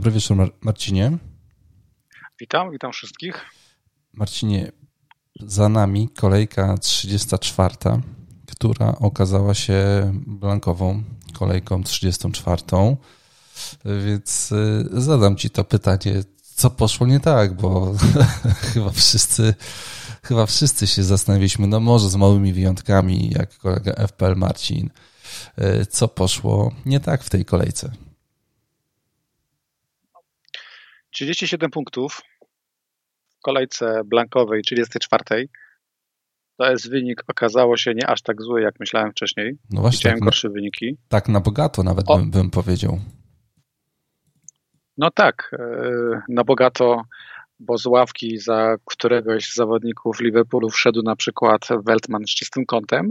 Dobry wieczór, Mar Marcinie. Witam, witam wszystkich. Marcinie, za nami kolejka 34, która okazała się blankową kolejką 34. Więc y, zadam ci to pytanie, co poszło nie tak, bo chyba wszyscy chyba wszyscy się zastanawialiśmy, no może z małymi wyjątkami, jak kolega FPL Marcin, y, co poszło nie tak w tej kolejce. 37 punktów w kolejce blankowej 34. To jest wynik, okazało się nie aż tak zły, jak myślałem wcześniej. No właśnie. Widziałem tak gorsze na, wyniki. Tak na bogato nawet bym, bym powiedział. No tak, e, na bogato, bo z ławki za któregoś z zawodników Liverpoolu wszedł na przykład Weltman z czystym kątem.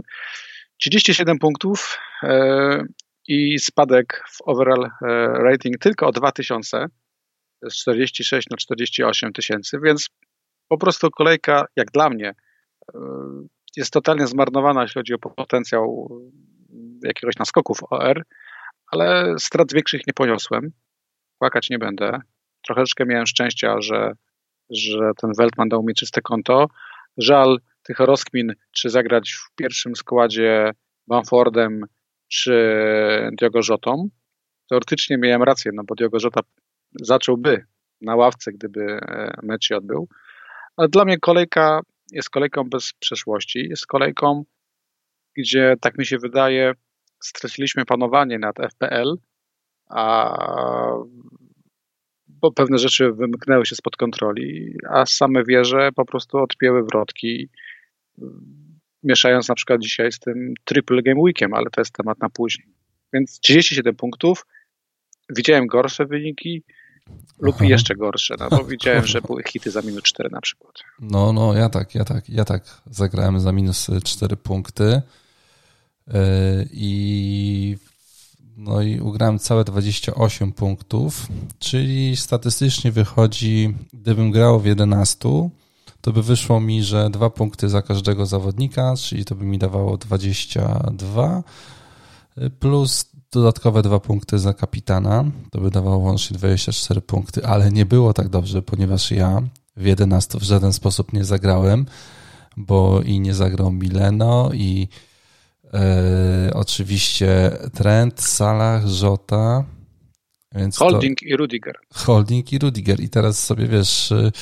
37 punktów e, i spadek w overall e, rating tylko o 2000 z 46 na 48 tysięcy, więc po prostu kolejka, jak dla mnie, jest totalnie zmarnowana, jeśli chodzi o potencjał jakiegoś naskoku w OR, ale strat większych nie poniosłem płakać nie będę. Troszeczkę miałem szczęścia, że, że ten Weltman dał mi czyste konto. Żal tych rozkmin, czy zagrać w pierwszym składzie Bamfordem czy Diogo Jotą. Teoretycznie miałem rację, no bo Diogo Jota zacząłby na ławce, gdyby e, mecz się odbył. Ale dla mnie kolejka jest kolejką bez przeszłości. Jest kolejką, gdzie, tak mi się wydaje, straciliśmy panowanie nad FPL a bo pewne rzeczy wymknęły się spod kontroli, a same wieże po prostu odpięły wrotki, mieszając na przykład dzisiaj z tym triple game weekiem, ale to jest temat na później. Więc 37 punktów, widziałem gorsze wyniki, lub Aha. jeszcze gorsze, no bo widziałem, że były hity za minus 4 na przykład. No, no, ja tak, ja tak, ja tak zagrałem za minus 4 punkty yy, i no i ugrałem całe 28 punktów, czyli statystycznie wychodzi, gdybym grał w 11, to by wyszło mi, że dwa punkty za każdego zawodnika, czyli to by mi dawało 22, plus dodatkowe dwa punkty za kapitana, to by dawało łącznie 24 punkty, ale nie było tak dobrze, ponieważ ja w 11 w żaden sposób nie zagrałem, bo i nie zagrał Mileno i E, oczywiście Trent, Salah, Żota. Więc Holding to... i Rudiger. Holding i Rudiger. I teraz sobie wiesz, y,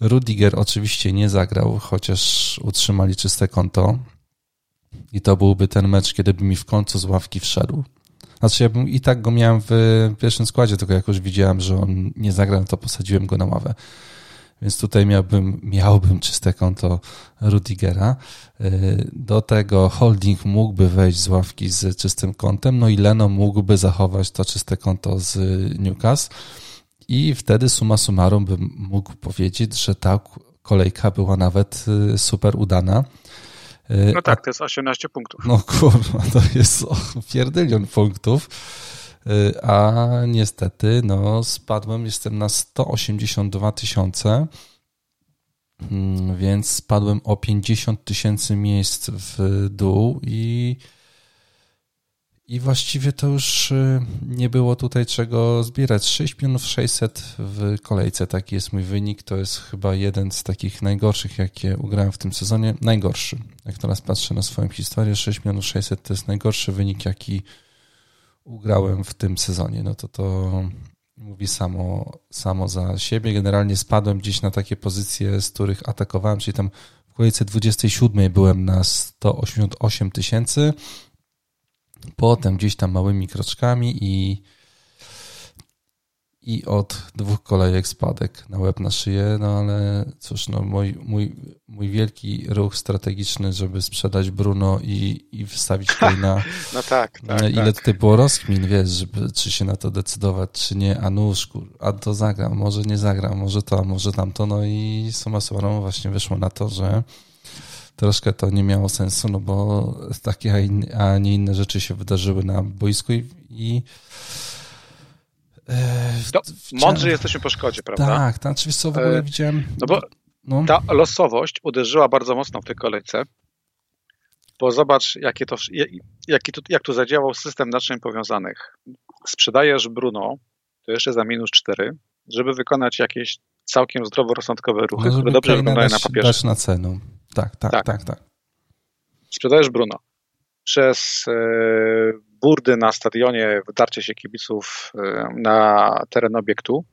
Rudiger oczywiście nie zagrał, chociaż utrzymali czyste konto. I to byłby ten mecz, kiedy by mi w końcu z ławki wszedł. Znaczy, ja bym i tak go miałem w pierwszym składzie, tylko jak już widziałem, że on nie zagrał, to posadziłem go na ławę. Więc tutaj miałbym, miałbym czyste konto Rudigera. Y, do tego holding mógłby wejść z ławki z czystym kontem, no i Leno mógłby zachować to czyste konto z Newcastle. I wtedy suma summarum bym mógł powiedzieć, że ta kolejka była nawet y, super udana. Y, no tak, to jest 18 punktów. No kurwa, to jest pierdylion punktów. Y, a niestety no, spadłem, jestem na 182 tysiące, mm, więc spadłem o 50 tysięcy miejsc w dół i i właściwie to już y, nie było tutaj czego zbierać. 6 milionów 600 w kolejce, taki jest mój wynik. To jest chyba jeden z takich najgorszych, jakie ugrałem w tym sezonie. Najgorszy. Jak teraz patrzę na swoją historię, 6 milionów 600 to jest najgorszy wynik, jaki ugrałem w tym sezonie, no to to mówi samo, samo za siebie. Generalnie spadłem gdzieś na takie pozycje, z których atakowałem, czyli tam w kolejce 27 byłem na 188 tysięcy, potem gdzieś tam małymi kroczkami i i od dwóch kolejek spadek na łeb na szyję, no ale cóż, no mój, mój, mój wielki ruch strategiczny, żeby sprzedać Bruno i, i wstawić tutaj na... No tak, tak Ile tak. tutaj było rozkmin, wiesz, żeby, czy się na to decydować, czy nie, a nóż, a to zagram, może nie zagram, może to, a może tamto, no i suma summarum właśnie wyszło na to, że troszkę to nie miało sensu, no bo takie, a, nie inne rzeczy się wydarzyły na boisku i, i no, mądrzy jesteśmy po szkodzie, prawda? Tak, tak. Oczywiście co w ogóle e, widziałem. No bo no. ta losowość uderzyła bardzo mocno w tej kolejce, bo zobacz, jakie to, jaki jak tu zadziałał system naczyń powiązanych. Sprzedajesz Bruno, to jeszcze za minus 4, żeby wykonać jakieś całkiem zdroworozsądkowe ruchy, no, które dobrze wyglądają na papierze. Dać na cenę. Tak, tak, tak, tak. tak. Sprzedajesz Bruno. Przez e, burdy na stadionie, wdarcie się kibiców e, na teren obiektu,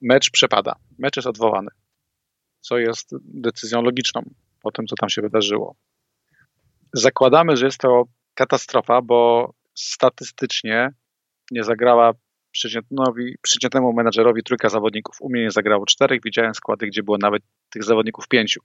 mecz przepada. Mecz jest odwołany, co jest decyzją logiczną po tym, co tam się wydarzyło. Zakładamy, że jest to katastrofa, bo statystycznie nie zagrała przeciętnemu menadżerowi trójka zawodników. U mnie nie zagrało czterech, widziałem składy, gdzie było nawet tych zawodników pięciu.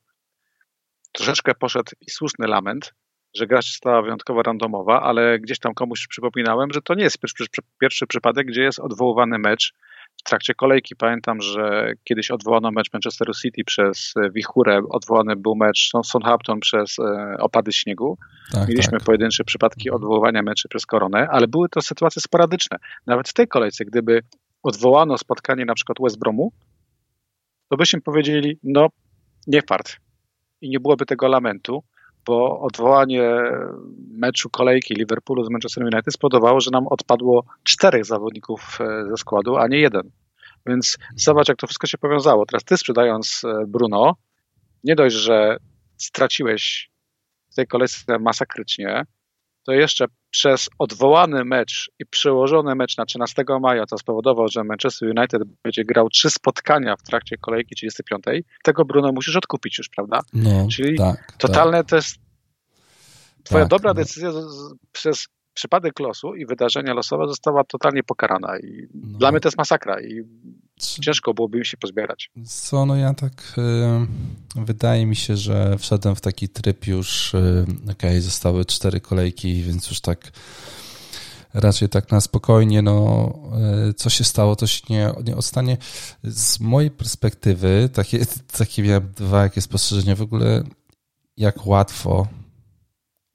Troszeczkę poszedł i słuszny lament, że gra została wyjątkowo randomowa, ale gdzieś tam komuś przypominałem, że to nie jest pierwszy, pierwszy przypadek, gdzie jest odwoływany mecz w trakcie kolejki. Pamiętam, że kiedyś odwołano mecz Manchesteru City przez e, wichurę, odwołany był mecz Southampton przez e, opady śniegu. Tak, Mieliśmy tak. pojedyncze przypadki odwoływania meczy przez koronę, ale były to sytuacje sporadyczne. Nawet w tej kolejce, gdyby odwołano spotkanie na przykład West Bromu, to byśmy powiedzieli, no nie fart. I nie byłoby tego lamentu, bo odwołanie meczu kolejki Liverpoolu z Manchester United spowodowało, że nam odpadło czterech zawodników e, ze składu, a nie jeden. Więc zobacz, jak to wszystko się powiązało. Teraz ty sprzedając e, Bruno, nie dość, że straciłeś w tej kolejce masakrycznie, to jeszcze przez odwołany mecz i przełożony mecz na 13 maja, to spowodował, że Manchester United będzie grał trzy spotkania w trakcie kolejki 35, tego Bruno musisz odkupić już, prawda? No, Czyli tak, totalne tak. to jest twoja tak, dobra no. decyzja przez przypadek losu i wydarzenia losowe została totalnie pokarana i no. dla mnie to jest masakra i ciężko byłoby im się pozbierać. Co, no ja tak y, wydaje mi się, że wszedłem w taki tryb już, y, okej, okay, zostały cztery kolejki, więc już tak raczej tak na spokojnie, no y, co się stało, to się nie, nie odstanie. Z mojej perspektywy, takie, takie miałem dwa jakie spostrzeżenia w ogóle, jak łatwo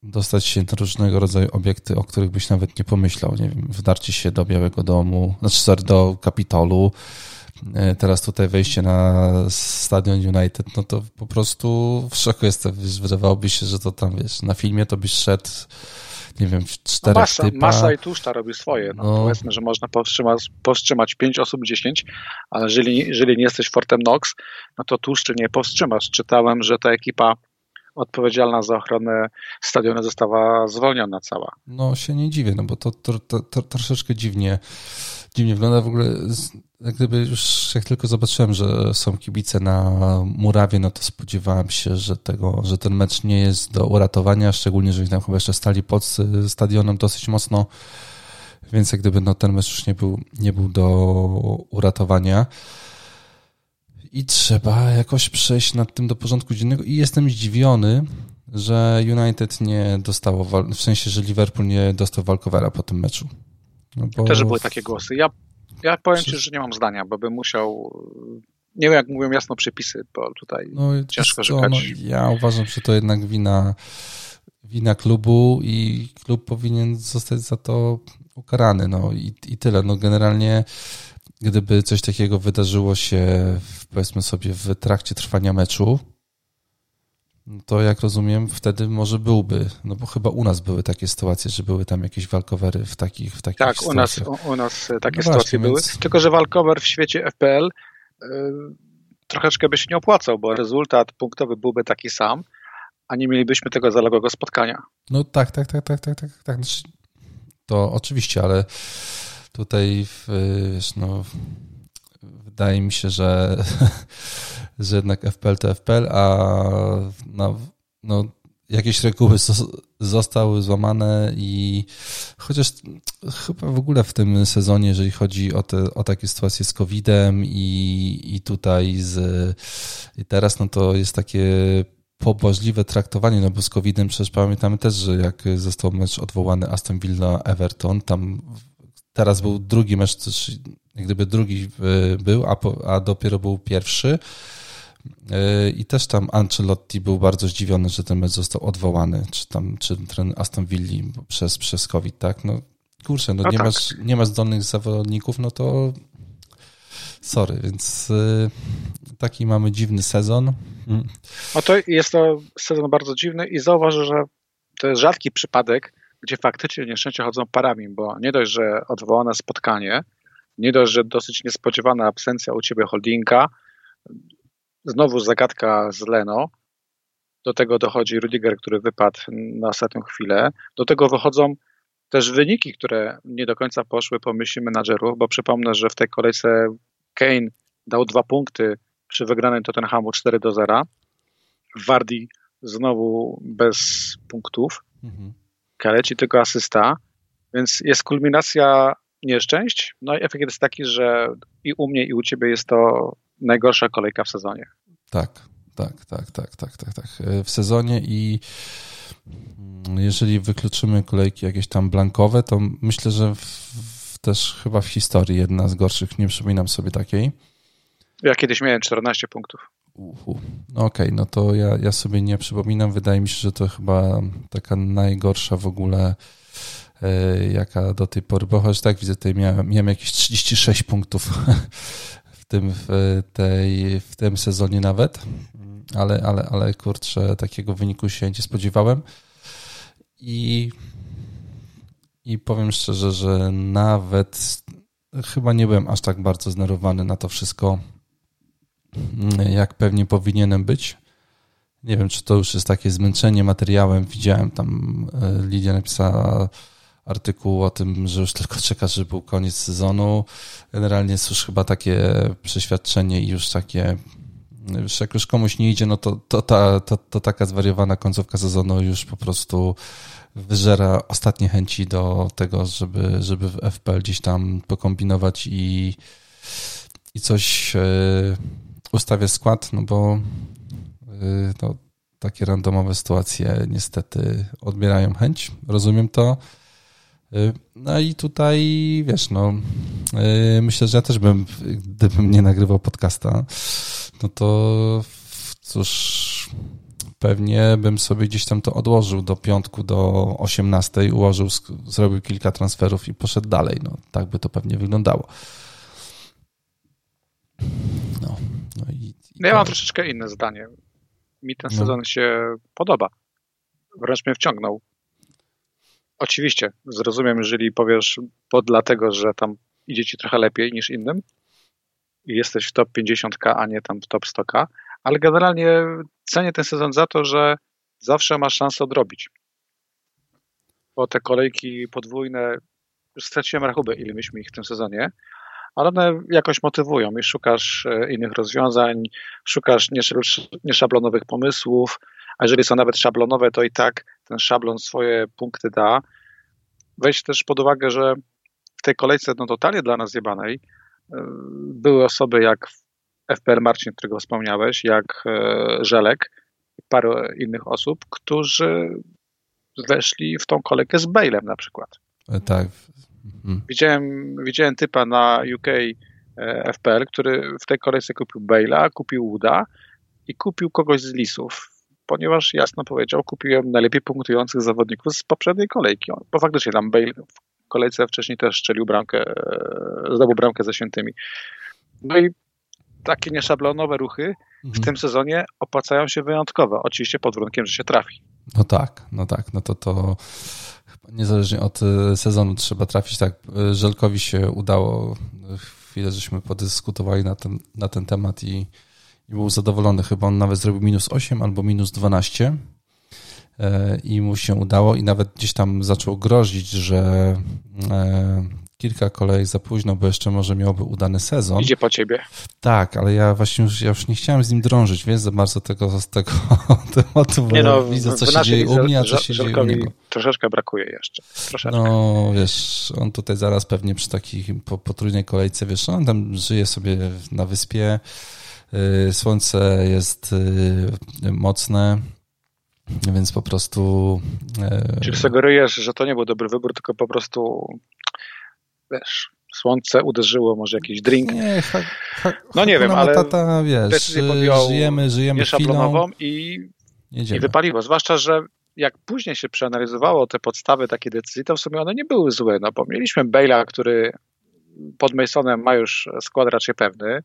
dostać się na różnego rodzaju obiekty, o których byś nawet nie pomyślał. Nie wiem, wdarcie się do Białego Domu, znaczy sorry, do Kapitolu, teraz tutaj wejście na Stadion United, no to po prostu w szoku jestem. Wydawałoby się, że to tam, wiesz, na filmie to byś szedł nie wiem, w czterech no masa, typa. Masa i tłuszcza robi swoje. No, no. Powiedzmy, że można powstrzymać, powstrzymać 5 osób, 10, ale jeżeli, jeżeli nie jesteś Fortem Nox, no to tłuszczy nie powstrzymasz. Czytałem, że ta ekipa odpowiedzialna za ochronę stadionu została zwolniona cała. No się nie dziwię, no bo to, to, to, to troszeczkę dziwnie, dziwnie wygląda. W ogóle jak gdyby już jak tylko zobaczyłem, że są kibice na murawie, no to spodziewałem się, że tego, że ten mecz nie jest do uratowania, szczególnie, że tam chyba jeszcze stali pod stadionem dosyć mocno, więc jak gdyby no, ten mecz już nie był, nie był do uratowania. I trzeba jakoś przejść nad tym do porządku dziennego. I jestem zdziwiony, że United nie dostało, w sensie, że Liverpool nie dostał walkowera po tym meczu. No bo... Też były takie głosy. Ja, ja powiem Ci, że nie mam zdania, bo bym musiał. Nie wiem, jak mówią jasno przepisy, bo tutaj no, ciężko rzekać. No, ja uważam, że to jednak wina, wina klubu i klub powinien zostać za to ukarany. No i, i tyle. No generalnie gdyby coś takiego wydarzyło się, powiedzmy sobie, w trakcie trwania meczu, to jak rozumiem, wtedy może byłby, no bo chyba u nas były takie sytuacje, że były tam jakieś walkowery w takich, w takich Tak, u nas, u, nas takie no sytuacje właśnie, były, więc... tylko że walkover w świecie FPL yy, troszeczkę by się nie opłacał, bo rezultat punktowy byłby taki sam, a nie mielibyśmy tego zaległego spotkania. No tak, tak, tak, tak, tak, tak, tak. Znaczy, to oczywiście, ale tutaj wiesz, no, wydaje mi się, że, że jednak FPL to FPL, a no, no, jakieś reguły zostały złamane i chociaż chyba w ogóle w tym sezonie, jeżeli chodzi o, te, o takie sytuacje z COVID-em i, i tutaj z i teraz, no to jest takie pobłażliwe traktowanie, no bo z COVID-em przecież pamiętamy też, że jak został mecz odwołany Aston Villa Everton, tam Teraz był drugi mecz, jak gdyby drugi e, był, a, po, a dopiero był pierwszy. E, I też tam Ancelotti był bardzo zdziwiony, że ten mecz został odwołany, czy tam, czy ten Aston Villa przez, przez COVID, tak? No kurczę, no, no nie, tak. masz, nie masz zdolnych zawodników, no to sorry, więc e, taki mamy dziwny sezon. No to jest to sezon bardzo dziwny i zauważ, że to jest rzadki przypadek, gdzie faktycznie nieszczęścia chodzą parami, bo nie dość, że odwołane spotkanie, nie dość, że dosyć niespodziewana absencja u ciebie holdinga, znowu zagadka z Leno, do tego dochodzi Rudiger, który wypadł na ostatnią chwilę, do tego wychodzą też wyniki, które nie do końca poszły po myśli menadżerów, bo przypomnę, że w tej kolejce Kane dał dwa punkty przy wygranej Tottenhamu 4 do 0. Wardi znowu bez punktów. Mhm. Kaleci tylko asysta, więc jest kulminacja nieszczęść. No i efekt jest taki, że i u mnie, i u ciebie jest to najgorsza kolejka w sezonie. Tak, tak, tak, tak, tak, tak, tak. W sezonie i jeżeli wykluczymy kolejki jakieś tam blankowe, to myślę, że w, też chyba w historii jedna z gorszych, nie przypominam sobie takiej. Ja kiedyś miałem 14 punktów. Okej, okay, no to ja, ja sobie nie przypominam. Wydaje mi się, że to chyba taka najgorsza w ogóle yy, jaka do tej pory, bo choć tak widzę, tutaj miałem, miałem jakieś 36 punktów w tym, w, tej, w tym sezonie nawet, ale, ale, ale kurczę, takiego wyniku się nie spodziewałem. I, i powiem szczerze, że nawet chyba nie byłem aż tak bardzo znerwowany na to wszystko, jak pewnie powinienem być. Nie wiem, czy to już jest takie zmęczenie materiałem. Widziałem tam, e, Lidia napisała artykuł o tym, że już tylko czeka, żeby był koniec sezonu. Generalnie jest już chyba takie przeświadczenie i już takie, już jak już komuś nie idzie, no to, to, ta, to, to taka zwariowana końcówka sezonu już po prostu wyżera ostatnie chęci do tego, żeby, żeby w FPL gdzieś tam pokombinować i, i coś e, ustawię skład, no bo y, no, takie randomowe sytuacje niestety odbierają chęć, rozumiem to. Y, no i tutaj, wiesz, no, y, myślę, że ja też bym, gdybym nie nagrywał podcasta, no to cóż, pewnie bym sobie gdzieś tam to odłożył do piątku, do 18, ułożył, zrobił kilka transferów i poszedł dalej. No, tak by to pewnie wyglądało. No, no i, i ja mam troszeczkę inne zdanie. Mi ten no. sezon się podoba. Wręcz mnie wciągnął. Oczywiście, zrozumiem, jeżeli powiesz, bo dlatego, że tam idzie ci trochę lepiej niż innym i jesteś w top 50k, a nie tam w top 100k, ale generalnie cenię ten sezon za to, że zawsze masz szansę odrobić. Bo te kolejki podwójne, straciłem rachubę, ile mieliśmy ich w tym sezonie, ale one jakoś motywują i szukasz e, innych rozwiązań, szukasz nieszablonowych pomysłów, a jeżeli są nawet szablonowe, to i tak ten szablon swoje punkty da. Weź też pod uwagę, że w tej kolejce no, totalnie dla nas zjebanej e, były osoby jak FPL Marcin, którego wspomniałeś, jak e, Żelek i parę innych osób, którzy weszli w tą kolejkę z Bailem na przykład. Tak, Mhm. Widziałem, widziałem typa na UK e, FPL, który w tej kolejce kupił Bale'a, kupił Wooda i kupił kogoś z Lisów, ponieważ jasno powiedział, kupiłem najlepiej punktujących zawodników z poprzedniej kolejki. Bo faktycznie tam Bale w kolejce wcześniej też strzelił bramkę, e, zdobył bramkę ze świętymi. No i takie nieszablonowe ruchy w mhm. tym sezonie opłacają się wyjątkowo. Oczywiście pod warunkiem, że się trafi. No tak, no tak, no to to niezależnie od e, sezonu trzeba trafić. Tak, e, Żelkowi się udało, chwilę żeśmy podyskutowali na ten, na ten temat i, i był zadowolony. Chyba on nawet zrobił minus 8 albo minus 12 e, i mu się udało i nawet gdzieś tam zaczął grozić, że kilka kolejek za późno, bo jeszcze może miałby udany sezon. Idzie po ciebie. Tak, ale ja właśnie już, ja już nie chciałem z nim drążyć, wiesz, za bardzo tego, z tego tematu, bo nie no, widzę, co się dzieje u mnie, a co się dzieje u niego. Troszeczkę brakuje jeszcze. Troszeczkę. No, wiesz, on tutaj zaraz pewnie przy takiej po, potrójnej kolejce, wiesz, on tam żyje sobie na wyspie, y, słońce jest y, mocne, więc po prostu... Y, Czyli sugerujesz, że to nie był dobry wybór, tylko po prostu wiesz, słońce uderzyło, może jakiś drink. Nie, ha, ha, no nie wiem, ale tata, wiesz, decyzję podjął żyjemy, żyjemy nieszablonową i, i wypaliło. Zwłaszcza, że jak później się przeanalizowało te podstawy takiej decyzji, to w sumie one nie były złe, no bo mieliśmy Bale'a, który pod Masonem ma już skład raczej pewny.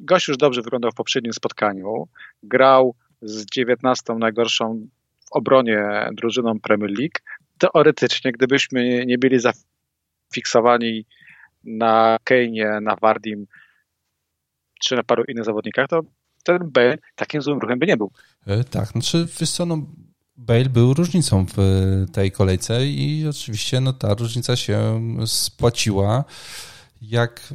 Gość już dobrze wyglądał w poprzednim spotkaniu. Grał z 19 najgorszą w obronie drużyną Premier League teoretycznie, gdybyśmy nie byli zafiksowani na Kane'ie, na Wardim czy na paru innych zawodnikach, to ten Bale takim złym ruchem by nie był. E, tak, znaczy wiesz co, no, Bale był różnicą w tej kolejce i oczywiście no, ta różnica się spłaciła. Jak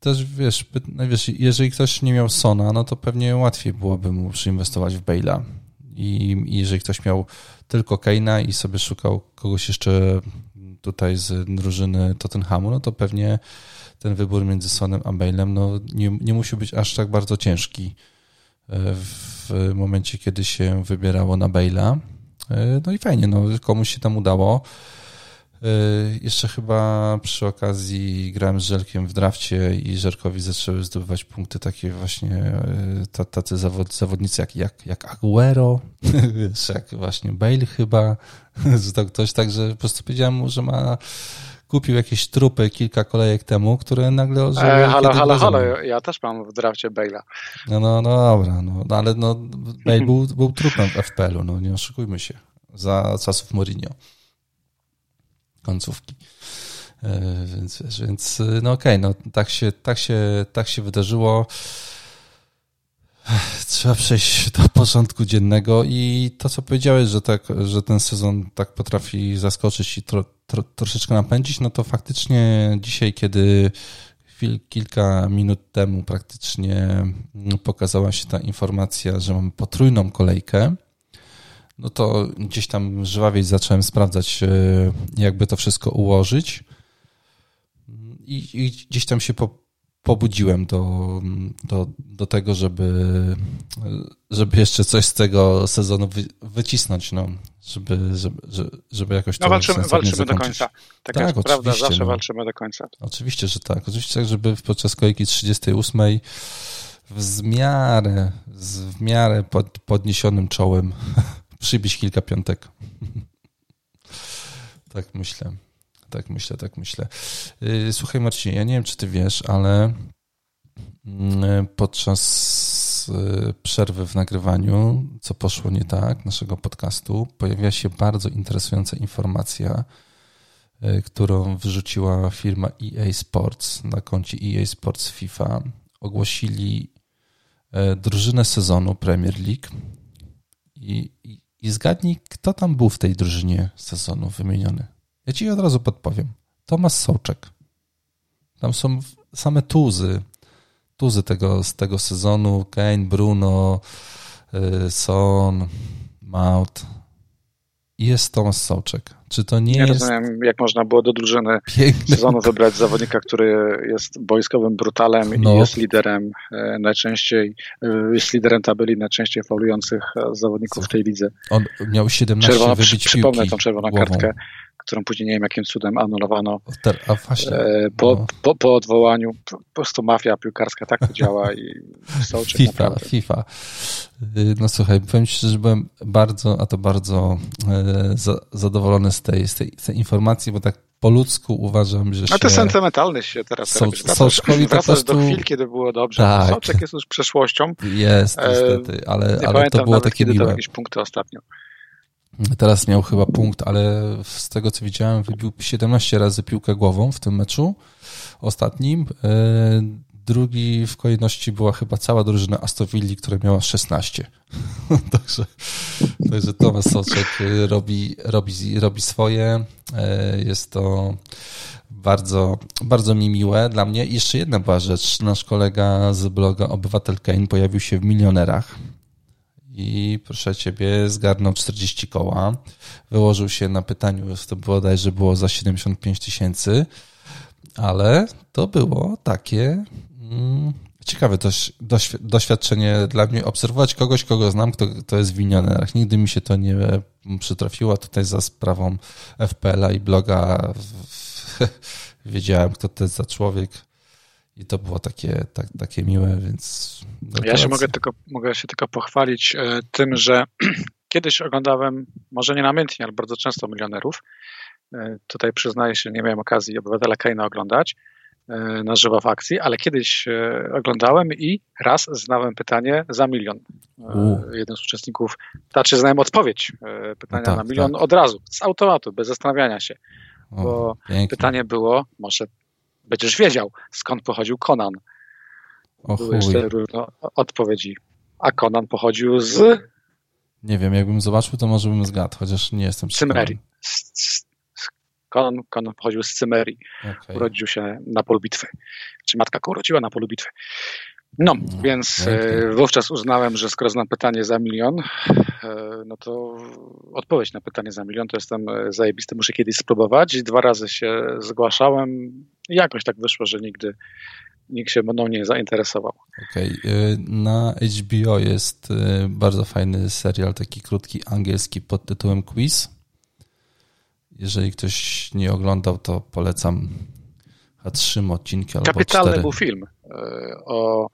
też wiesz, no, wiesz, jeżeli ktoś nie miał Sona, no to pewnie łatwiej byłoby mu przyinwestować w Bale'a. I, I jeżeli ktoś miał tylko Kane'a i sobie szukał kogoś jeszcze tutaj z drużyny Tottenhamu, no to pewnie ten wybór między Sonem a Bale'em no nie, nie musi być aż tak bardzo ciężki e, w momencie, kiedy się wybierało na Bale'a. E, no i fajnie, no komuś się tam udało. E, jeszcze chyba przy okazji grałem z Żelkiem w drafcie i Żelkowi zaczęły zdobywać punkty takie właśnie tacy zawod, zawodnicy jak, jak, jak Aguero, jak właśnie Bale chyba, to ktoś tak, że po prostu powiedziałem mu, że ma kupił jakieś trupy kilka kolejek temu, które nagle ożyły. E, halo, halo, halo, ja też mam w drafcie Bale'a. No, no, no dobra, no, no ale no, Bale był, był trupem w FPL-u, no nie oszukujmy się, za czasów Mourinho. Końcówki. E, więc, więc no okej, okay, no tak się, tak się, tak się wydarzyło. Trzeba przejść do porządku dziennego i to, co powiedziałeś, że, tak, że ten sezon tak potrafi zaskoczyć i tro, tro, troszeczkę napędzić, no to faktycznie dzisiaj, kiedy chwil, kilka minut temu praktycznie pokazała się ta informacja, że mamy potrójną kolejkę, no to gdzieś tam żwawiej zacząłem sprawdzać, e, jakby to wszystko ułożyć. I, i gdzieś tam się po, pobudziłem do, do, do tego, żeby, żeby jeszcze coś z tego sezonu wy, wycisnąć, no, żeby, żeby, żeby jakoś to no, walczymy, walczymy do końca. Tak, tak jest prawda, zawsze no. walczymy do końca. Oczywiście, że tak. Oczywiście tak, żeby podczas kolejki 38 w miarę, w miarę pod, podniesionym czołem przybić kilka piątek. tak myślę. Tak myślę, tak myślę. Y, słuchaj Marcin, ja nie wiem, czy ty wiesz, ale mm, podczas y, przerwy w nagrywaniu, co poszło nie tak, naszego podcastu, pojawiła się bardzo interesująca informacja, y, którą wyrzuciła firma EA Sports na koncie EA Sports FIFA. Ogłosili drużynę sezonu Premier League i, i, i zgadnij, kto tam był w tej drużynie sezonu wymieniony. Ja ci od razu podpowiem. Tomasz Sołczek. Tam są same tuzy. Tuzy tego, z tego sezonu. Kane, Bruno, y, Son, Maut. I jest Tomasz Sołczek. Czy to nie, nie jest... rozumiem, jak można było do drużyny piękny... sezonu wybrać zawodnika, który jest wojskowym brutalem no. i jest liderem e, najczęściej, e, jest liderem tabeli najczęściej faulujących e, zawodników w tej lidze. On miał 17 Czerwona, wybić Przypomnę tą czerwoną głową. kartkę którą później nie wiem jakim cudem anulowano A właśnie, po, no. po, po, odwołaniu. Po prostu mafia piłkarska tak to działa i Sołczek FIFA, naprawdę. FIFA. Y, no słuchaj, powiem Ci, że byłem bardzo, a to bardzo za, zadowolony z tej, z, tej, z tej informacji, bo tak po ludzku uważam, że się... A ty sentymentalny się teraz so, robisz. Soczkowi prostu... do chwil, kiedy było dobrze. Tak. Soczek jest już przeszłością. Jest, niestety, ale, ale to było takie miłe. jakieś punkty ostatnio. Teraz miał chyba punkt, ale z tego co widziałem, wybił 17 razy piłkę głową w tym meczu ostatnim. E, drugi w kolejności była chyba cała drużyna Astowilli, która miała 16. także, także Tomasz Soczek robi, robi, robi swoje. E, jest to bardzo, bardzo mi miłe dla mnie. I jeszcze jedna była rzecz. Nasz kolega z bloga Obywatel Kane pojawił się w milionerach i proszę ciebie, zgarnął 40 koła. Wyłożył się na pytaniu, to bodajże było za 75 tysięcy, ale to było takie mm, ciekawe też doświadczenie dla mnie, obserwować kogoś, kogo znam, kto, kto jest w milionerach. Nigdy mi się to nie przytrafiło. Tutaj za sprawą FPL-a i bloga wiedziałem, kto to jest za człowiek. I to było takie, tak, takie miłe, więc. Ja się mogę, tylko, mogę się tylko pochwalić e, tym, że kiedyś oglądałem, może nie namiętnie, ale bardzo często milionerów. E, tutaj przyznaję się, nie miałem okazji obywatela Kejna oglądać. na żywo w akcji, ale kiedyś oglądałem i raz znałem pytanie za milion. U. Jeden z uczestników, znaczy znałem odpowiedź pytania no tak, na milion tak. od razu, z automatu, bez zastanawiania się. O, bo pięknie. pytanie było, może będziesz wiedział, skąd pochodził Conan. O Były jeszcze różne odpowiedzi. A Conan pochodził z... Nie wiem, jakbym zobaczył, to może bym zgadł, chociaż nie jestem Cymerii. Conan, Conan pochodził z Cymerii. Okay. Urodził się na polu bitwy. Czy matka go urodziła na polu bitwy. No, no więc pięknie. wówczas uznałem, że skoro znam pytanie za milion, e, no to odpowiedź na pytanie za milion to jestem e, zajebisty, muszę kiedyś spróbować. Dwa razy się zgłaszałem i jakoś tak wyszło, że nigdy nikt się mną nie zainteresował. Okej, okay. na HBO jest e, bardzo fajny serial, taki krótki angielski pod tytułem Quiz. Jeżeli ktoś nie oglądał, to polecam a trzy odcinki albo Kapitalny cztery. był film e, o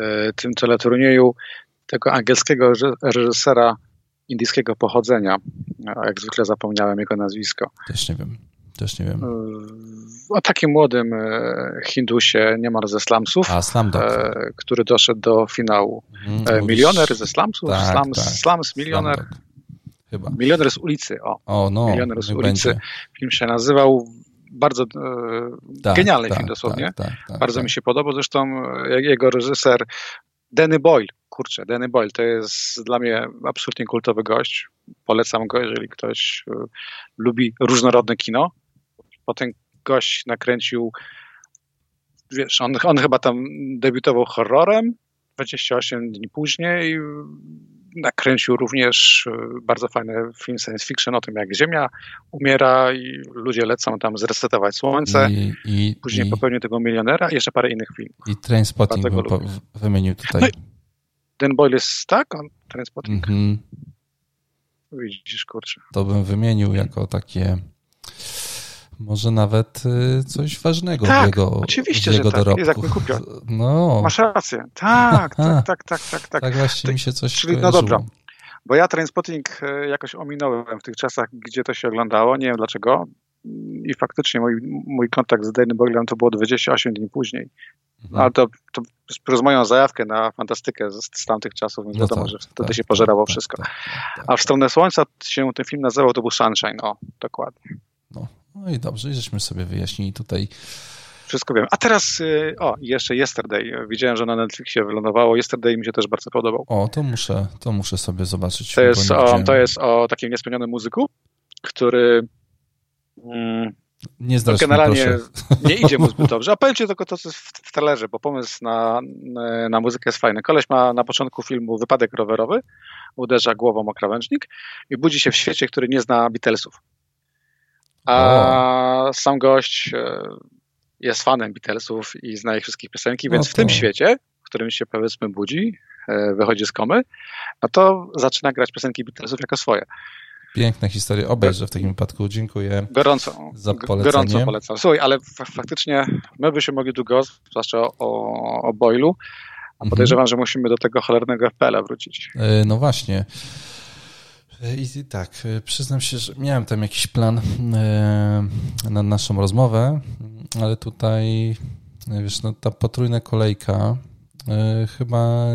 e, tym teleturnieju tego angielskiego reżysera indyjskiego pochodzenia. Jak zwykle zapomniałem jego nazwisko. Też nie wiem. Też nie wiem. E, o takim młodym Hindusie niemal ze slumsów, A, Slumdog. który doszedł do finału. Mhm, milioner ze slumsów? Tak, slums, tak. milioner. Slumdog. Chyba. Milioner z ulicy, o. o no, Milioner z ulicy. Będzie. Film się nazywał bardzo e, tak, genialny tak, film dosłownie. Tak, tak, bardzo tak. mi się podobał. Zresztą e, jego reżyser Danny Boyle, kurczę, Danny Boyle to jest dla mnie absolutnie kultowy gość. Polecam go, jeżeli ktoś e, lubi różnorodne kino. Potem gość nakręcił, wiesz, on, on chyba tam debiutował horrorem, 28 dni później nakręcił również e, bardzo fajny film science fiction o tym, jak Ziemia umiera i ludzie lecą tam zresetować Słońce. I, i Później i, popełnił tego milionera i jeszcze parę innych filmów. I Trainspotting po, wymienił tutaj. No Dan Boyle jest, tak? On, Trainspotting. Mm -hmm. Widzisz, kurczę. To bym wymienił jako takie może nawet y, coś ważnego tak, w jego oczywiście, w jego że tak. Jest jak mi No. Masz rację. Tak, tak, tak, tak, tak, tak. Tak właśnie mi się coś Czyli no dobra. Bo ja Trainspotting y, jakoś ominąłem w tych czasach, gdzie to się oglądało. Nie wiem dlaczego. I faktycznie mój, mój kontakt z Danny Boylem to było 28 dni później. Mhm. Ale to, to przez moją zajawkę na fantastykę z, z tamtych czasów, więc no wiadomo, tak, że wtedy tak, się pożerało tak, wszystko. Tak, tak, tak. A w stronę Słońca się ten film nazywał, to był Sunshine, o, dokładnie. No, no i dobrze, żeśmy sobie wyjaśnili tutaj. Wszystko wiem. A teraz, y, o, jeszcze Yesterday. Widziałem, że na Netflixie wylądowało. Yesterday mi się też bardzo podobał. O, to muszę, to muszę sobie zobaczyć. To jest, o, to jest o takim niespełnionym muzyku, który mm, nie no, generalnie nie idzie mu zbyt dobrze. A powiem ci tylko to, co jest w, w talerze, bo pomysł na, na muzykę jest fajny. Koleś ma na początku filmu wypadek rowerowy, uderza głową o krawężnik i budzi się w świecie, który nie zna Beatlesów. A sam gość e, jest fanem Beatlesów i zna ich wszystkich piosenki, więc no w tym świecie, w którym się powiedzmy budzi, e, wychodzi z komy, no to zaczyna grać piosenki Beatlesów jako swoje. Piękna historia. Obejrzę w takim wypadku. Dziękuję gorąco, za polecenie. Gorąco polecam. Słuchaj, ale faktycznie my byśmy mogli długo, zwłaszcza o, o Boylu, a mhm. podejrzewam, że musimy do tego cholernego FPL-a wrócić. E, no właśnie. I tak, e, przyznam się, że miałem tam jakiś plan e, na naszą rozmowę, ale tutaj, e, wiesz, no, ta potrójna kolejka chyba,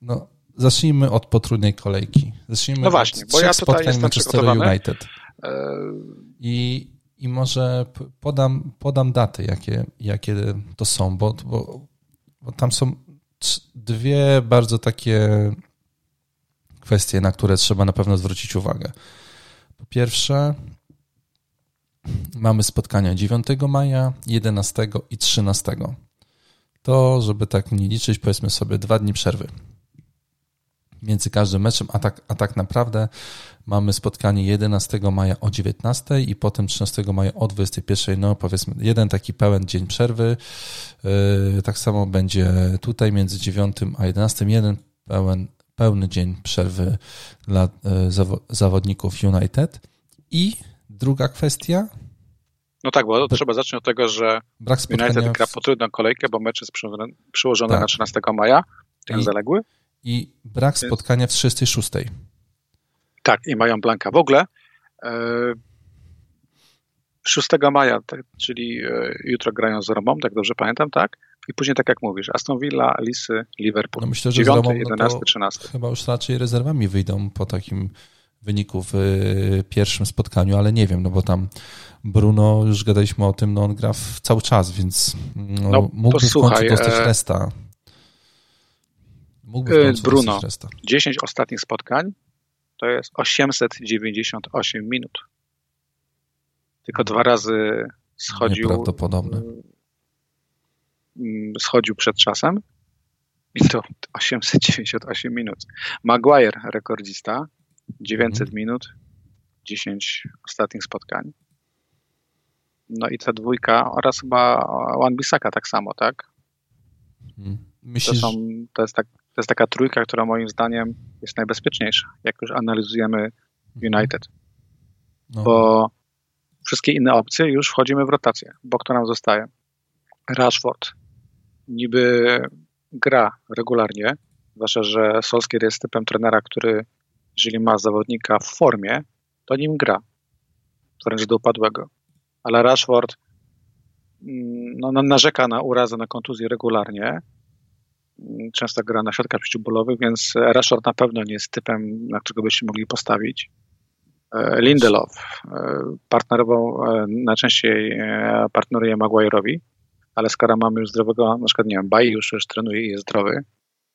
no, zacznijmy od potrójnej kolejki. Zacznijmy no właśnie, bo ja tutaj jestem Manchester United. I, I może podam, podam daty, jakie, jakie to są, bo, bo, bo tam są dwie bardzo takie kwestie, na które trzeba na pewno zwrócić uwagę. Po pierwsze, mamy spotkania 9 maja, 11 i 13. To, żeby tak nie liczyć, powiedzmy sobie dwa dni przerwy między każdym meczem, a tak, a tak naprawdę mamy spotkanie 11 maja o 19 i potem 13 maja o 21. No powiedzmy jeden taki pełen dzień przerwy. Yy, tak samo będzie tutaj między 9 a 11. Jeden pełen pełny dzień przerwy dla e, zawodników United. I druga kwestia. No tak, bo trzeba zacząć od tego, że brak United gra potrójną kolejkę, bo mecz jest przyłożony tak. na 13 maja, ten I, zaległy. I brak spotkania w 36. Tak, i mają Blanka. W ogóle e, 6 maja, tak, czyli e, jutro grają z Romą, tak dobrze pamiętam, tak? I później, tak jak mówisz, Aston Villa, Lisy, Liverpool. No myślę, że 9, z Romą, 11, no 13. Chyba już raczej rezerwami wyjdą po takim wyniku w e, pierwszym spotkaniu, ale nie wiem, no bo tam Bruno, już gadaliśmy o tym, no on gra w cały czas, więc no, no mógłby w końcu dostać e... resta. Mógłby w końcu Bruno, resta. 10 ostatnich spotkań to jest 898 minut. Tylko no. dwa razy schodził. Nieprawdopodobne. Mm, schodził przed czasem i to 898 minut. Maguire, rekordzista, 900 mhm. minut, 10 ostatnich spotkań. No i ta dwójka oraz chyba Wan Bissaka tak samo, tak? Mhm. Myślisz... To, są, to, jest tak, to jest taka trójka, która moim zdaniem jest najbezpieczniejsza, jak już analizujemy United. No. Bo wszystkie inne opcje już wchodzimy w rotację, bo kto nam zostaje? Rashford. Niby gra regularnie, zwłaszcza, że Solskier jest typem trenera, który jeżeli ma zawodnika w formie, to nim gra. Wręcz do upadłego. Ale Rashford mm, no, narzeka na urazę, na kontuzję regularnie. Często gra na środkach przeciwbólowych, więc Rashford na pewno nie jest typem, na którego byście mogli postawić. E, Lindelof e, partnerował, e, najczęściej partneruje Maguire'owi, ale skoro mamy już zdrowego, na przykład, nie wiem, Bayi już, już trenuje i jest zdrowy,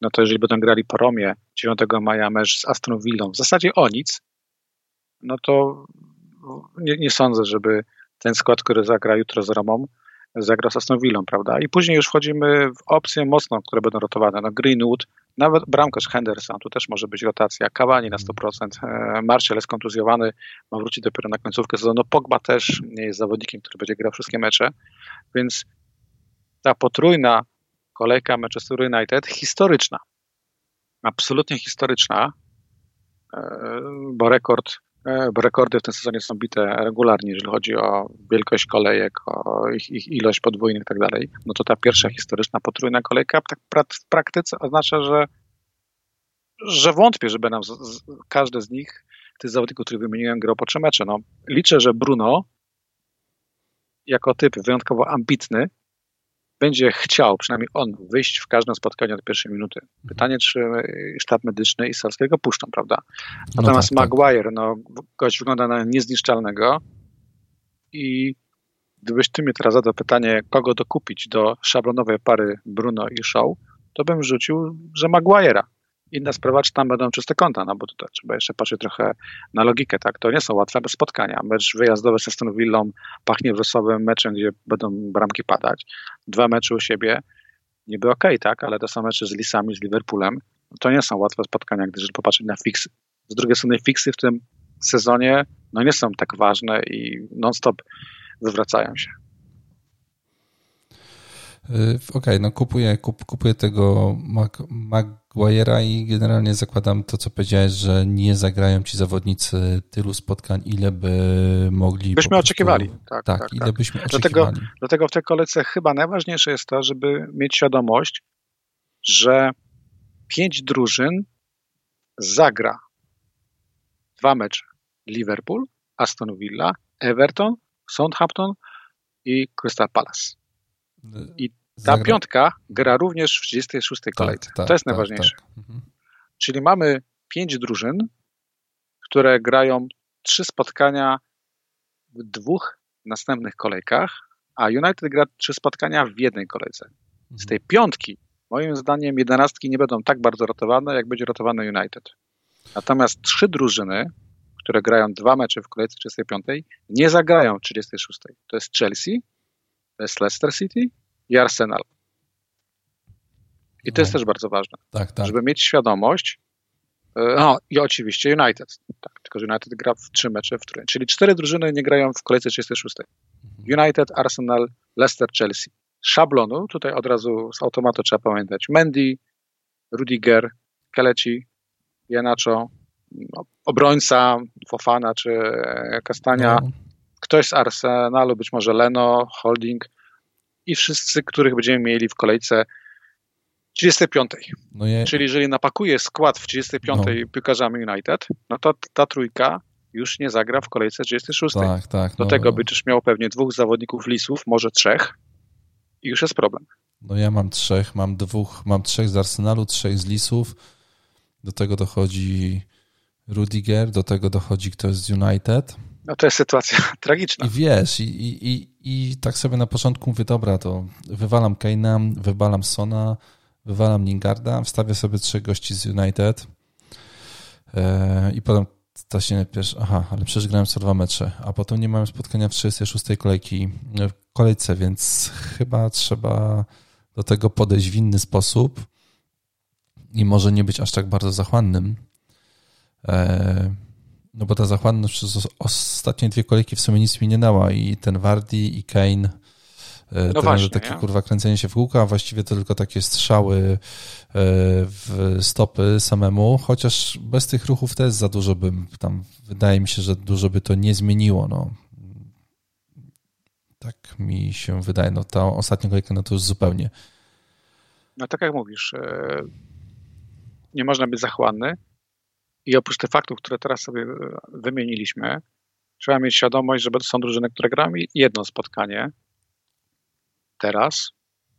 no to jeżeli będą grali po Romie 9 maja mecz z Aston Villą, w zasadzie o nic, no to nie, nie sądzę, żeby ten skład, który zagra jutro z Romą, zagra z Aston Villą, prawda? I później już wchodzimy w opcje mocno, które będą rotowane. No Greenwood, nawet bramkarz Henderson, tu też może być rotacja. Kawani na 100%, e, Martial jest kontuzjowany, ma wrócić dopiero na końcówkę sezonu. Pogba też nie jest zawodnikiem, który będzie grał wszystkie mecze, więc ta potrójna kolejka Manchester United historyczna, absolutnie historyczna, e, bo rekord E, bo rekordy w tym sezonie są bite regularnie, jeżeli chodzi o wielkość kolejek, o ich, ich ilość podwójnych i tak dalej, no to ta pierwsza historyczna potrójna kolejka tak w praktyce oznacza, że, że wątpię, z, z, każdy z nich, tych zawodników, których wymieniłem, grał po trzy mecze. No, liczę, że Bruno jako typ wyjątkowo ambitny będzie chciał, przynajmniej on, wyjść w każdym spotkaniu od pierwszej minuty. Pytanie, czy sztab medyczny i Salskiego puszczą, prawda? No Natomiast no tak, Maguire, tak. no, gość wygląda na niezniszczalnego i gdybyś ty mnie teraz zadał pytanie, kogo dokupić do szablonowej pary Bruno i Shaw, to bym rzucił, że Maguire'a. Inna sprawa, czy tam będą czyste konta, no bo tutaj trzeba jeszcze patrzeć trochę na logikę, tak? To nie są łatwe spotkania. Mecz wyjazdowy z Aston Villą pachnie wrosowym meczem, gdzie będą bramki padać. Dwa mecze u siebie, niby okej, okay, tak? Ale to są mecze z Lisami, z Liverpoolem. To nie są łatwe spotkania, gdyż popatrzeć na fiksy. Z drugiej strony fiksy w tym sezonie no nie są tak ważne i non-stop wywracają się. Y, okej, okay, no kupuję, kup, kupuję tego Maguire'a i generalnie zakładam to, co powiedziałeś, że nie zagrają ci zawodnicy tylu spotkań, ile by mogli. Byśmy prostu, oczekiwali. Tak, tak, tak ile tak. byśmy oczekiwali. Dlatego, dlatego w tej kolejce chyba najważniejsze jest to, żeby mieć świadomość, że pięć drużyn zagra dwa mecze. Liverpool, Aston Villa, Everton, Southampton i Crystal Palace. I ta Zagra... piątka gra również w 36 tak, kolejce. Tak, tak, to jest tak, najważniejsze. Tak. Mhm. Czyli mamy pięć drużyn, które grają trzy spotkania w dwóch następnych kolejkach, a United gra trzy spotkania w jednej kolejce. Z mhm. tej piątki, moim zdaniem, jedenastki nie będą tak bardzo rotowane, jak będzie rotowane United. Natomiast trzy drużyny, które grają dwa mecze w kolejce 35, nie zagrają w 36. To jest Chelsea, to jest Leicester City i Arsenal. I to no. jest też bardzo ważne, tak, tak. żeby mieć świadomość. E, no i oczywiście United. Tak, tylko że United gra w trzy mecze w której, Czyli cztery drużyny nie grają w kolejce 36. Mhm. United, Arsenal, Leicester, Chelsea. Szablonu, tutaj od razu z automatu trzeba pamiętać. Mendy, Rudiger, Keleci, Janacho, no, obrońca Fofana czy Kastania. No ktoś z Arsenalu, być może Leno, Holding i wszyscy, których będziemy mieli w kolejce 35. No je... Czyli jeżeli napakuje skład w 35 no. piłkarzami United, no to ta trójka już nie zagra w kolejce 36. Tak, tak. Do no, tego będziesz miał pewnie dwóch zawodników lisów, może trzech i już jest problem. No ja mam trzech, mam dwóch, mam trzech z Arsenalu, trzech z lisów. Do tego dochodzi Rudiger, do tego dochodzi ktoś z United. No to jest sytuacja tragiczna. I wiesz, i, i, i, i tak sobie na początku mówię, dobra, to wywalam Kane'a, wywalam Sona, wywalam Lingarda, wstawię sobie trzech gości z United yy, i potem ta się pierwszy, aha, ale przecież grałem co dwa mecze, a potem nie mam spotkania w 36 kolejki, w kolejce, więc chyba trzeba do tego podejść w inny sposób i może nie być aż tak bardzo zachłannym. E, no bo ta zachłanność przez ostatnie dwie kolejki w sumie nic mi nie dała i ten Wardy i Kane e, no właśnie, takie ja? kurwa kręcenie się w kółko, a właściwie to tylko takie strzały e, w stopy samemu, chociaż bez tych ruchów też za dużo bym tam, wydaje mi się, że dużo by to nie zmieniło, no. Tak mi się wydaje, no ta ostatnia kolejka, no to już zupełnie. No tak jak mówisz, nie można być zachłanny, i oprócz tych faktów, które teraz sobie e, wymieniliśmy, trzeba mieć świadomość, że są drużyny, które grają jedno spotkanie teraz,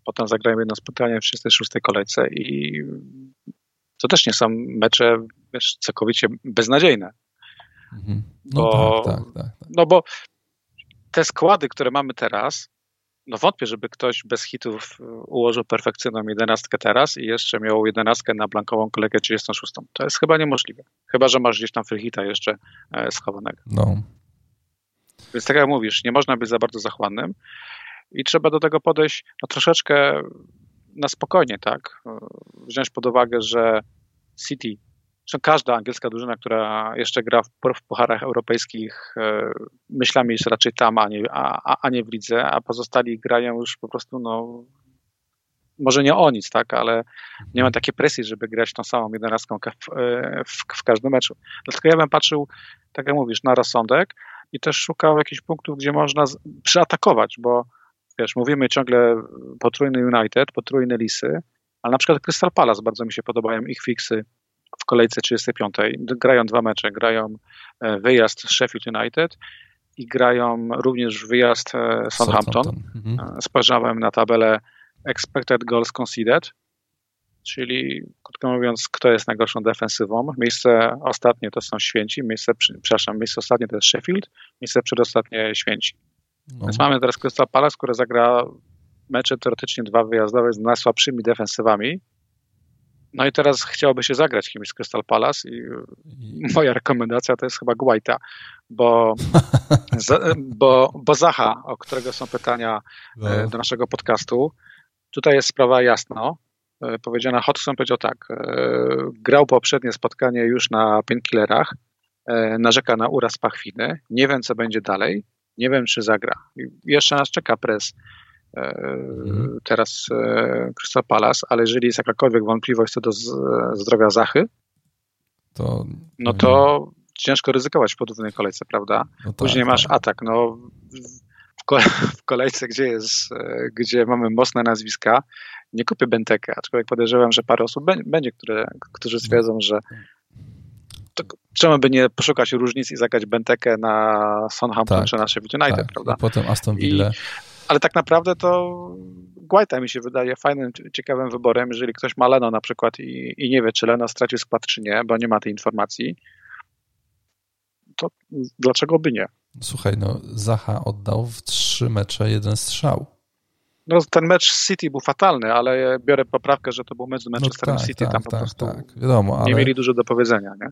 potem zagrają jedno spotkanie w 36 kolejce i to też nie są mecze wiesz, całkowicie beznadziejne. Mhm. No, bo, tak, tak, tak, tak. no bo te składy, które mamy teraz, no wątpię, żeby ktoś bez hitów e, ułożył perfekcyjną jedenastkę teraz i jeszcze miał jedenastkę na blankową kolegę 36. To jest chyba niemożliwe. Chyba, że masz gdzieś tam freehita jeszcze e, schowanego. No. Więc tak jak mówisz, nie można być za bardzo zachłannym i trzeba do tego podejść no, troszeczkę na spokojnie, tak? E, wziąć pod uwagę, że City każda angielska drużyna, która jeszcze gra w, w pucharach europejskich, e, myślami jest raczej tam, a nie, a, a nie w lidze, a pozostali grają już po prostu, no, może nie o nic, tak, ale nie ma takiej presji, żeby grać tą samą jedenastką w, e, w, w każdym meczu. Dlatego ja bym patrzył, tak jak mówisz, na rozsądek i też szukał jakichś punktów, gdzie można z, przyatakować, bo wiesz, mówimy ciągle potrójny United, potrójne Lisy, ale na przykład Crystal Palace bardzo mi się podobają ich fiksy kolejce 35. Grają dwa mecze, grają e, wyjazd Sheffield United i grają również wyjazd e, Southampton. Southampton. Mhm. E, spojrzałem na tabelę expected goals conceded, czyli krótko mówiąc, kto jest najgorszą defensywą. Miejsce ostatnie to są Święci, miejsce, przepraszam, miejsce ostatnie to jest Sheffield, miejsce przedostatnie Święci. No. Więc mamy teraz Crystal Palace, które zagra mecze teoretycznie dwa wyjazdowe z najsłabszymi defensywami, no i teraz chciałoby się zagrać kimś z Crystal Palace i moja rekomendacja to jest chyba Guaita, bo, bo, bo Zaha, o którego są pytania no. E, do naszego podcastu, tutaj jest sprawa jasno e, powiedziana. Hodgson powiedział tak, e, grał poprzednie spotkanie już na painkillerach, narzeka na uraz pachwiny, nie wiem co będzie dalej, nie wiem czy zagra. Jeszcze nas czeka pres mhm. teraz e, Crystal Palace, ale jeżeli jest jakakolwiek wątpliwość co do zdrowia Zachy, to, no to mhm. ciężko ryzykować w podwójnej kolejce, prawda? No Później tak, masz tak. atak, no w kolejce, gdzie jest, e, gdzie mamy mocne nazwiska, nie kupię Bentekę, aczkolwiek podejrzewam, że parę osób będzie, które, którzy no. stwierdzą, że to, czemu by nie poszukać różnic i zagrać Bentekę na Southampton tak, czy na Sheffield United, tak. prawda? I potem Aston Villa. Ale tak naprawdę to Guaita mi się wydaje fajnym, ciekawym wyborem, jeżeli ktoś ma Leno na przykład i, i nie wie, czy Leno stracił skład, czy nie, bo nie ma tej informacji, to dlaczego by nie? Słuchaj, no Zaha oddał w trzy mecze jeden strzał. No ten mecz City był fatalny, ale biorę poprawkę, że to był mecz z Manchesterem no tak, City, tak, tam po tak, prostu tak. Wiadomo, ale... nie mieli dużo do powiedzenia. Nie?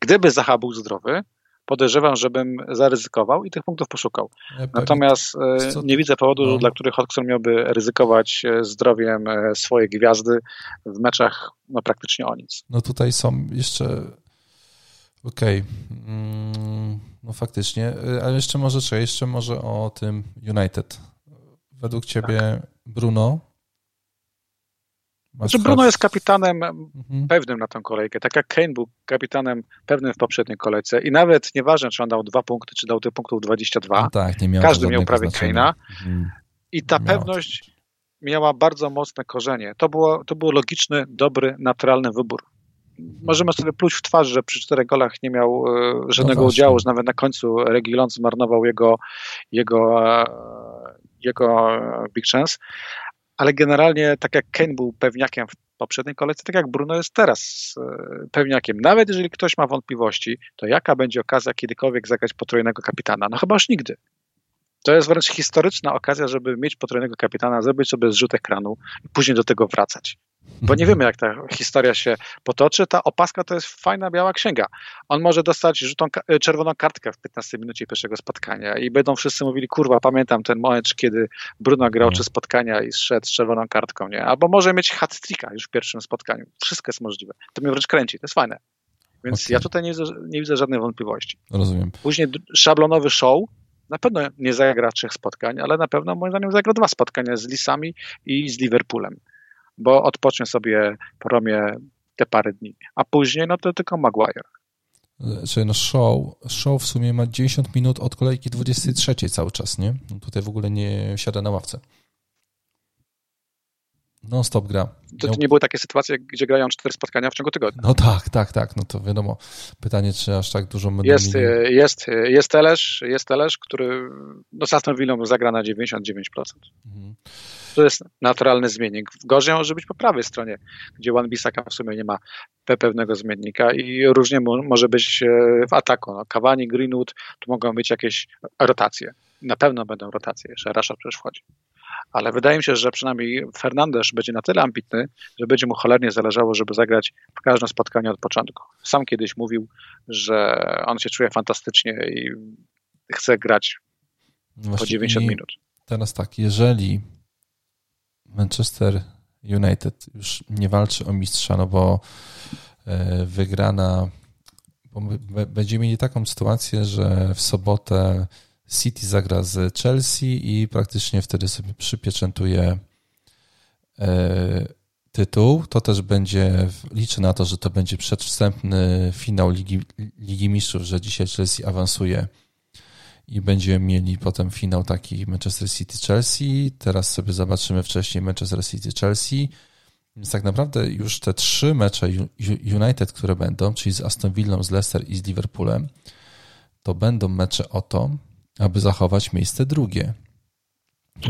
Gdyby Zaha był zdrowy, podejrzewam, żebym zaryzykował i tych punktów poszukał. Natomiast e, nie widzę powodu, no. dla których Hodgson miałby ryzykować e, zdrowiem e, swojej gwiazdy w meczach no, praktycznie o nic. No tutaj są jeszcze okej. Okay. Mm, no faktycznie, ale jeszcze może czy jeszcze może o tym United. Według ciebie tak. Bruno znaczy Bruno jest kapitanem mhm. pewnym na tę kolejkę, tak jak Kane był kapitanem pewnym w poprzedniej kolejce i nawet nieważne, czy on dał dwa punkty, czy dał tych punktów 22, no tak, nie miał każdy miał prawie Kane'a mhm. i ta pewność miała bardzo mocne korzenie. To było, to był logiczny, dobry, naturalny wybór. możemy sobie pluć w twarz, że przy czterech golach nie miał e, żadnego no udziału, że nawet na końcu Regilon zmarnował jego, jego, e, jego big chance, ale generalnie tak jak Kane był pewniakiem w poprzedniej kolejce, tak jak Bruno jest teraz pewniakiem. Nawet jeżeli ktoś ma wątpliwości, to jaka będzie okazja kiedykolwiek zagrać potrójnego kapitana? No chyba już nigdy. To jest wręcz historyczna okazja, żeby mieć potrójnego kapitana, zrobić sobie zrzut ekranu i później do tego wracać. Bo nie wiemy, jak ta historia się potoczy. Ta opaska to jest fajna biała księga. On może dostać żółtą, e, czerwoną kartkę w 15 minucie pierwszego spotkania i będą wszyscy mówili, kurwa, pamiętam ten moment, kiedy Bruno grał trzy spotkania i zszedł z czerwoną kartką, nie? Albo może mieć hat już w pierwszym spotkaniu. Wszystko jest możliwe. To mnie wręcz kręci, to jest fajne. Więc okay. ja tutaj nie, nie widzę żadnej wątpliwości. Rozumiem. Później szablonowy show, na pewno nie zagra trzech spotkań, ale na pewno moim zdaniem zagra dwa spotkania z Lisami i z Liverpoolem, bo odpocznie sobie promie te parę dni, a później no to tylko Maguire. Czyli no show, show w sumie ma 90 minut od kolejki 23 cały czas, nie? Tutaj w ogóle nie siada na ławce. Non-stop gra. To, to, nie były takie sytuacje, gdzie grają cztery spotkania w ciągu tygodnia. No tak, tak, tak. No to wiadomo. Pytanie, czy aż tak dużo będą jest, mieli... jest, jest Telesz, jest Telesz, który no, z Aston Villą zagra na 99%. Mhm. To jest naturalny zmiennik. Gorzej może być po prawej stronie, gdzie One Bisaka w sumie nie ma pewnego zmiennika i różnie może być e, w ataku. No, Cavani, Greenwood, tu mogą być jakieś rotacje. Na pewno będą rotacje, jeszcze Rashford przecież wchodzi ale wydaje mi się, że przynajmniej Fernandez będzie na tyle ambitny, że będzie mu cholernie zależało, żeby zagrać w każdym spotkaniu od początku. Sam kiedyś mówił, że on się czuje fantastycznie i chce grać Właśnie po 90 minut. Teraz tak, jeżeli Manchester United już nie walczy o mistrza, no bo e, wygrana, bo będziemy mieli taką sytuację, że w sobotę City zagra z Chelsea i praktycznie wtedy sobie przypieczętuje e, tytuł. To też będzie, liczę na to, że to będzie przedwstępny finał Ligi, Ligi Mistrzów, że dzisiaj Chelsea awansuje i będziemy mieli potem finał taki Manchester City-Chelsea. Teraz sobie zobaczymy wcześniej Manchester City-Chelsea. Więc tak naprawdę już te trzy mecze United, które będą, czyli z Aston Villą, z Leicester i z Liverpoolem, to będą mecze o to, aby zachować miejsce drugie.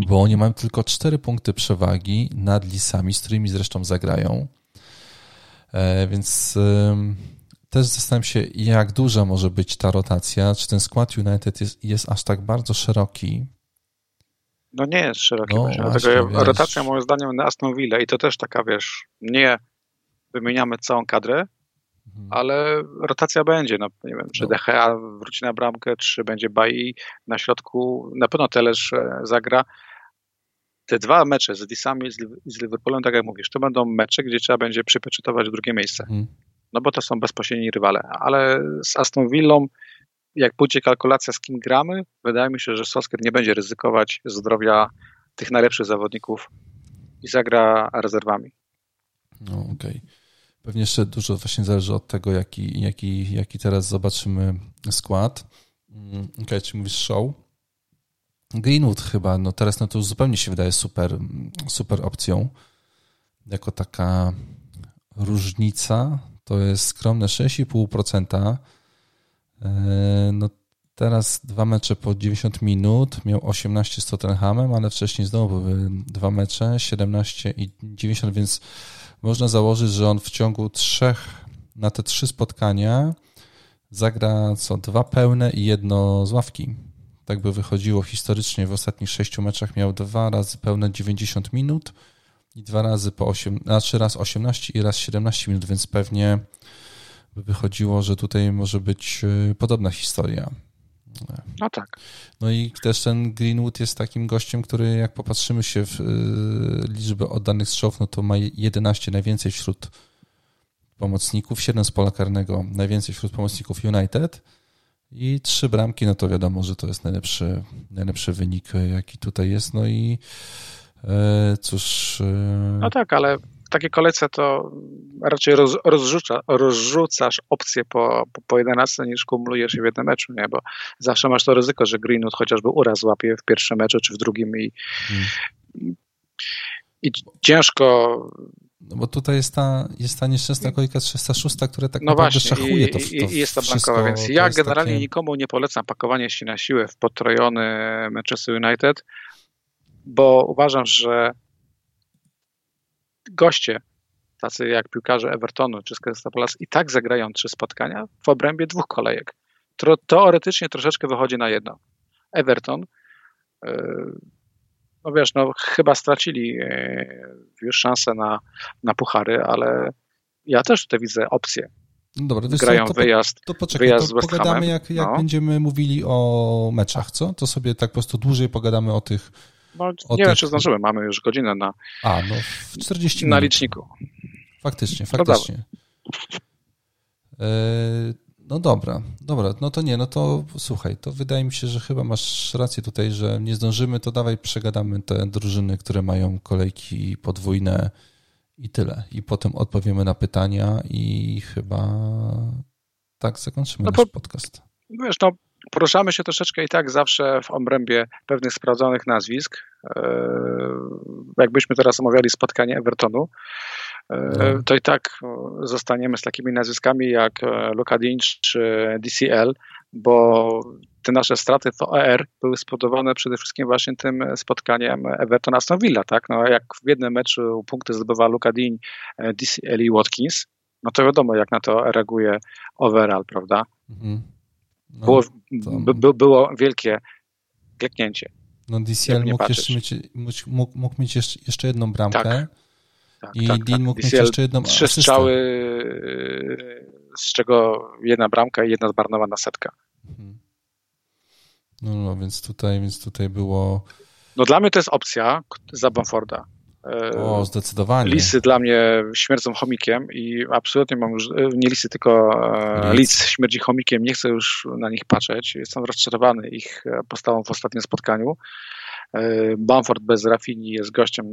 Bo oni mają tylko cztery punkty przewagi nad Lisami, z którymi zresztą zagrają. E, więc też zastanawiam się, jak duża może być ta rotacja. Czy ten skład United jest, jest aż tak bardzo szeroki? No nie jest szeroki. No, właśnie, dlatego wiesz. rotacja moim zdaniem na Aston Villa i to też taka, wiesz, nie wymieniamy całą kadrę, Mhm. ale rotacja będzie. No, nie wiem, czy no. DHA wróci na bramkę, czy będzie Bai na środku. Na pewno Telesz e, zagra. Te dwa mecze z Disami i z Liverpoolem, tak jak mówisz, to będą mecze, gdzie trzeba będzie przypieczetować drugie miejsce. Mhm. No bo to są bezpośredni rywale. Ale z Aston Villą, jak pójdzie kalkulacja, z kim gramy, wydaje mi się, że Sosker nie będzie ryzykować zdrowia tych najlepszych zawodników i zagra rezerwami. No, okej. Okay. Pewnie jeszcze dużo właśnie zależy od tego, jaki, jaki, jaki teraz zobaczymy skład. Mm, ok, czy mówisz show? Greenwood chyba, no teraz no to już zupełnie się wydaje super, super opcją. Jako taka różnica to jest skromne 6,5%. E, no teraz dwa mecze po 90 minut, miał 18 z Tottenhamem, ale wcześniej znowu były dwa mecze, 17 i 90, więc można założyć, że on w ciągu trzech, na te trzy spotkania zagra co dwa pełne i jedno z ławki. Tak by wychodziło historycznie w ostatnich sześciu meczach miał dwa razy pełne 90 minut i dwa razy po 8, znaczy raz 18 i raz 17 minut, więc pewnie by wychodziło, że tutaj może być y, podobna historia. No tak. No i też ten Greenwood jest takim gościem, który jak popatrzymy się w y, liczbę oddanych strzałów, no to ma 11 najwięcej wśród pomocników, 7 z pola karnego najwięcej wśród pomocników United i trzy bramki, no to wiadomo, że to jest najlepszy, najlepszy wynik, jaki tutaj jest. No i e, cóż. E... No tak, ale w takiej kolejce to raczej roz, rozrzuca, rozrzucasz opcje po, po, po 11 niż kumulujesz je w jednym meczu, nie? Bo zawsze masz to ryzyko, że Greenwood chociażby uraz łapie w pierwszym meczu czy w drugim i, hmm. i ciężko no bo tutaj jest ta, jest ta nieszczęsna kolejka 306, która tak no naprawdę właśnie, szachuje to, to i, i jest ta blankowa, więc ja generalnie takie... nikomu nie polecam pakowania się na siłę w potrojony Manchester United, bo uważam, że goście, tacy jak piłkarze Evertonu czy Crystal Palace i tak zagrają trzy spotkania w obrębie dwóch kolejek. Teoretycznie troszeczkę wychodzi na jedno. Everton yy, no wiesz, no chyba stracili e, już szansę na, na puchary, ale ja też tutaj widzę opcję. No dobra, Grają to, wyjazd, to poczekaj, wyjazd to pogadamy jak, jak no. będziemy mówili o meczach, co? To sobie tak po prostu dłużej pogadamy o tych... No, nie tych... wiem, czy zdążymy, mamy już godzinę na... A, no 40 minut. Na liczniku. Faktycznie, faktycznie. No no dobra, dobra, no to nie, no to słuchaj, to wydaje mi się, że chyba masz rację tutaj, że nie zdążymy, to dawaj przegadamy te drużyny, które mają kolejki podwójne i tyle. I potem odpowiemy na pytania i chyba tak zakończymy no nasz podcast. Wiesz, no poruszamy się troszeczkę i tak zawsze w obrębie pewnych sprawdzonych nazwisk. E, jakbyśmy teraz omawiali spotkanie Evertonu, no. to i tak zostaniemy z takimi nazwiskami jak e, Lukadin czy DCL, bo te nasze straty w OER były spowodowane przede wszystkim właśnie tym spotkaniem Everton Aston Villa, tak? No, jak w jednym meczu punkty zdobywa Lukadin, e, DCL i Watkins, no to wiadomo, jak na to reaguje overall, prawda? Mhm. No, było, to... by, było wielkie kleknięcie. No DCL mógł, jeszcze mieć, mógł, mógł mieć jeszcze jedną bramkę. Tak tak, I tak, Dean tak. mógł mieć jeszcze jedną Trzy asystę. strzały, z czego jedna bramka i jedna zmarnowana setka. Mhm. No, no, więc tutaj, więc tutaj było... No dla mnie to jest opcja za Bamforda. O, zdecydowanie. Lisy dla mnie śmierdzą chomikiem i absolutnie mam już, nie lisy, tylko e, Lic. Lic śmierdzi chomikiem, nie chcę już na nich patrzeć. Jestem rozczarowany ich postawą w ostatnim spotkaniu. E, Bamford bez Rafini jest gościem.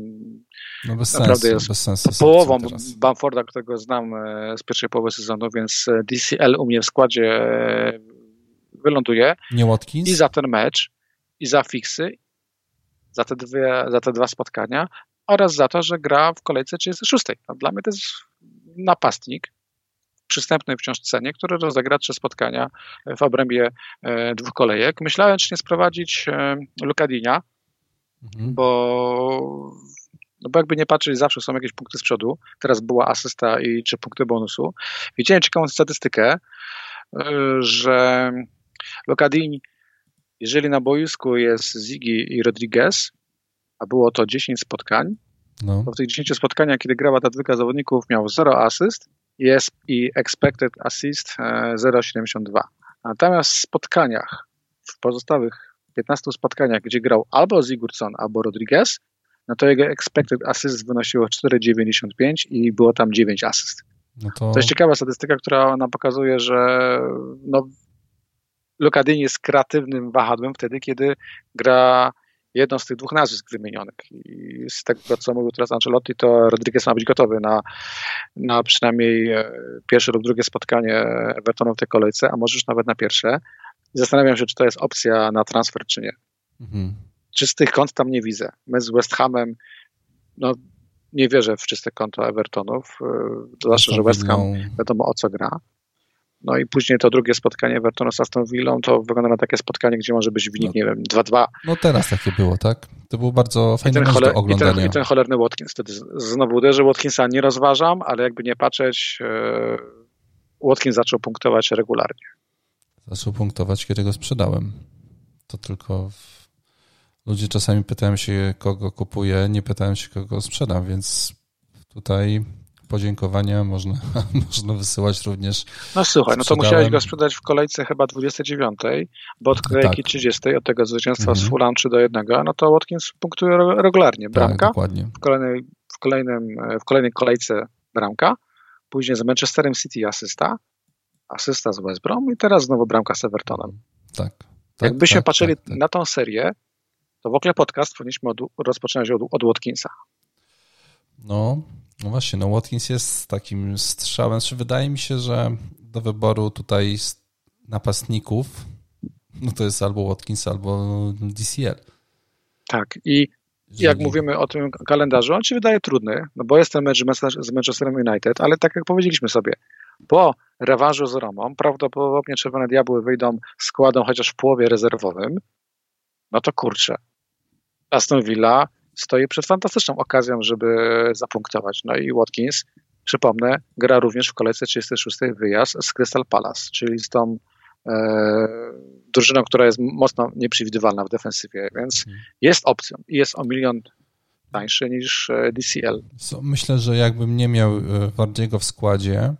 No bez naprawdę sensu, jest sensu połową Bamforda, którego znam e, z pierwszej połowy sezonu, więc e, DCL u mnie w składzie wyląduje. Nie Watkins? I za ten mecz, i za fiksy, za te, dwie, za te dwa spotkania oraz za to, że gra w kolejce 36. No, dla mnie to jest napastnik przystępnej wciąż cenie, który rozegra trzy spotkania w obrębie dwóch kolejek. Myślałem, czy nie sprowadzić Lukadinia, mhm. bo, no bo jakby nie patrzeć, zawsze są jakieś punkty z przodu. Teraz była asysta i trzy punkty bonusu. Widziałem ciekawą statystykę, y, że Lokadin, jeżeli na boisku jest Ziggy i Rodriguez, a było to 10 spotkań, no. to w tych 10 spotkaniach, kiedy grała ta dwójka zawodników, miał 0 asyst jest i expected assist 0,72. E, Natomiast w spotkaniach, w pozostałych 15 spotkaniach, gdzie grał albo Sigurdsson, albo Rodriguez, no to jego expected assist wynosiło 4,95 i było tam 9 asyst. No to... to... jest ciekawa statystyka, która nam pokazuje, że no, Lokadyn jest kreatywnym wahadłem wtedy, kiedy gra jedną z tych dwóch nazwisk wymienionych. I z tego, co mówił teraz Ancelotti, to Rodriguez ma być gotowy na, na przynajmniej e, pierwsze lub drugie spotkanie Evertonu w tej kolejce, a może już nawet na pierwsze. I zastanawiam się, czy to jest opcja na transfer, czy nie. Mhm. Czystych kont tam nie widzę. My z West Hamem, no nie wierzę w czyste konto Evertonów, y, zwłaszcza, że West Ham wiadomo o co gra. No i później to drugie spotkanie Evertonu z Aston Villą, to wygląda na takie spotkanie, gdzie może być wynik, no, nie wiem, 2-2. No teraz takie było, tak? To było bardzo fajne do oglądania. I ten, I ten cholerny Watkins. Wtedy znowu uderzy Watkinsa nie rozważam, ale jakby nie patrzeć, yy, Watkins zaczął punktować regularnie zaczął punktować, kiedy go sprzedałem. To tylko w... ludzie czasami pytają się, kogo kupuję, nie pytają się, kogo sprzedam, więc tutaj podziękowania można, można wysyłać również. No słuchaj, no to musiałeś go sprzedać w kolejce chyba 29, bo od kolejki tak. 30, od tego zwycięstwa mhm. z Fulham 3 do 1, no to Watkins punktuje regularnie. Tak, bramka, tak, dokładnie. W, kolejnej, w, kolejnym, w kolejnej kolejce bramka, później z Manchesterem City asysta, asysta z West Brom i teraz znowu bramka z Evertonem. Tak. tak Jakbyśmy tak, patrzyli tak, tak, na tą serię, to w ogóle podcast powinniśmy od, rozpoczynać od, od Watkinsa. No, no właśnie, no Watkins jest takim strzałem. Znaczy wydaje mi się, że do wyboru tutaj napastników no to jest albo Watkins, albo DCL. Tak, i jak mówimy o tym kalendarzu, on się wydaje trudny, no bo jest ten mecz z Manchesterem United, ale tak jak powiedzieliśmy sobie, po rewanżu z Romą prawdopodobnie Czerwone Diabły wyjdą składem chociaż w połowie rezerwowym, no to kurczę, Aston Villa stoi przed fantastyczną okazją, żeby zapunktować. No i Watkins, przypomnę, gra również w kolejce 36 wyjazd z Crystal Palace, czyli z tą e, drużyną, która jest mocno nieprzewidywalna w defensywie, więc hmm. jest opcją i jest o milion tańszy niż e, DCL. Myślę, że jakbym nie miał e, Wardiego w składzie,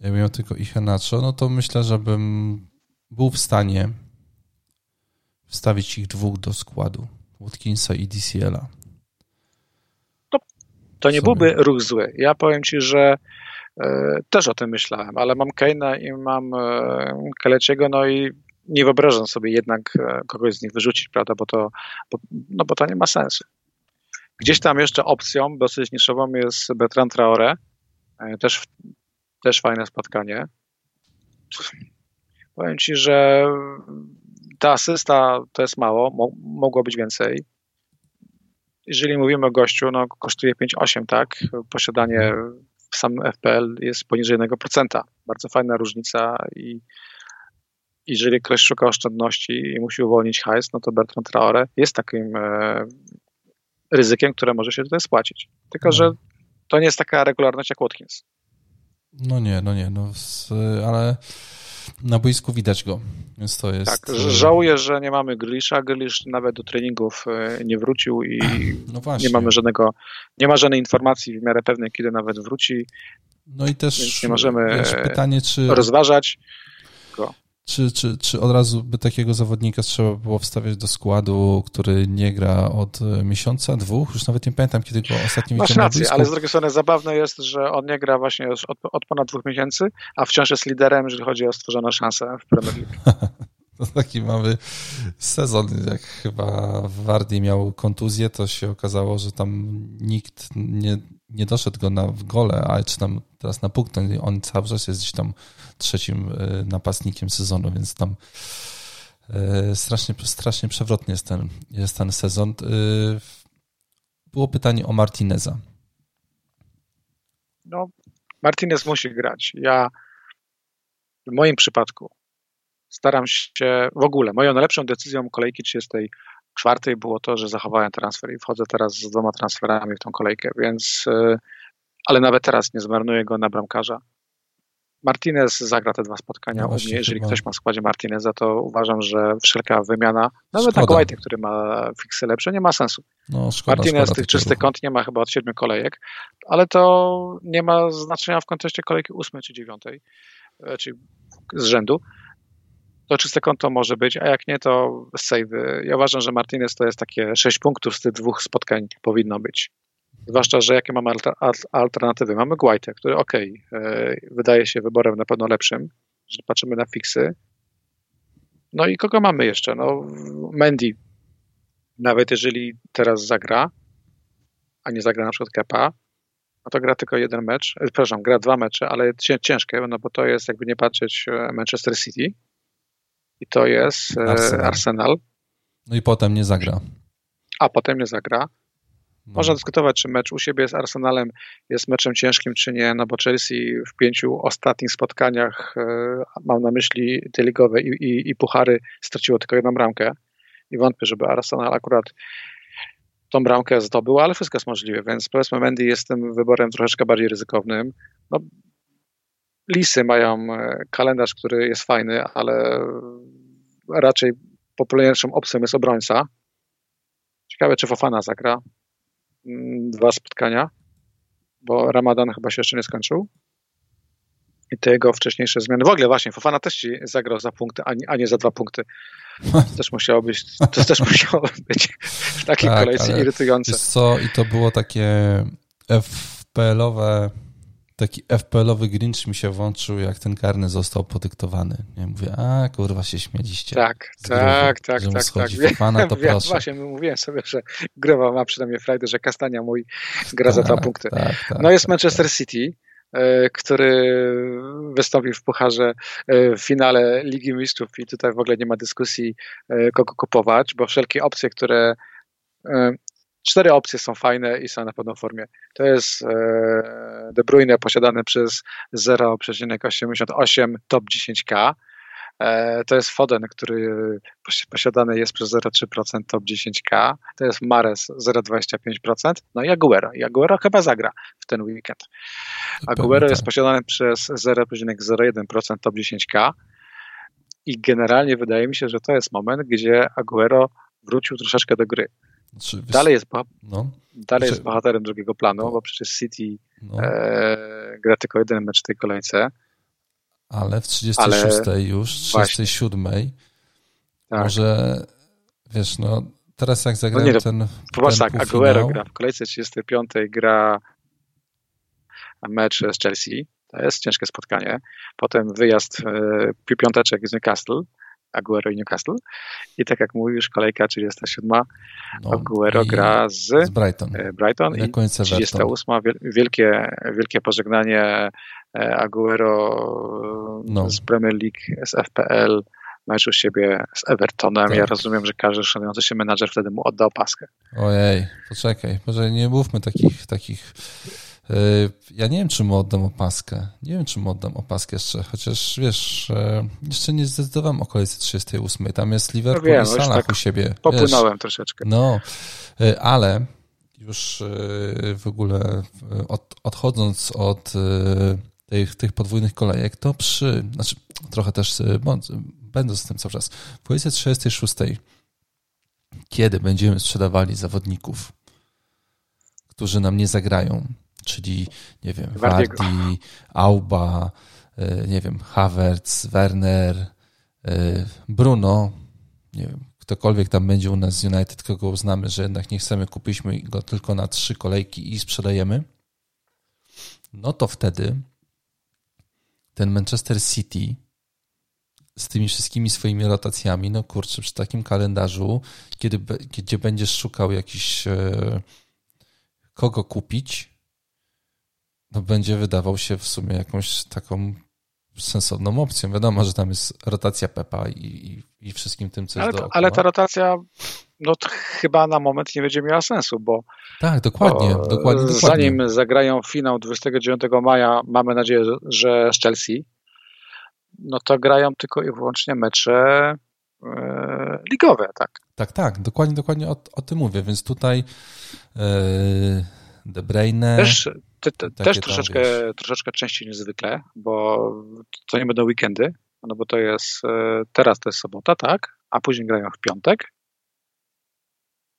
jakbym miał tylko Ihenacho, no to myślę, że bym był w stanie wstawić ich dwóch do składu, Watkinsa i DCL-a. To, to nie byłby ruch zły. Ja powiem Ci, że e, też o tym myślałem, ale mam Keina i mam e, Keleciego, no i nie wyobrażam sobie jednak e, kogoś z nich wyrzucić, prawda, bo to, bo, no bo to nie ma sensu. Gdzieś tam jeszcze opcją dosyć niszową jest Bertrand Traore, też, też fajne spotkanie. Powiem Ci, że ta asysta to jest mało, mo mogło być więcej. Jeżeli mówimy o gościu, no kosztuje 5,8, tak? Posiadanie w samym FPL jest poniżej 1%. Bardzo fajna różnica i jeżeli ktoś szuka oszczędności i musi uwolnić hajs, no to Bertrand Traore jest takim e, ryzykiem, które może się tutaj spłacić. Tylko, że mhm. to nie jest taka regularność jak Watkins. No nie, no nie, no, ale na boisku widać go, więc to jest... Tak, e, żałuję, że nie mamy Grisza. Grisz nawet do treningów e, nie wrócił i no nie mamy żadnego, nie ma żadnej informacji w miarę pewnej, kiedy nawet wróci. No i też nie możemy pytanie, czy... rozważać. Czy, czy, czy od razu by takiego zawodnika trzeba było wstawiać do składu, który nie gra od miesiąca, dwóch? Już nawet nie pamiętam, kiedy go ostatnio Masz rację, ale z drugiej strony zabawne jest, że on nie gra właśnie już od, od ponad dwóch miesięcy, a wciąż jest liderem, jeżeli chodzi o stworzone szanse w Premier League. To taki mamy sezon, jak chyba Wardy miał kontuzję, to się okazało, że tam nikt nie, nie doszedł go na, w gole, a czy tam teraz na punkt, on cały czas jest gdzieś tam trzecim e, napastnikiem sezonu, więc tam e, strasznie, strasznie przewrotnie jest ten, jest ten sezon. E, było pytanie o Martineza. No, Martinez musi grać. Ja w moim przypadku staram się w ogóle, moją najlepszą decyzją kolejki 34 było to, że zachowałem transfer i wchodzę teraz z dwoma transferami w tą kolejkę, więc ale nawet teraz nie zmarnuję go na bramkarza. Martinez zagra te dwa spotkania no u mnie. Jeżeli chyba. ktoś ma w składzie Martineza, to uważam, że wszelka wymiana, nawet na White, który ma fiksy lepsze, nie ma sensu. No, szkoda, Martinez szkoda tych czystych kąt nie ma chyba od siedmiu kolejek, ale to nie ma znaczenia w kontekście kolejki ósmej czy dziewiątej, e, czyli z rzędu. To czyste konto może być, a jak nie, to save. Ja uważam, że Martinez to jest takie sześć punktów z tych dwóch spotkań powinno być. Zwłaszcza, że jakie mamy alternatywy? Mamy Guaitę, który ok, e, wydaje się wyborem na pewno lepszym, jeżeli patrzymy na fixy. No i kogo mamy jeszcze? No, Mendy. Nawet jeżeli teraz zagra, a nie zagra na przykład Kepa, no to gra tylko jeden mecz, e, przepraszam, gra dwa mecze, ale ciężkie, no bo to jest jakby nie patrzeć e, Manchester City i to jest Arsenal. Arsenal. No i potem nie zagra. A potem nie zagra. No. Można dyskutować, czy mecz u siebie z Arsenalem jest meczem ciężkim, czy nie, no bo Chelsea w pięciu ostatnich spotkaniach, e, mam na myśli te ligowe i, i, i puchary, straciło tylko jedną bramkę i wątpię, żeby Arsenal akurat tą bramkę zdobył, ale wszystko jest możliwe, więc powiedzmy Mendy jest tym wyborem troszeczkę bardziej ryzykownym. No, Lisy mają e, kalendarz, który jest fajny, ale raczej popularniejszą opcją jest obrońca. Ciekawe, czy Fofana zagra. Mm, dwa spotkania, bo Ramadan chyba się jeszcze nie skończył. I te jego wcześniejsze zmiany. W ogóle właśnie, Fofana też ci zagrał za punkty, a nie, a nie za dwa punkty. To też musiało być, to też musiało być w takiej tak, kolejce irytujące. co, i to było takie FPL-owe taki FPL-owy Grinch mi się włączył, jak ten karny został podyktowany. Nie mówię, a kurwa się śmieliście. Tak, tak, tak, że tak, tak. Fofana, to proszę. Właśnie mówiłem sobie, że Growa ma przynajmniej frajdę, że Kastania mój gra tak, za dwa punkty. Tak, tak, no jest tak, Manchester tak. City, e, który wystąpił w pucharze e, w finale Ligi Mistrzów i tutaj w ogóle nie ma dyskusji, e, kogo kupować, bo wszelkie opcje, które cztery opcje są fajne i są na pewno w formie. To jest De Bruyne posiadany przez 0,88 top 10k. E, to jest Foden, który posiadany jest przez 0,3% top 10k. To jest Mares 0,25%. No i Aguero. I Aguero chyba zagra w ten weekend. Aguero jest tak. posiadany przez 0,01% top 10k. I generalnie wydaje mi się, że to jest moment, gdzie Aguero wrócił troszeczkę do gry. Znaczy, dalej jest, no. dalej jest znaczy- bohaterem drugiego planu, no. bo przecież City no. e, gra tylko jeden mecz w tej kolejce. Ale w 36 Ale... już, 37 tak. może, wiesz, no teraz jak zagrałem no nie, ten Popatrz tak, Aguero gra w kolejce 35 gra mecz z Chelsea, to jest ciężkie spotkanie. Potem wyjazd e, piąteczek z Newcastle, Aguero i Newcastle. I tak jak mówisz, kolejka 37. No, Aguero gra z, z Brighton. E, Brighton i 38. Wielkie, wielkie pożegnanie e, Aguero no. z Premier League, z FPL, mecz u siebie z Evertonem. Tak. Ja rozumiem, że każdy szanujący się menadżer wtedy mu oddał paskę. Ojej, poczekaj, może nie mówmy takich, takich ja nie wiem, czy mu oddam opaskę. Nie wiem, czy mu oddam opaskę jeszcze, chociaż wiesz, e, jeszcze nie zdecydowałem o kolejce 38. Tam jest Liverpool no wiem, i Salah tak u siebie. Popłynąłem wiesz, troszeczkę. No, e, ale już w ogóle od, odchodząc od tych, tych podwójnych kolejek, to przy, znaczy trochę też będąc z tym cały czas, w kolejce 36, kiedy będziemy sprzedawali zawodników, którzy nam nie zagrają, czyli nie wiem, Wardy, Auba, e, nie wiem, Havertz, Werner, e, Bruno, nie wiem, ktokolwiek tam będzie u nas z United, kogo uznamy, że jednak nie chcemy, kupiliśmy go tylko na trzy kolejki i sprzedajemy, no to wtedy ten Manchester City z tymi wszystkimi swoimi rotacjami, no kurczę, przy takim kalendarzu, kiedy, gdzie będziesz szukał jakiś e, kogo kupić, no będzie wydawał się w sumie jakąś taką sensowną opcją. Wiadomo, że tam jest rotacja Pepa i, i, i wszystkim tym, co ale, jest dookoła. Ale ta rotacja no chyba na moment nie będzie miała sensu, bo tak, dokładnie, bo dokładnie, dokładnie. Zanim zagrają finał 29 maja, mamy nadzieję, że z Chelsea, no to grają tylko i wyłącznie mecze e, ligowe, tak? Tak, tak, dokładnie, dokładnie o, o tym mówię, więc tutaj e, De Bruyne... Też, te, te, też troszeczkę, troszeczkę częściej niż zwykle, bo to nie będą weekendy, no bo to jest, e, teraz to jest sobota, tak, a później grają w piątek,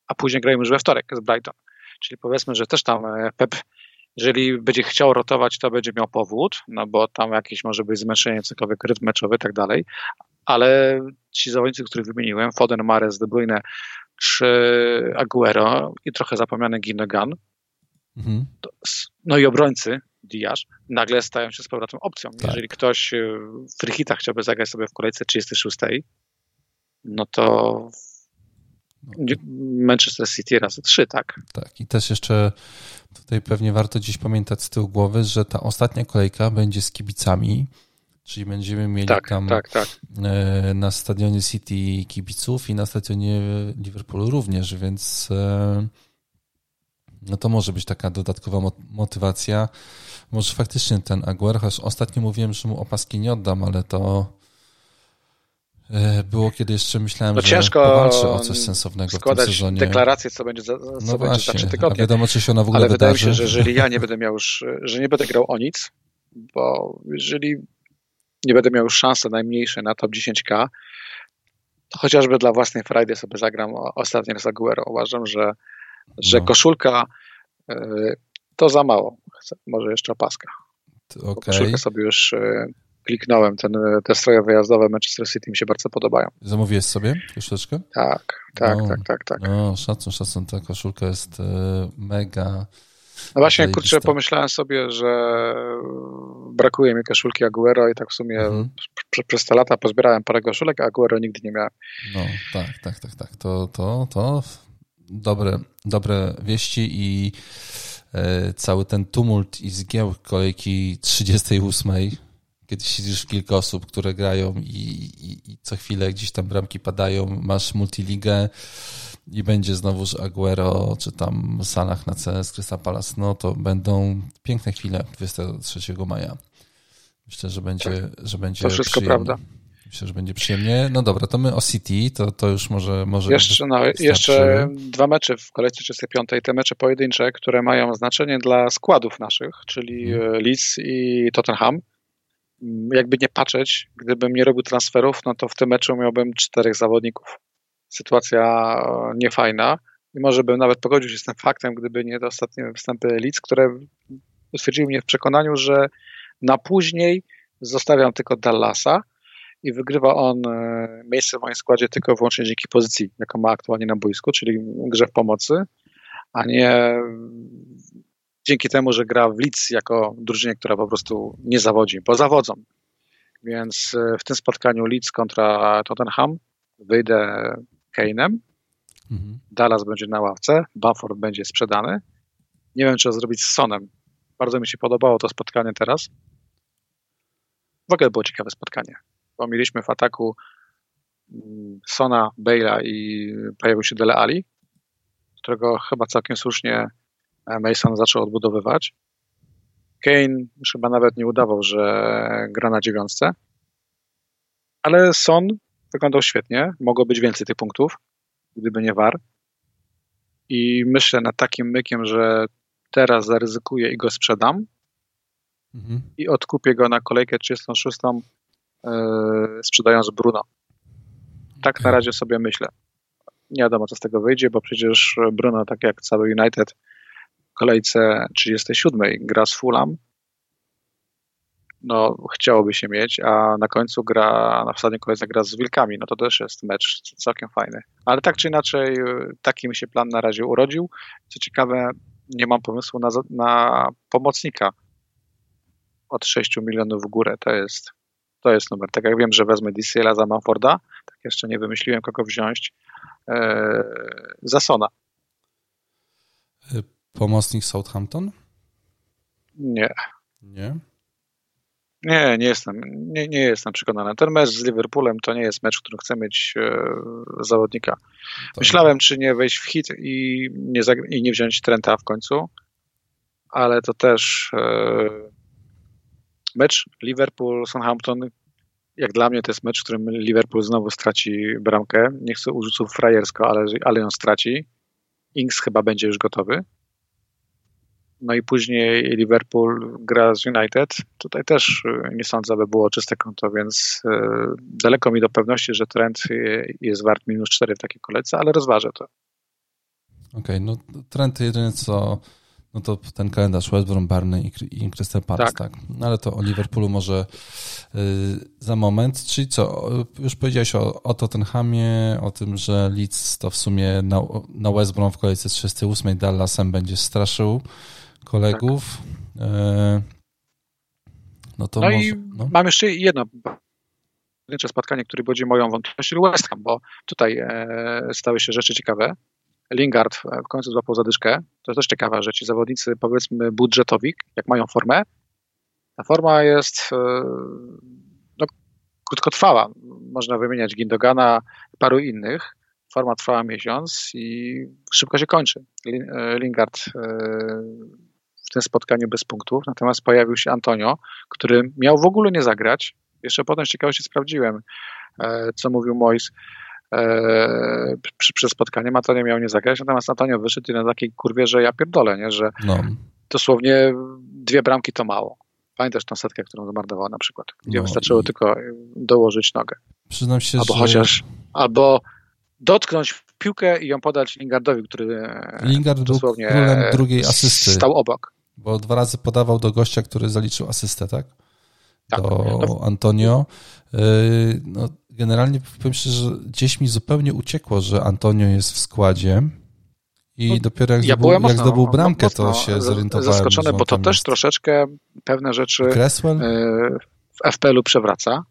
a później grają już we wtorek z Brighton. Czyli powiedzmy, że też tam e, Pep, jeżeli będzie chciał rotować, to będzie miał powód, no bo tam jakieś może być zmęczenie, cokolwiek, rytm meczowy i tak dalej, ale ci zawodnicy, których wymieniłem, Foden, Mares, De Bruyne czy Aguero i trochę zapomniany Gindogan, Mhm. No i obrońcy, Diaz, nagle stają się z powrotem opcją. Tak. Jeżeli ktoś e, w Frichita chciałby zagrać sobie w kolejce 36, no to no. Manchester City razy 3, tak? Tak, i też jeszcze tutaj pewnie warto dziś pamiętać z tyłu głowy, że ta ostatnia kolejka będzie z kibicami, czyli będziemy mieli tak, tam tak, tak. E, na stadionie City kibiców i na stadionie Liverpoolu również, więc e, no to może być taka dodatkowa motywacja. Może faktycznie ten Aguero, chociaż ostatnio mówiłem, że mu opaski nie oddam, ale to e, było, kiedy jeszcze myślałem, no że ciężko powalczę o coś sensownego w tym sezonie. deklarację, co będzie za, co no będzie właśnie, za trzy tygodnie. Wiadomo, czy się ona w ogóle Ale wydarzy. wydaje mi się, że jeżeli ja nie będę miał już, że nie będę grał o nic, bo jeżeli nie będę miał już szansy najmniejszej na top 10k, to chociażby dla własnej Friday sobie zagram ostatni raz Aguero. Uważam, że, że no. koszulka e, to za mało. Może jeszcze opaska. Okay. Koszulkę sobie już e, kliknąłem. Ten, te stroje wyjazdowe Manchester City mi się bardzo podobają. Zamówiłeś sobie koszuleczkę? Tak, tak, no, tak, tak, tak. No, szacun, szacun. Ta koszulka jest e, mega... No właśnie, kurczę, pomyślałem sobie, że brakuje mi koszulki Aguero i tak w sumie mhm. przez te lata pozbierałem parę koszulek, a Aguero nigdy nie miałem. No, tak, tak, tak, tak. To, to, to dobre, dobre wieści i e, cały ten tumult i zgiełk kolejki 38, kiedy siedzisz kilka osób, które grają i, i, i, co chwilę gdzieś tam bramki padają, masz multiligę, i będzie znowuż Aguero, czy tam Salah na CS, Crystal Palace, no to będą piękne chwile 23 maja. Myślę, że będzie, tak. że będzie To wszystko przyjemnie. prawda. Myślę, że będzie przyjemnie. No dobra, to my o City, to, to już może... może jeszcze, no, jeszcze dwa mecze w kolejce 35. Te mecze pojedyncze, które mają znaczenie dla składów naszych, czyli hmm. Leeds i Tottenham. Jakby nie patrzeć, gdybym nie robił transferów, no to w tym meczu miałbym czterech zawodników. Sytuacja niefajna i może bym nawet pogodził się z tym faktem, gdyby nie te ostatnie występy Leeds, które utwierdziły mnie w przekonaniu, że na później zostawiam tylko Dallasa, i wygrywa on e, miejsce w moim składzie tylko wyłącznie dzięki pozycji, jaką ma aktualnie na boisku, czyli grze w pomocy, a nie dzięki temu, że gra w Leeds jako drużynie, która po prostu nie zawodzi, bo zawodzą. Więc e, w tym spotkaniu Leeds kontra Tottenham wyjdę Kane'em, mhm. Dallas będzie na ławce, Bufford będzie sprzedany. Nie wiem, czy to zrobić z Sonem. Bardzo mi się podobało to spotkanie teraz. W ogóle było ciekawe spotkanie bo mieliśmy w ataku mm, Sona, Bale'a i pojawił się Dele Ali, którego chyba całkiem słusznie e, Mason zaczął odbudowywać. Kane chyba nawet nie udawał, że gra na dziewiątce, ale Son wyglądał świetnie. Mogło być więcej tych punktów, gdyby nie war. I myślę nad takim mykiem, że teraz zaryzykuję i go sprzedam mhm. i odkupię go na kolejkę 36 E, sprzedając Bruno. Tak na razie sobie myślę. Nie wiadomo, co z tego wyjdzie, bo przecież Bruno, tak jak cały United, w kolejce 37 gra z Fulham. No, chciałoby się mieć, a na końcu gra, na ostatniej kolejce gra z Wilkami. No to też jest mecz całkiem fajny. Ale tak czy inaczej, taki mi się plan na razie urodził. Co ciekawe, nie mam pomysłu na, na pomocnika od 6 milionów w górę. To jest to jest numer. Tak jak wiem, że wezmę DCL za Manforda, tak jeszcze nie wymyśliłem, kogo wziąć e, za Sona. E, pomocnik Southampton? Nie. Nie? Nie, nie jestem, nie, nie jestem przekonany. Ten mecz z Liverpoolem to nie jest mecz, w którym chcę mieć e, zawodnika. To Myślałem, czy nie wejść w hit i nie, i nie wziąć Trenta w końcu, ale to też e, Mecz Liverpool-Southampton, jak dla mnie to jest mecz, w którym Liverpool znowu straci bramkę. Nie chcę słów frajersko, ale, ale ją straci. Ings chyba będzie już gotowy. No i później Liverpool gra z United. Tutaj też y, nie sądzę, aby było czyste konto, więc y, daleko mi do pewności, że trend jest wart minus 4 w takiej kolejce, ale rozważę to. Okej, okay, no trend jedynie co no to ten kalendarz West Brom, Barney i, Crystal Palace, tak. tak. No ale to o Liverpoolu może y, za moment. Czyli co, już powiedziałeś o, o Tottenhamie, o tym, że Leeds to w sumie na, na West Brom w kolejce 38 Dallasem będzie straszył kolegów. Tak. No to no może, i no. mam jeszcze jedno spotkanie, które będzie moją wątpliwością, West Ham, bo tutaj e, stały się rzeczy ciekawe. Lingard w końcu złapał zadyszkę. To jest też ciekawa rzecz. Zawodnicy, powiedzmy, budżetowi, jak mają formę, ta forma jest e, no, krótkotrwała. Można wymieniać Gindogana, paru innych. Forma trwała miesiąc i szybko się kończy. E, Lingard e, w tym spotkaniu bez punktów, natomiast pojawił się Antonio, który miał w ogóle nie zagrać. Jeszcze potem z ciekawości sprawdziłem, co mówił Mois e, przy, przy spotkaniu. Antonio miał nie zagrać, natomiast Antonio wyszedł na takiej kurwie, że ja pierdolę, nie? że no. dosłownie dwie bramki to mało. Pamiętasz tą setkę, którą zmarnował na przykład, gdzie no, wystarczyło i... tylko dołożyć nogę. Przyznam się, albo że... chociaż, albo dotknąć piłkę i ją podać Lingardowi, który Lingard dosłownie był królem drugiej asysty. Stał obok. Bo dwa razy podawał do gościa, który zaliczył asystę, tak? tak. Do no. Antonio. No, generalnie powiem szczerze, że gdzieś mi zupełnie uciekło, że Antonio jest w składzie. I no, dopiero jak, ja zdobył, jak mocno, zdobył bramkę, to się zorientowałem. Zaskoczony, bo to też troszeczkę pewne rzeczy Cresswell? Y, w FPL-u przewraca.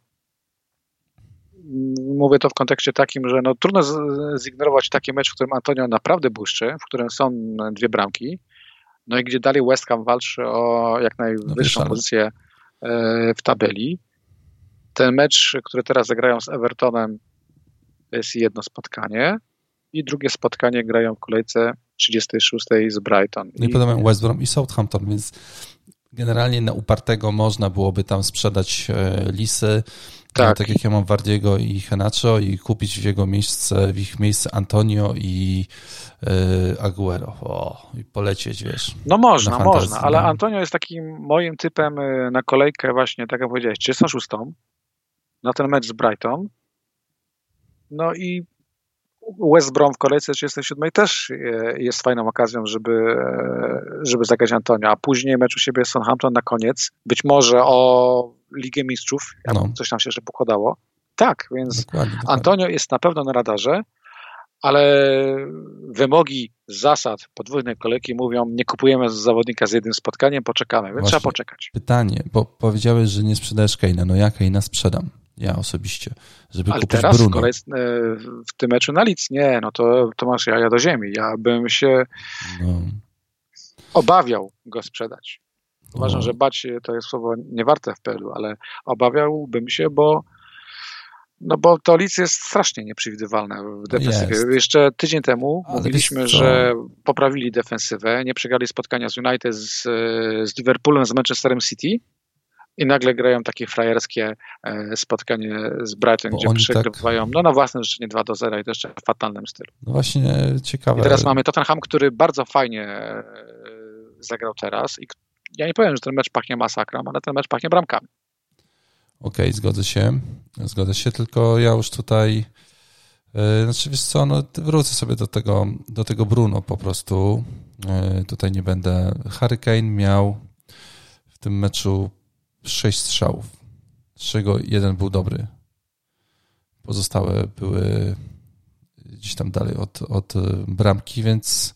Mówię to w kontekście takim, że no, trudno zignorować taki mecz, w którym Antonio naprawdę błyszczy, w którym są dwie bramki, no i gdzie dalej West Ham walczy o jak najwyższą no pozycję y, w tabeli. Ten mecz, który teraz zagrają z Evertonem, to jest jedno spotkanie. i drugie spotkanie grają w kolejce 36 z Brighton. No i, i potem West Brom i Southampton, więc generalnie na upartego można byłoby tam sprzedać e, lisy, tak. tak jak ja mam Wardiego i Henacho i kupić w jego miejsce, w ich miejsce Antonio i yy, Aguero. O, i polecieć, wiesz. No można, można, ale no. Antonio jest takim moim typem e, na kolejkę właśnie, tak jak powiedziałeś, 36 na ten mecz z Brighton. No i West Brom w kolejce 37 też e, jest fajną okazją, żeby, e, żeby zagrać Antonio, a później mecz u siebie Southampton na koniec, być może o Ligę Mistrzów, no. coś nam się jeszcze pokładało. Tak, więc dokładnie, dokładnie. Antonio jest na pewno na radarze, ale wymogi zasad podwójnej kolejki mówią, nie kupujemy zawodnika z jednym spotkaniem, poczekamy, więc Właśnie trzeba poczekać. Pytanie, bo powiedziałeś, że nie sprzedajesz Keina, no ja Keina sprzedam ja osobiście, żeby Ale kupić teraz Bruno. Jest, w tym meczu na Lidz, nie, no to, to masz jaja do ziemi. Ja bym się no. obawiał go sprzedać. Uważam, no. że bać to jest słowo niewarte w PL-u, ale obawiałbym się, bo no bo to Lidz jest strasznie nieprzewidywalne w defensywie. Jest. Jeszcze tydzień temu Ale mówiliśmy, że poprawili defensywę, nie przegrali spotkania z United, z, z Liverpoolem, z Manchesterem City i nagle grają takie frajerskie e, spotkanie z Brighton, Bo gdzie przegrywają tak... no na własne życzenie 2 do 0 i to jeszcze w fatalnym stylu. No właśnie ciekawe. I teraz mamy Tottenham, który bardzo fajnie e, zagrał teraz i ja nie powiem, że ten mecz pachnie masakrą, ale ten mecz pachnie bramkami. Okej, okay, zgodzę się. Zgodzę się, tylko ja już tutaj yy, znaczy wiesz co, no wrócę sobie do tego, do tego Bruno po prostu. Tutaj nie będę. Hurricane miał w tym meczu sześć strzałów, z czego jeden był dobry. Pozostałe były gdzieś tam dalej od, od bramki, więc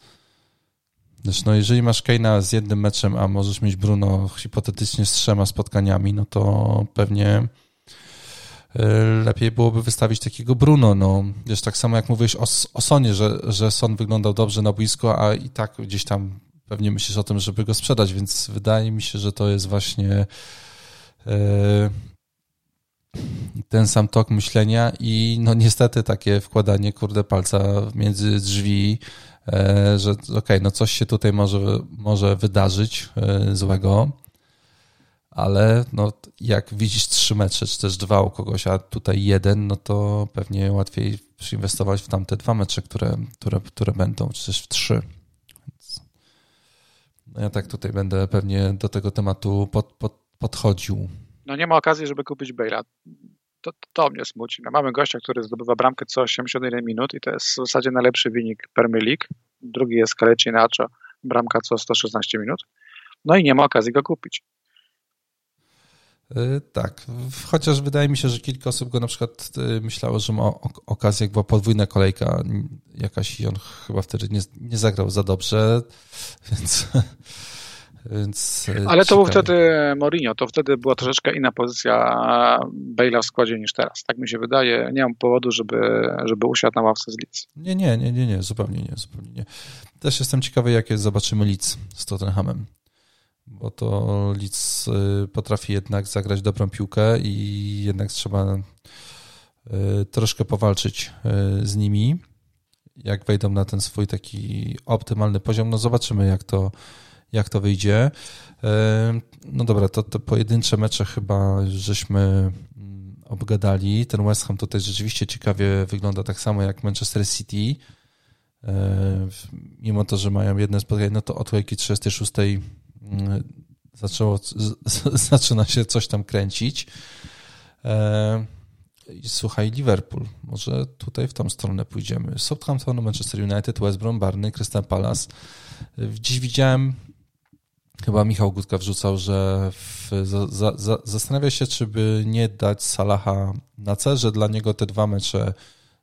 znaczy, no jeżeli masz Keina z jednym meczem, a możesz mieć Bruno hipotetycznie z trzema spotkaniami, no to pewnie y, lepiej byłoby wystawić takiego Bruno. No, wiesz, tak samo jak mówiłeś o, o Sonie, że, że Son wyglądał dobrze na boisko, a i tak gdzieś tam pewnie myślisz o tym, żeby go sprzedać, więc wydaje mi się, że to jest właśnie E, ten sam tok myślenia i no niestety takie wkładanie kurde palca między drzwi, e, że okej, okay, no coś się tutaj może, może wydarzyć e, złego, ale no jak widzisz trzy mecze, czy też dwa u kogoś, a tutaj jeden, no to pewnie łatwiej inwestować w tamte dwa mecze, które, które, które będą, czy też w trzy. Więc no ja tak tutaj będę pewnie do tego tematu pod, pod, podchodził. No nie ma okazji, żeby kupić Bale'a. To, to mnie smuci. No mamy gościa, który zdobywa bramkę co 81 minut i to jest w zasadzie najlepszy wynik Premier League. Drugi jest Kaleci Nacho, bramka co 116 minut. No i nie ma okazji go kupić. Yy, tak, chociaż wydaje mi się, że kilka osób go na przykład yy, myślało, że ma okazję, jak była podwójna kolejka jakaś i on chyba wtedy nie, nie zagrał za dobrze, więc Więc e, Ale to był wtedy Mourinho, to wtedy była troszeczkę inna pozycja Bale'a w składzie niż teraz. Tak mi się wydaje. Nie mam powodu, żeby, żeby usiadł na ławce z Leeds. Nie, nie, nie, nie, nie, zupełnie nie, zupełnie nie. Też jestem ciekawy, jakie zobaczymy Leeds z Tottenhamem. Bo to Leeds y, potrafi jednak zagrać dobrą piłkę i jednak trzeba y, troszkę powalczyć z nimi. Jak wejdą na ten swój taki optymalny poziom, no zobaczymy, jak to jak to wyjdzie. No dobra, to te pojedyncze mecze chyba żeśmy mm, obgadali. Ten West Ham tutaj rzeczywiście ciekawie wygląda tak samo jak Manchester City. Mimo to, że mają jedne spotkanie, no to od kolejki 36 mm, zaczęło, zaczyna się coś tam kręcić. Słuchaj, Liverpool, może tutaj w tą stronę pójdziemy. Southampton, Manchester United, West Brom, Barney, Crystal Palace. Dziś widziałem Chyba Michał Gutka wrzucał, że w, za, za, zastanawia się, czy by nie dać Salaha na C, że dla niego te dwa mecze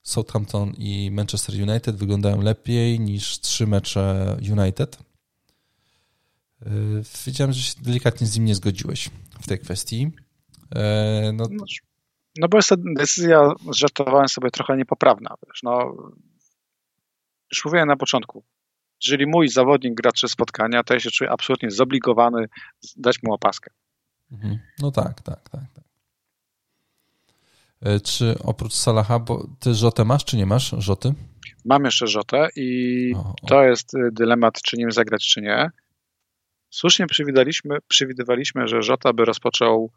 Southampton i Manchester United wyglądają lepiej niż trzy mecze United. Yy, wiedziałem, że się delikatnie z nim nie zgodziłeś w tej kwestii. Yy, no, no bo jest to decyzja, żartowałem sobie, trochę niepoprawna. Wiesz, no, już mówiłem na początku, jeżeli mój zawodnik gra trzy spotkania, to ja się czuję absolutnie zobligowany dać mu opaskę. Mhm. No tak, tak, tak. tak. E, czy oprócz Salaha, bo ty Rzotę masz, czy nie masz Rzoty? Mam jeszcze Rzotę i o, o. to jest y, dylemat, czy nim zagrać, czy nie. Słusznie przewidywaliśmy, przewidywaliśmy że Rzota by rozpoczął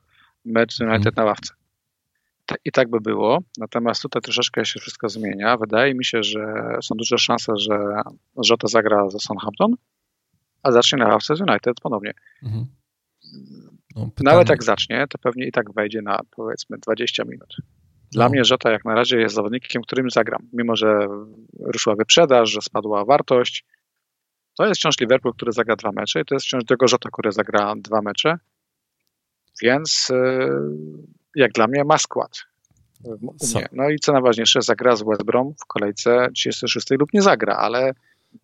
mecz United hmm. na ławce. I tak by było, natomiast tutaj troszeczkę się wszystko zmienia. Wydaje mi się, że są duże szanse, że Rzota zagra za Southampton, a zacznie na z United ponownie. Mhm. No, Nawet jak zacznie, to pewnie i tak wejdzie na powiedzmy 20 minut. Dla no. mnie Żota jak na razie jest zawodnikiem, którym zagram. Mimo, że ruszyła wyprzedaż, że spadła wartość, to jest wciąż Liverpool, który zagra dwa mecze i to jest wciąż tego Żota, który zagra dwa mecze. Więc y, jak dla mnie ma skład. No i co najważniejsze, zagra z West Brom w kolejce 36 lub nie zagra, ale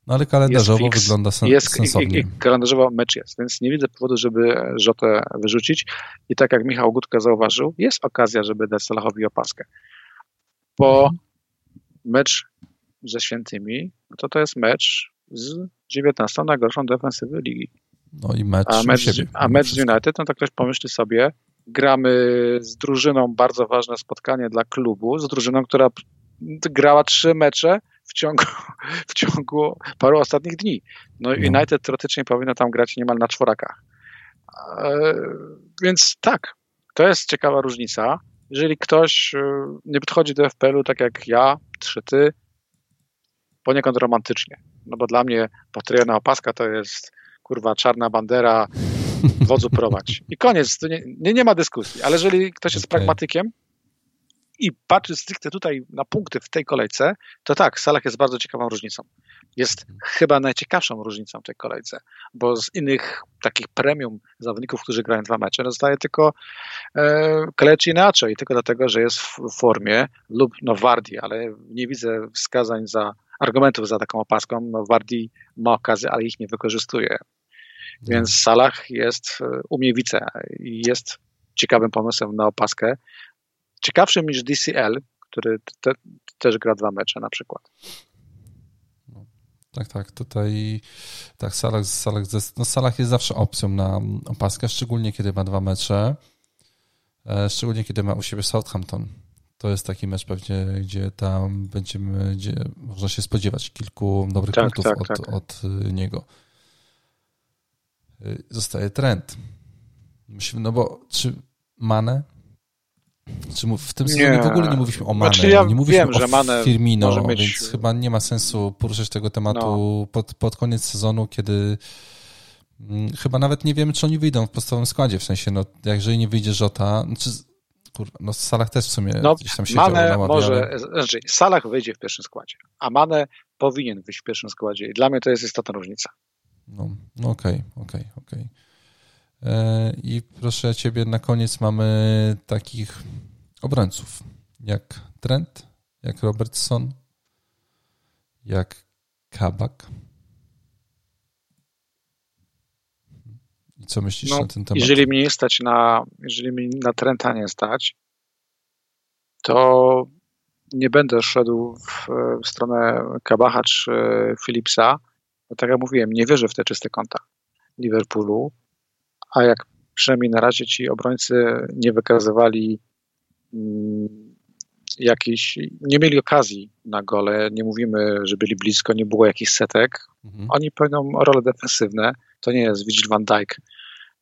no ale kalendarzowo wygląda sen, jest, sensownie. I, i, kalendarzowo mecz jest, więc nie widzę powodu, żeby Rzotę wyrzucić. I tak jak Michał Gutka zauważył, jest okazja, żeby dać Salahowi opaskę. Bo mhm. mecz ze Świętymi, no to to jest mecz z 19 najgorszą defensywy ligi. No i mecz a mecz, a mecz z United, no to ktoś pomyśli sobie, gramy z drużyną, bardzo ważne spotkanie dla klubu, z drużyną, która grała trzy mecze w ciągu, w ciągu paru ostatnich dni. No, no. United teoretycznie powinno tam grać niemal na czworakach. E, więc tak, to jest ciekawa różnica. Jeżeli ktoś e, nie podchodzi do FPL-u tak jak ja, czy ty, poniekąd romantycznie. No bo dla mnie potryjona opaska to jest kurwa czarna bandera, wodzu prowadź. I koniec, nie, nie, nie ma dyskusji. Ale jeżeli ktoś jest okay. pragmatykiem, i patrzy stricte tutaj na punkty w tej kolejce, to tak, Salah jest bardzo ciekawą różnicą. Jest mhm. chyba najciekawszą różnicą w tej kolejce, bo z innych takich premium zawodników, którzy grają dwa mecze, zostaje tylko e, Kelechi inaczej, tylko dlatego, że jest w formie lub no Wardi, ale nie widzę wskazań za argumentów za taką opaską. No Wardi ma okazję, ale ich nie wykorzystuje. Mhm. Więc Salah jest u mnie wice i jest ciekawym pomysłem na opaskę ciekawszym niż DCL, który te, też gra dwa mecze na przykład. No, tak, tak. Tutaj tak, Salah, Salah, no Salah jest zawsze opcją na opaskę, szczególnie kiedy ma dwa mecze, e, szczególnie kiedy ma u siebie Southampton. To jest taki mecz pewnie, gdzie tam będziemy, gdzie można się spodziewać kilku dobrych tak, punktów tak, od, tak. od niego. E, zostaje trend. Myślę, no bo czy Mane czy w tym sezonie w ogóle nie mówiliśmy o Mane, znaczy ja nie mówiliśmy wiem, o że Mane Firmino, mieć... więc chyba nie ma sensu poruszać tego tematu no. pod, pod koniec sezonu, kiedy hmm, chyba nawet nie wiemy, czy oni wyjdą w podstawowym składzie, w sensie, no, jeżeli nie wyjdzie Żota, znaczy, kurwa, no Salah też w sumie no, gdzieś tam siedział Mane może, znaczy Salah wyjdzie w pierwszym składzie, a Mane powinien wyjść w pierwszym składzie i dla mnie to jest istotna różnica. No, no okej, okay, okej, okay, okej. Okay. E, I proszę Ciebie, na koniec mamy takich obrońców jak Trent, jak Robertson, jak Kabak. I co myślisz no, na ten temat? Jeżeli mnie stać na, jeżeli mnie na Trenta nie stać, to nie będę szedł w, w stronę Kabacha czy Philipsa, tak jak mówiłem, nie wierzę w te czyste konta Liverpoolu a jak przynajmniej na razie ci obrońcy nie wykazywali mm, jakiejś, nie mieli okazji na gole, nie mówimy, że byli blisko, nie było jakichś setek. Mhm. Oni pełnią role defensywne. To nie jest Virgil van Dijk,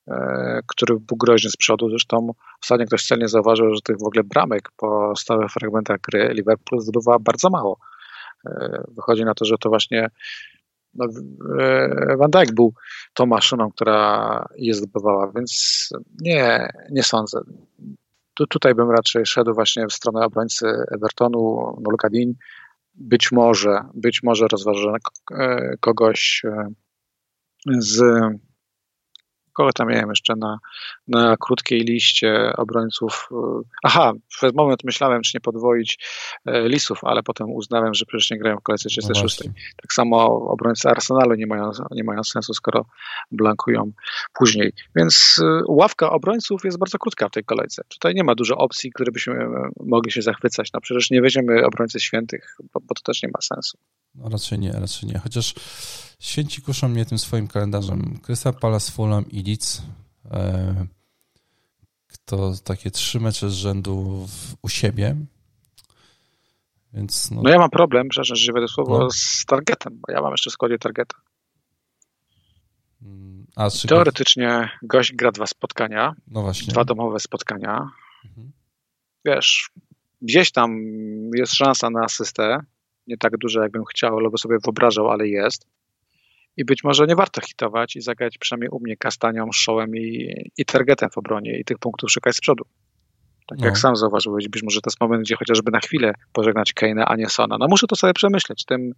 e, który był groźny z przodu. Zresztą ostatnio ktoś celnie zauważył, że tych w ogóle bramek po stałych fragmentach gry Liverpool zdobywa bardzo mało. E, wychodzi na to, że to właśnie no, e, Van Dijk był tą maszyną, która je zdobywała, więc nie, nie sądzę. Tu, tutaj bym raczej szedł właśnie w stronę obrońcy Evertonu, no Lukadin. Być może, być może rozważę kogoś e, z tam miałem jeszcze na, na krótkiej liście obrońców? Aha, przez moment myślałem, czy nie podwoić e, Lisów, ale potem uznałem, że przecież nie grają w kolejce 36. No tak samo obrońcy Arsenalu nie mają, nie mają sensu, skoro blankują później. Więc e, ławka obrońców jest bardzo krótka w tej kolejce. Tutaj nie ma dużo opcji, które byśmy e, mogli się zachwycać. No przecież nie weźmiemy obrońcy świętych, bo, bo to też nie ma sensu. No raczej nie, raczej nie. Chociaż Święci kuszą mnie tym swoim kalendarzem. Crystal Palace, Fulham i Leeds. E, kto takie trzy mecze z rzędu w, u siebie. Więc no, no ja mam problem, przepraszam, że będę słowo, no. z targetem, bo ja mam jeszcze w składzie targeta. Mm, a, Teoretycznie gość gra dwa spotkania, no właśnie. dwa domowe spotkania. Mhm. Wiesz, gdzieś tam jest szansa na asystę, nie tak duża, jakbym chciał, albo sobie wyobrażał, ale jest. I być może nie warto hitować i zagrać przynajmniej u mnie kastanią, szołem i, i targetem w obronie i tych punktów szukać z przodu. Tak no. jak sam zauważyłeś, być może to jest moment, gdzie chociażby na chwilę pożegnać Kane'a, a nie Sona. No muszę to sobie przemyśleć. Tym,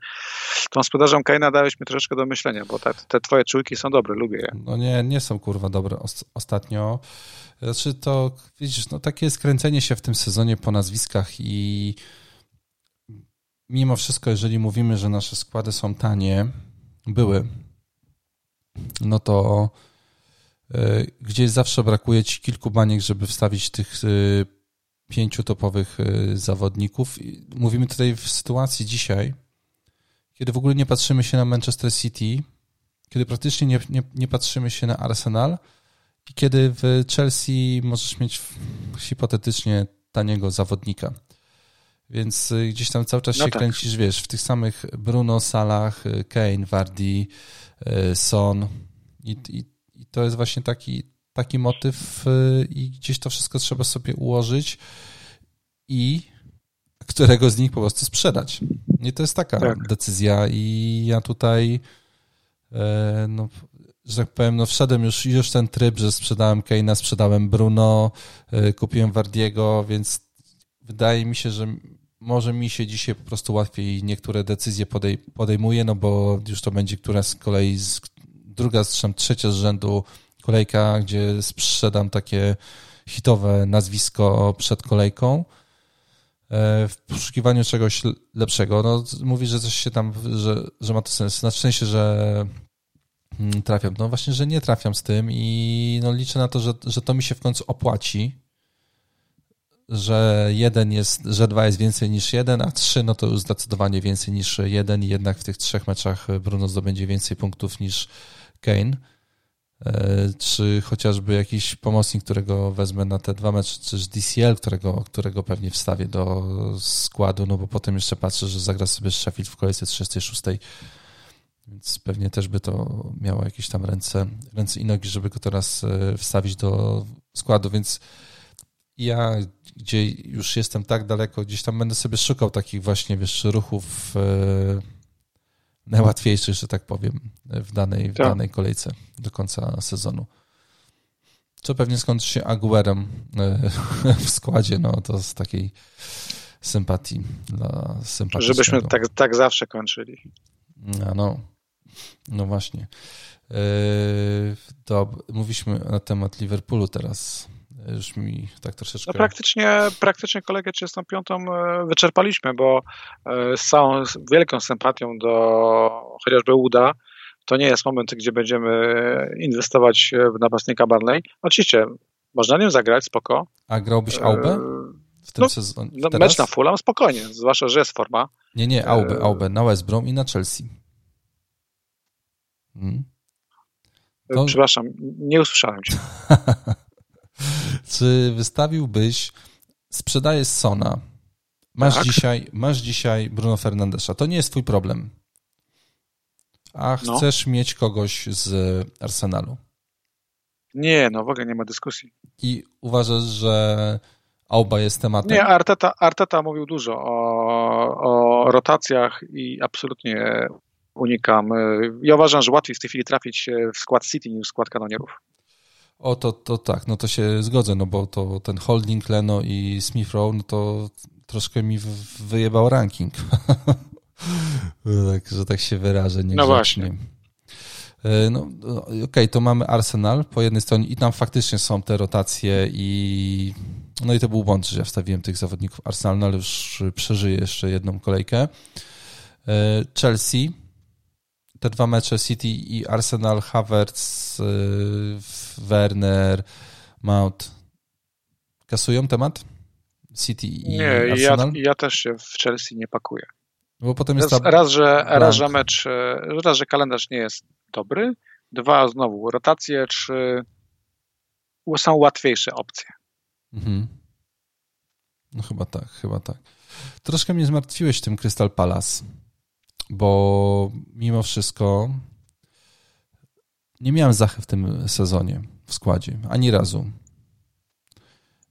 tą sprzedażą Kane'a dałeś mi troszeczkę do myślenia, bo te, te twoje czujki są dobre, lubię je. No nie, nie są kurwa dobre ostatnio. Znaczy to, widzisz, no takie skręcenie się w tym sezonie po nazwiskach i mimo wszystko, jeżeli mówimy, że nasze składy są tanie, były, no to e, gdzieś zawsze brakuje ci kilku baniek, żeby wstawić tych e, pięciu topowych e, zawodników. Mówimy tutaj w sytuacji dzisiaj, kiedy w ogóle nie patrzymy się na Manchester City, kiedy praktycznie nie, nie, nie patrzymy się na Arsenal i kiedy w Chelsea możesz mieć hipotetycznie taniego zawodnika. Więc y, gdzieś tam cały czas no się tak. kręcisz, wiesz, w tych samych Bruno, Salach, y, Kane, Vardy, y, Son i, i, i to jest właśnie taki, taki motyw i gdzieś to wszystko trzeba sobie ułożyć i którego z nich po prostu sprzedać. I to jest taka tak. decyzja i ja tutaj e, no, że tak powiem, no wszedłem już, już ten tryb, że sprzedałem Keina, sprzedałem Bruno, kupiłem Wardiego, więc wydaje mi się, że może mi się dzisiaj po prostu łatwiej niektóre decyzje podej podejmuje, no bo już to będzie któraś z kolei, z, druga, czy trzecia z rzędu kolejka, gdzie sprzedam takie hitowe nazwisko przed kolejką e, w poszukiwaniu czegoś lepszego. No, mówi, że coś się tam, że, że ma to sens. W sensie, że mm, trafiam. No właśnie, że nie trafiam z tym i no liczę na to, że, że to mi się w końcu opłaci, że jeden jest, że dwa jest więcej niż jeden, a trzy no to już zdecydowanie więcej niż jeden i jednak w tych trzech meczach Bruno zdobędzie więcej punktów niż Kane. E, czy chociażby jakiś pomocnik, którego wezmę na te dwa mecze, czy DCL, którego, którego pewnie wstawię do składu, no bo potem jeszcze patrzę, że zagra sobie Sheffield w kolejce 36, więc pewnie też by to miało jakieś tam ręce, ręce i nogi, żeby go teraz e, wstawić do składu, więc ja, gdzie już jestem tak daleko, gdzieś tam będę sobie szukał takich właśnie, wiesz, ruchów e, najłatwiejszych, że tak powiem, w danej, w tak. danej kolejce do końca sezonu. Co pewnie skończy się Aguerem e, w składzie, no to z takiej sympatii dla sympatii. Żebyśmy tak, tak zawsze kończyli. No, no, no właśnie. Yy, to mówiliśmy na temat Liverpoolu teraz. Już mi tak troszeczkę... No praktycznie, praktycznie kolegę 35 e, wyczerpaliśmy, bo e, z całą z wielką sympatią do chociażby Uda, to nie jest moment, gdzie będziemy inwestować w napastnika Barley. Oczywiście, można nim zagrać, spoko. A grałbyś Aubę? W tym no, sezonie? No, mecz na Fulham spokojnie, zwłaszcza, że jest forma. Nie, nie, Aubę, Aubę na West Brom i na Chelsea. Hmm. To... Przepraszam, nie usłyszałem cię. Czy wystawiłbyś, sprzedajesz Sona, masz, tak. dzisiaj, masz dzisiaj Bruno Fernandesza, to nie jest twój problem, a no. chcesz no. mieć kogoś z Arsenalu. Nie, no w ogóle nie ma dyskusji. I uważasz, że Auba jest tematem? Nie, Arteta, Arteta mówił dużo o, o rotacjach i absolutnie unikam. Ja uważam, że łatwiej w tej chwili trafić w skład City niż w skład kanonierów. O, to, to tak, no to się zgodzę, no bo to ten holding Leno i Smith Rowe, no to troszkę mi wyjebał ranking. tak, że tak się wyrażę. No właśnie. E, no, no okej, okay, to mamy Arsenal po jednej stronie i tam faktycznie są te rotacje i no i to był błąd, że ja wstawiłem tych zawodników Arsenal, no ale już przeżyję jeszcze jedną kolejkę. E, Chelsea, te dwa mecze City i Arsenal, Havertz, y, Werner, Mount kasują temat? City i nie, Arsenal? Ja, ja też się w Chelsea nie pakuję. Bo potem jest raz, raz, że, raz, że mecz, raz, że kalendarz nie jest dobry, dwa, znowu rotacje, trzy są łatwiejsze opcje. Mhm. No chyba tak, chyba tak. Troszkę mnie zmartwiłeś tym Crystal Palace, bo mimo wszystko nie miałem zachy w tym sezonie w składzie, ani razu.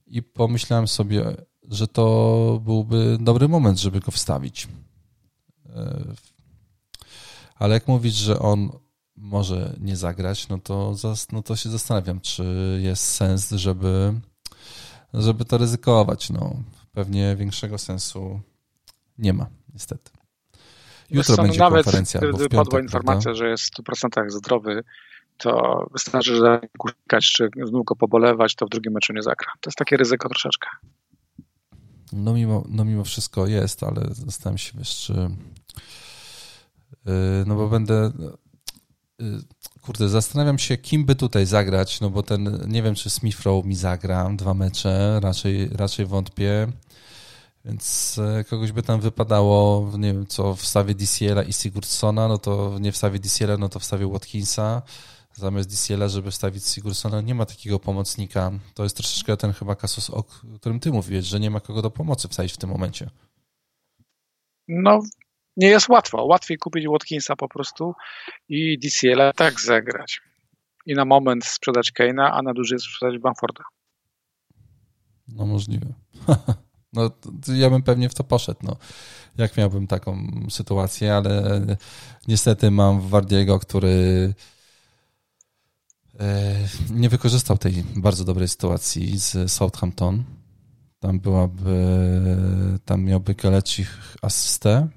I pomyślałem sobie, że to byłby dobry moment, żeby go wstawić. E, ale jak mówić, że on może nie zagrać, no to, no to się zastanawiam, czy jest sens, żeby, żeby to ryzykować. No, pewnie większego sensu nie ma, niestety. Jutro będzie nawet konferencja. Gdyby piątek, padła informacja, prawda? że jest w 100% zdrowy, to wystarczy, że klikać, czy znów go pobolewać, to w drugim meczu nie zagra. To jest takie ryzyko troszeczkę. No mimo, no mimo wszystko jest, ale zastanawiam się, wiesz, czy yy, no bo będę yy, kurde, zastanawiam się, kim by tutaj zagrać, no bo ten, nie wiem, czy Smith Rowe mi zagra dwa mecze, raczej, raczej wątpię. Więc e, kogoś by tam wypadało, nie wiem, co wstawię DCL-a i Sigurdssona, no to nie wstawię DCL-a, no to wstawię Watkinsa zamiast DCL-a, żeby wstawić Sigurdssona. Nie ma takiego pomocnika. To jest troszeczkę ten chyba kasus, o którym ty mówiłeś, że nie ma kogo do pomocy wstawić w tym momencie. No, nie jest łatwo. Łatwiej kupić Watkinsa po prostu i DCL-a tak zagrać. I na moment sprzedać Kane'a, a na dłużej sprzedać Bamforda. No możliwe. No, ja bym pewnie w to poszedł, no. Jak miałbym taką sytuację, ale niestety mam Wardiego, który e, nie wykorzystał tej bardzo dobrej sytuacji z Southampton. Tam byłaby, tam miałby Kalecich asystę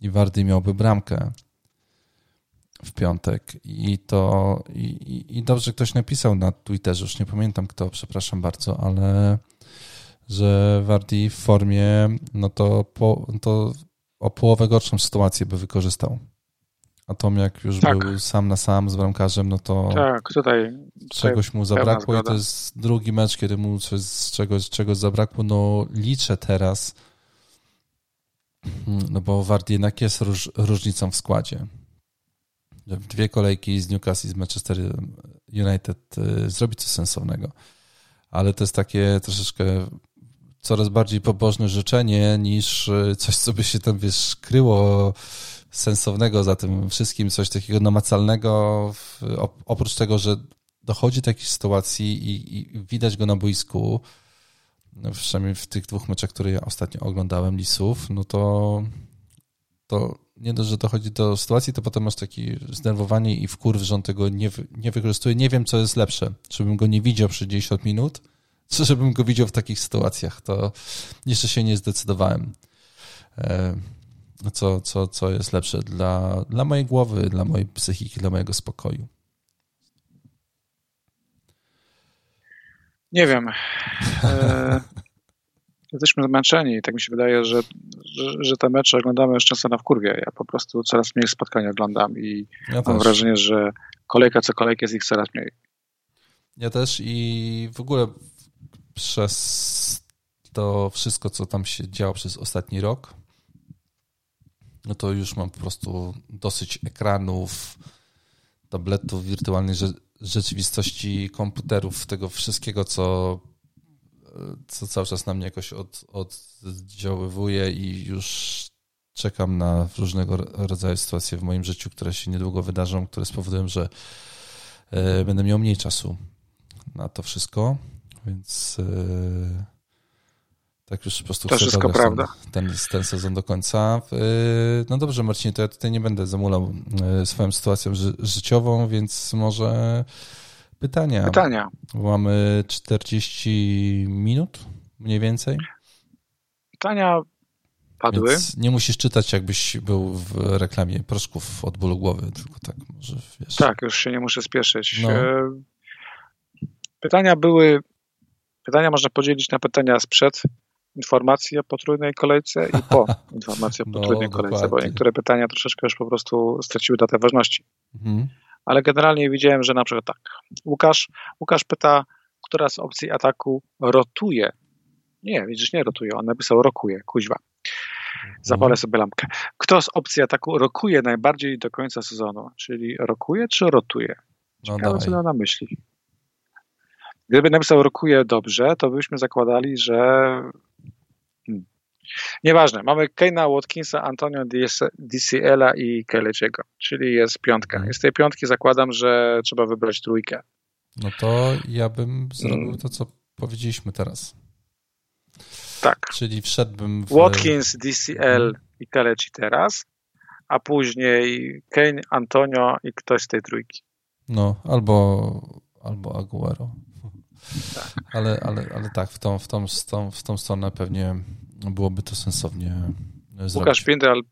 i Wardy miałby bramkę w piątek i to i, i dobrze ktoś napisał na Twitterze, już nie pamiętam kto, przepraszam bardzo, ale że Wardy w formie, no to, po, to o połowę gorszą sytuację by wykorzystał. A Tom jak już tak. był sam na sam z bramkarzem, no to tak, tutaj, czegoś mu zabrakło i to jest drugi mecz, kiedy mu coś z czegoś, czegoś zabrakło. No liczę teraz, no bo Wardy jednak jest róż, różnicą w składzie. Dwie kolejki z Newcastle i z Manchester United y, zrobi coś sensownego. Ale to jest takie troszeczkę coraz bardziej pobożne życzenie niż e, coś, co by się tam, wiesz, kryło sensownego za tym wszystkim, coś takiego namacalnego, oprócz tego, że dochodzi do takiej sytuacji i, i widać go na boisku, no przynajmniej w tych dwóch meczach, które ja ostatnio oglądałem, Lisów, no to, to nie dość, że dochodzi do sytuacji, to potem masz takie zdenerwowanie i wkurw, że on tego nie, nie wykorzystuje. Nie wiem, co jest lepsze, żebym go nie widział przez 90 minut, czy żebym go widział w takich sytuacjach, to jeszcze się nie zdecydowałem. E, co, co, co jest lepsze dla, dla mojej głowy, dla mojej psychiki, dla mojego spokoju. Nie wiem. E, jesteśmy zmęczeni i tak mi się wydaje, że, że, że, te mecze oglądamy już często na wkurwie. Ja po prostu coraz mniej spotkań oglądam i ja mam też. wrażenie, że kolejka co kolejka jest ich coraz mniej. Ja też i w ogóle przez to wszystko, co tam się działo przez ostatni rok, no to już mam po prostu dosyć ekranów, tabletów, wirtualnej rzeczywistości, komputerów, tego wszystkiego, co, co cały czas na mnie jakoś od, oddziaływuje i już czekam na różnego rodzaju sytuacje w moim życiu, które się niedługo wydarzą, które spowodują, że e, będę miał mniej czasu na to wszystko. Więc yy, tak już po prostu to chcę wszystko prawda. Ten, ten, sezon do końca. Yy, no dobrze, Marcinie, to ja tutaj nie będę zamulał yy, swoją sytuacją ży życiową, więc może pytania. Pytania. Mamy 40 minut mniej więcej. Pytania padły. Więc nie musisz czytać, jakbyś był w reklamie proszków od bólu głowy, tylko tak może wiesz. Tak, już się nie muszę spieszyć. No. Pytania były Pytania można podzielić na pytania sprzed informacji o potrójnej kolejce i po informacji o no, potrójnej no, kolejce, bo niektóre pytania troszeczkę już po prostu straciły datę ważności. Mhm. Ale generalnie widziałem, że na przykład tak. Łukasz, Łukasz pyta, która z opcji ataku rotuje. Nie, widzisz, nie rotuje. On napisał rokuje, kuźwa. Zapalę mhm. sobie lampkę. Kto z opcji ataku rokuje najbardziej do końca sezonu? Czyli rokuje czy rotuje? No Ciekawe, no co na myśli. Gdyby napisał rokuje dobrze, to byśmy zakładali, że hmm. Nieważne, mamy Keina Watkinsa, Antonio DCL-a i Keleciego, czyli jest piątka. Mhm. Z tej piątki zakładam, że trzeba wybrać trójkę. No to ja bym zrobił mm. to, co powiedzieliśmy teraz. Tak. Czyli wszedłbym w... Watkins, DCL mhm. i Keleci teraz, a później Kane, Antonio i ktoś z tej trójki. No, albo, albo Aguero. Tak. Ale, ale, ale tak, w tą, w, tą, w, tą, w tą stronę pewnie byłoby to sensownie zrobić. Łukasz Pindral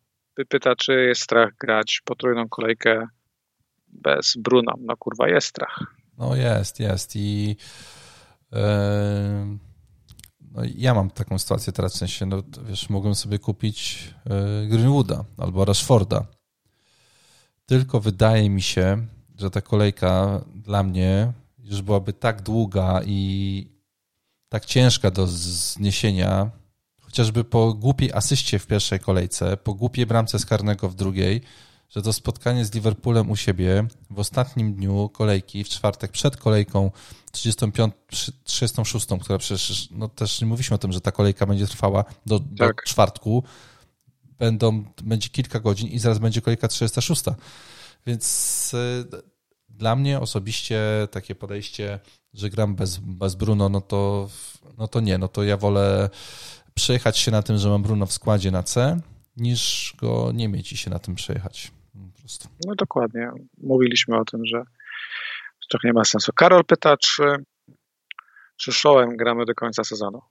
pyta, czy jest strach grać potrójną kolejkę bez Bruna. No kurwa, jest strach. No jest, jest i yy, no ja mam taką sytuację teraz, w sensie, no wiesz, mogłem sobie kupić yy, Greenwooda albo Rashforda. Tylko wydaje mi się, że ta kolejka dla mnie już byłaby tak długa i tak ciężka do zniesienia, chociażby po głupiej asyście w pierwszej kolejce, po głupiej bramce z karnego w drugiej, że to spotkanie z Liverpoolem u siebie w ostatnim dniu kolejki, w czwartek przed kolejką 35, 36, która przecież, no też nie mówiliśmy o tym, że ta kolejka będzie trwała do, tak. do czwartku, będą, będzie kilka godzin i zaraz będzie kolejka 36. Więc y, dla mnie osobiście takie podejście, że gram bez, bez Bruno, no to, no to nie, no to ja wolę przejechać się na tym, że mam Bruno w składzie na C, niż go nie mieć i się na tym przejechać. No dokładnie. Mówiliśmy o tym, że trochę nie ma sensu. Karol pyta, czy, czy showem gramy do końca sezonu.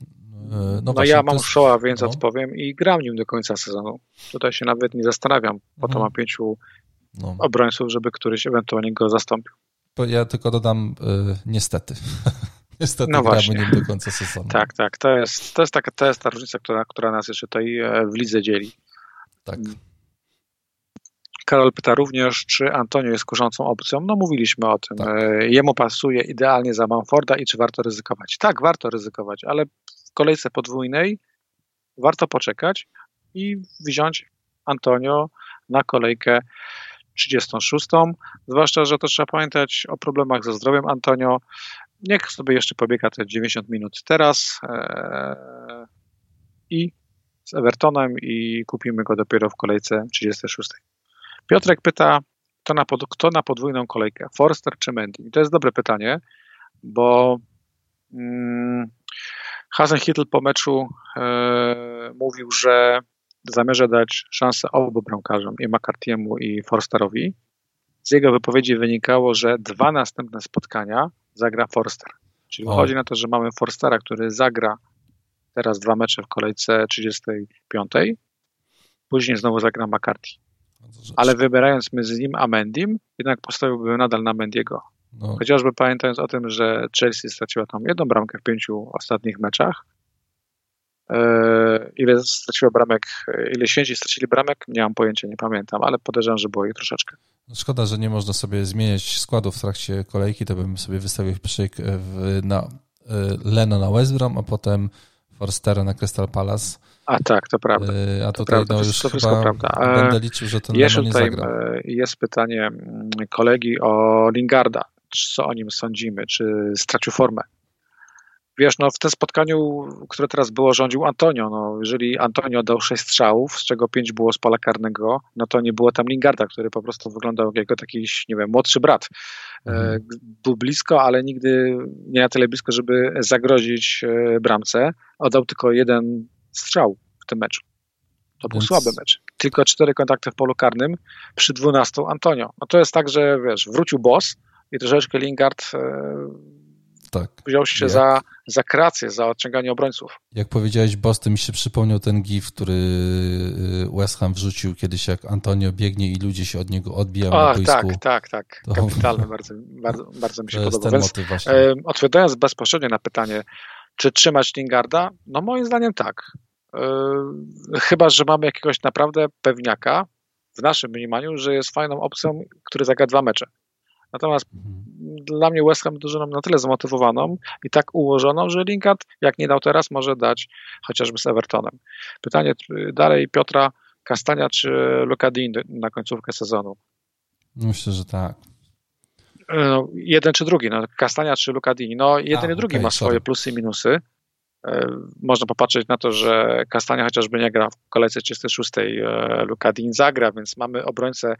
E, no, no właśnie, ja mam jest... showa, więc no. odpowiem i gram nim do końca sezonu. Tutaj się nawet nie zastanawiam. Po to mhm. mam pięciu no. obrońców, żeby któryś ewentualnie go zastąpił. Ja tylko dodam y, niestety. niestety no właśnie. nim do końca sezonu. Tak, tak. To jest, to jest, taka, to jest ta różnica, która, która nas jeszcze tutaj e, w lidze dzieli. Tak. Karol pyta również, czy Antonio jest kurzącą opcją. No mówiliśmy o tym. Tak. E, jemu pasuje idealnie za Manforda i czy warto ryzykować? Tak, warto ryzykować, ale w kolejce podwójnej warto poczekać i wziąć Antonio na kolejkę 36. Zwłaszcza, że to trzeba pamiętać o problemach ze zdrowiem Antonio. Niech sobie jeszcze pobiega te 90 minut teraz ee, i z Evertonem i kupimy go dopiero w kolejce 36. Piotrek pyta, kto na, pod, kto na podwójną kolejkę, Forster czy Mendy? I to jest dobre pytanie, bo mm, Hasenhitl po meczu e, mówił, że zamierza dać szansę obu bramkarzom, i McCarthy'emu i Forsterowi. Z jego wypowiedzi wynikało, że dwa następne spotkania zagra Forster. Czyli wychodzi na to, że mamy Forstera, który zagra teraz dwa mecze w kolejce 35, później znowu zagra McCarthy. Ale wybierając między nim a Mendim, jednak postawiłbym nadal na Mendiego. No. Chociażby pamiętając o tym, że Chelsea straciła tam jedną bramkę w pięciu ostatnich meczach, ile straciła bramek, ile święci stracili bramek, nie mam pojęcia, nie pamiętam, ale podejrzewam, że było ich troszeczkę. No szkoda, że nie można sobie zmieniać składów w trakcie kolejki, to bym sobie wystawił pszyk na e, Leno na West Brom, a potem Forstera na Crystal Palace. A tak, to prawda. E, a to tutaj prawda, no, już to chyba prawda. będę liczył, że ten nie tutaj. Jest pytanie mm, kolegi o Lingarda. Co o nim sądzimy? Czy stracił formę? Wiesz, no w tym spotkaniu, które teraz było, rządził Antonio. No, jeżeli Antonio dał sześć strzałów, z czego pięć było z pola karnego, no to nie było tam Lingarda, który po prostu wyglądał jak jego taki, nie wiem, młodszy brat. E, mhm. Był blisko, ale nigdy nie na tyle blisko, żeby zagrozić e, bramce. Oddał tylko jeden strzał w tym meczu. To był Więc... słaby mecz. Tylko cztery kontakty w polu karnym przy dwunastu Antonio. No to jest tak, że wiesz, wrócił boss i troszeczkę Lingard e, tak. Wziął się za, za krację, za odciąganie obrońców. Jak powiedziałeś Boston, mi się przypomniał ten gif, który y, West Ham wrzucił kiedyś, jak Antonio biegnie i ludzie się od niego odbijają na boisku. Tak, tak, tak. To... Kapitalne, bardzo, bardzo, bardzo mi się to podoba. Więc, e, odpowiadając bezpośrednio na pytanie, czy trzymać Lingarda? No moim zdaniem tak. E, chyba, że mamy jakiegoś naprawdę pewniaka w naszym mniemaniu, że jest fajną opcją, który zagra dwa mecze. Natomiast mhm. Dla mnie West Ham drużyną na tyle zmotywowaną i tak ułożoną, że Lingard, jak nie dał teraz, może dać chociażby z Evertonem. Pytanie dalej Piotra Kastania czy Luka Dean na końcówkę sezonu? Myślę, że tak. No, jeden czy drugi, no, Kastania czy Lucadini. No, jeden A, i drugi okay, ma swoje sorry. plusy i minusy. E, można popatrzeć na to, że Kastania chociażby nie gra w kolejce 36, e, Lucadini zagra, więc mamy obrońcę,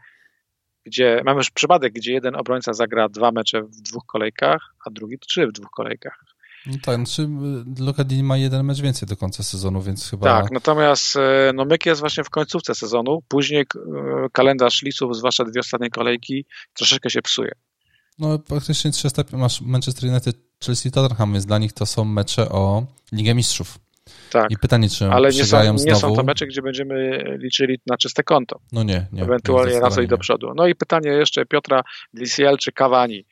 gdzie mamy już przypadek, gdzie jeden obrońca zagra dwa mecze w dwóch kolejkach, a drugi trzy w dwóch kolejkach. No tak, znaczy Lokadini ma jeden mecz więcej do końca sezonu, więc chyba... Tak, natomiast e, no Myk jest właśnie w końcówce sezonu, później kalendarz Lisów, zwłaszcza dwie ostatnie kolejki, troszeczkę się psuje. No praktycznie 300, masz Manchester United, Chelsea, Tottenham, więc dla nich to są mecze o Ligę Mistrzów. Tak. I pytanie, czy Ale nie są, nie znowu... są to mecze, gdzie będziemy liczyli na czyste konto. No nie, nie. Ewentualnie raz i do przodu. No i pytanie jeszcze Piotra Glisiel czy Cavani.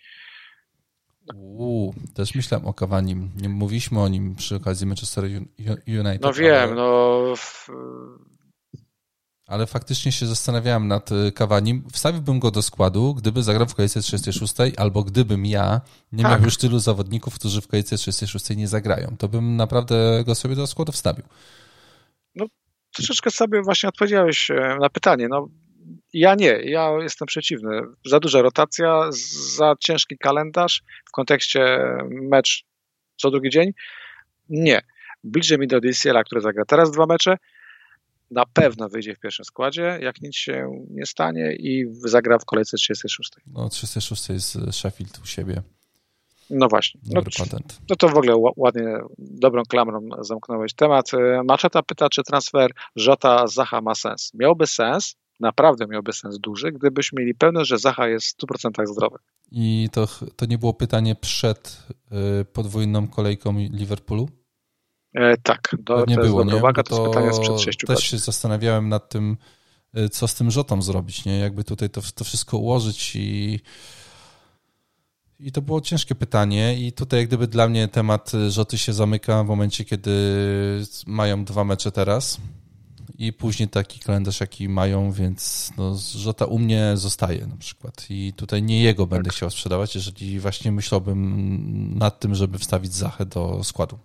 Uuu, też myślałem o Cavani. Nie mówiliśmy o nim przy okazji Manchester United. No wiem, ale... no ale faktycznie się zastanawiałem nad Kawanim. Y, Wstawiłbym go do składu, gdyby zagrał w kolejce 36, albo gdybym ja nie tak. miał już tylu zawodników, którzy w kolejce 36 nie zagrają. To bym naprawdę go sobie do składu wstawił. No, troszeczkę sobie właśnie odpowiedziałeś e, na pytanie. No, ja nie, ja jestem przeciwny. Za duża rotacja, za ciężki kalendarz w kontekście mecz co drugi dzień. Nie. Bliżej mi do DCL-a, który zagra teraz dwa mecze, na pewno wyjdzie w pierwszym składzie, jak nic się nie stanie i zagra w kolejce 36. No 36 jest Sheffield u siebie. No właśnie. No, no, to w ogóle ładnie, dobrą klamrą zamknąłeś temat. Maczeta pyta, czy transfer Żota Zacha ma sens. Miałby sens, naprawdę miałby sens duży, gdybyśmy mieli pewność, że Zacha jest w 100% zdrowy. I to, to nie było pytanie przed y, podwójną kolejką Liverpoolu? E, tak, do, nie to było, jest nie? uwaga, to, to jest pytanie sprzed 6 Też się zastanawiałem nad tym, e, co z tym rzotą zrobić, nie? Jakby tutaj to, to wszystko ułożyć i i to było ciężkie pytanie i tutaj jak gdyby dla mnie temat rzoty się zamyka w momencie, kiedy mają dwa mecze teraz i później taki kalendarz, jaki mają, więc no, Żota u mnie zostaje na przykład i tutaj nie jego będę tak. chciał sprzedawać, jeżeli właśnie myślałbym nad tym, żeby wstawić Zachę do składu.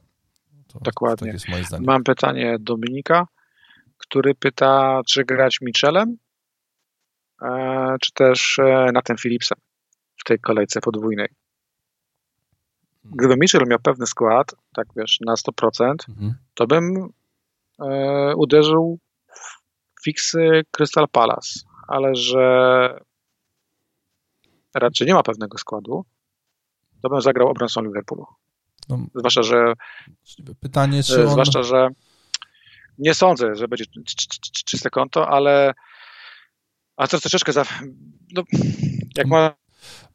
To, Dokładnie. Tak jest moje zdanie. Mam pytanie Dominika, który pyta, czy grać Michelem, e, czy też e, na tym Philipsem w tej kolejce podwójnej. Gdyby Mitchell miał pewny skład, tak wiesz, na 100%, mhm. to bym e, uderzył w fiksy Crystal Palace, ale że raczej nie ma pewnego składu, to bym zagrał obrońcą Liverpoolu. No, zwłaszcza, że pytanie, czy on... zwłaszcza, że nie sądzę, że będzie czyste konto, ale a to troszeczkę za, no, jak ma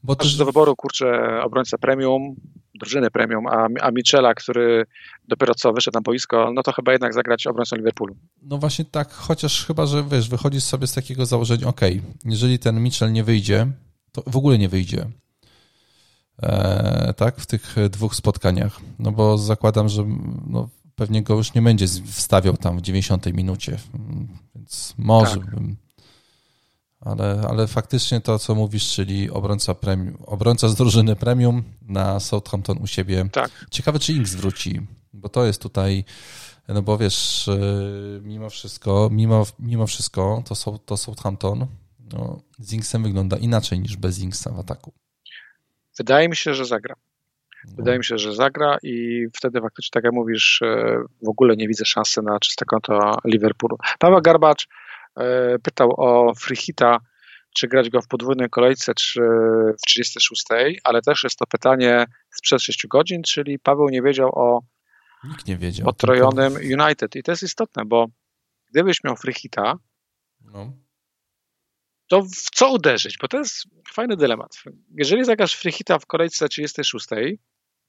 bo też... do wyboru, kurczę, obrońca premium, drużyny premium, a, a Michela, który dopiero co wyszedł na boisko, no to chyba jednak zagrać obrońcą Liverpoolu. No właśnie tak, chociaż chyba, że wiesz, wychodzisz sobie z takiego założenia, ok, jeżeli ten Mitchell nie wyjdzie, to w ogóle nie wyjdzie, E, tak, w tych dwóch spotkaniach. No bo zakładam, że no, pewnie go już nie będzie wstawiał tam w 90 minucie, więc może tak. bym. Ale, ale faktycznie to, co mówisz, czyli obrońca, premium, obrońca z drużyny premium na Southampton u siebie. Tak. Ciekawe, czy Inks wróci, bo to jest tutaj, no bo wiesz, e, mimo wszystko, mimo, mimo wszystko, to, to Southampton no, z Inksem wygląda inaczej niż bez Inksa w ataku. Wydaje mi się, że zagra. No. Wydaje mi się, że zagra i wtedy faktycznie, tak jak mówisz, e, w ogóle nie widzę szansy na czyste konto Liverpoolu. Paweł Garbacz e, pytał o Frichita, czy grać go w podwójnej kolejce, czy w 36, ale też jest to pytanie sprzed 6 godzin, czyli Paweł nie wiedział o Nikt nie wiedział, potrojonym. United. I to jest istotne, bo gdybyś miał Frichita, no to w co uderzyć? Bo to jest fajny dylemat. Jeżeli zagrasz freehita w kolejce 36,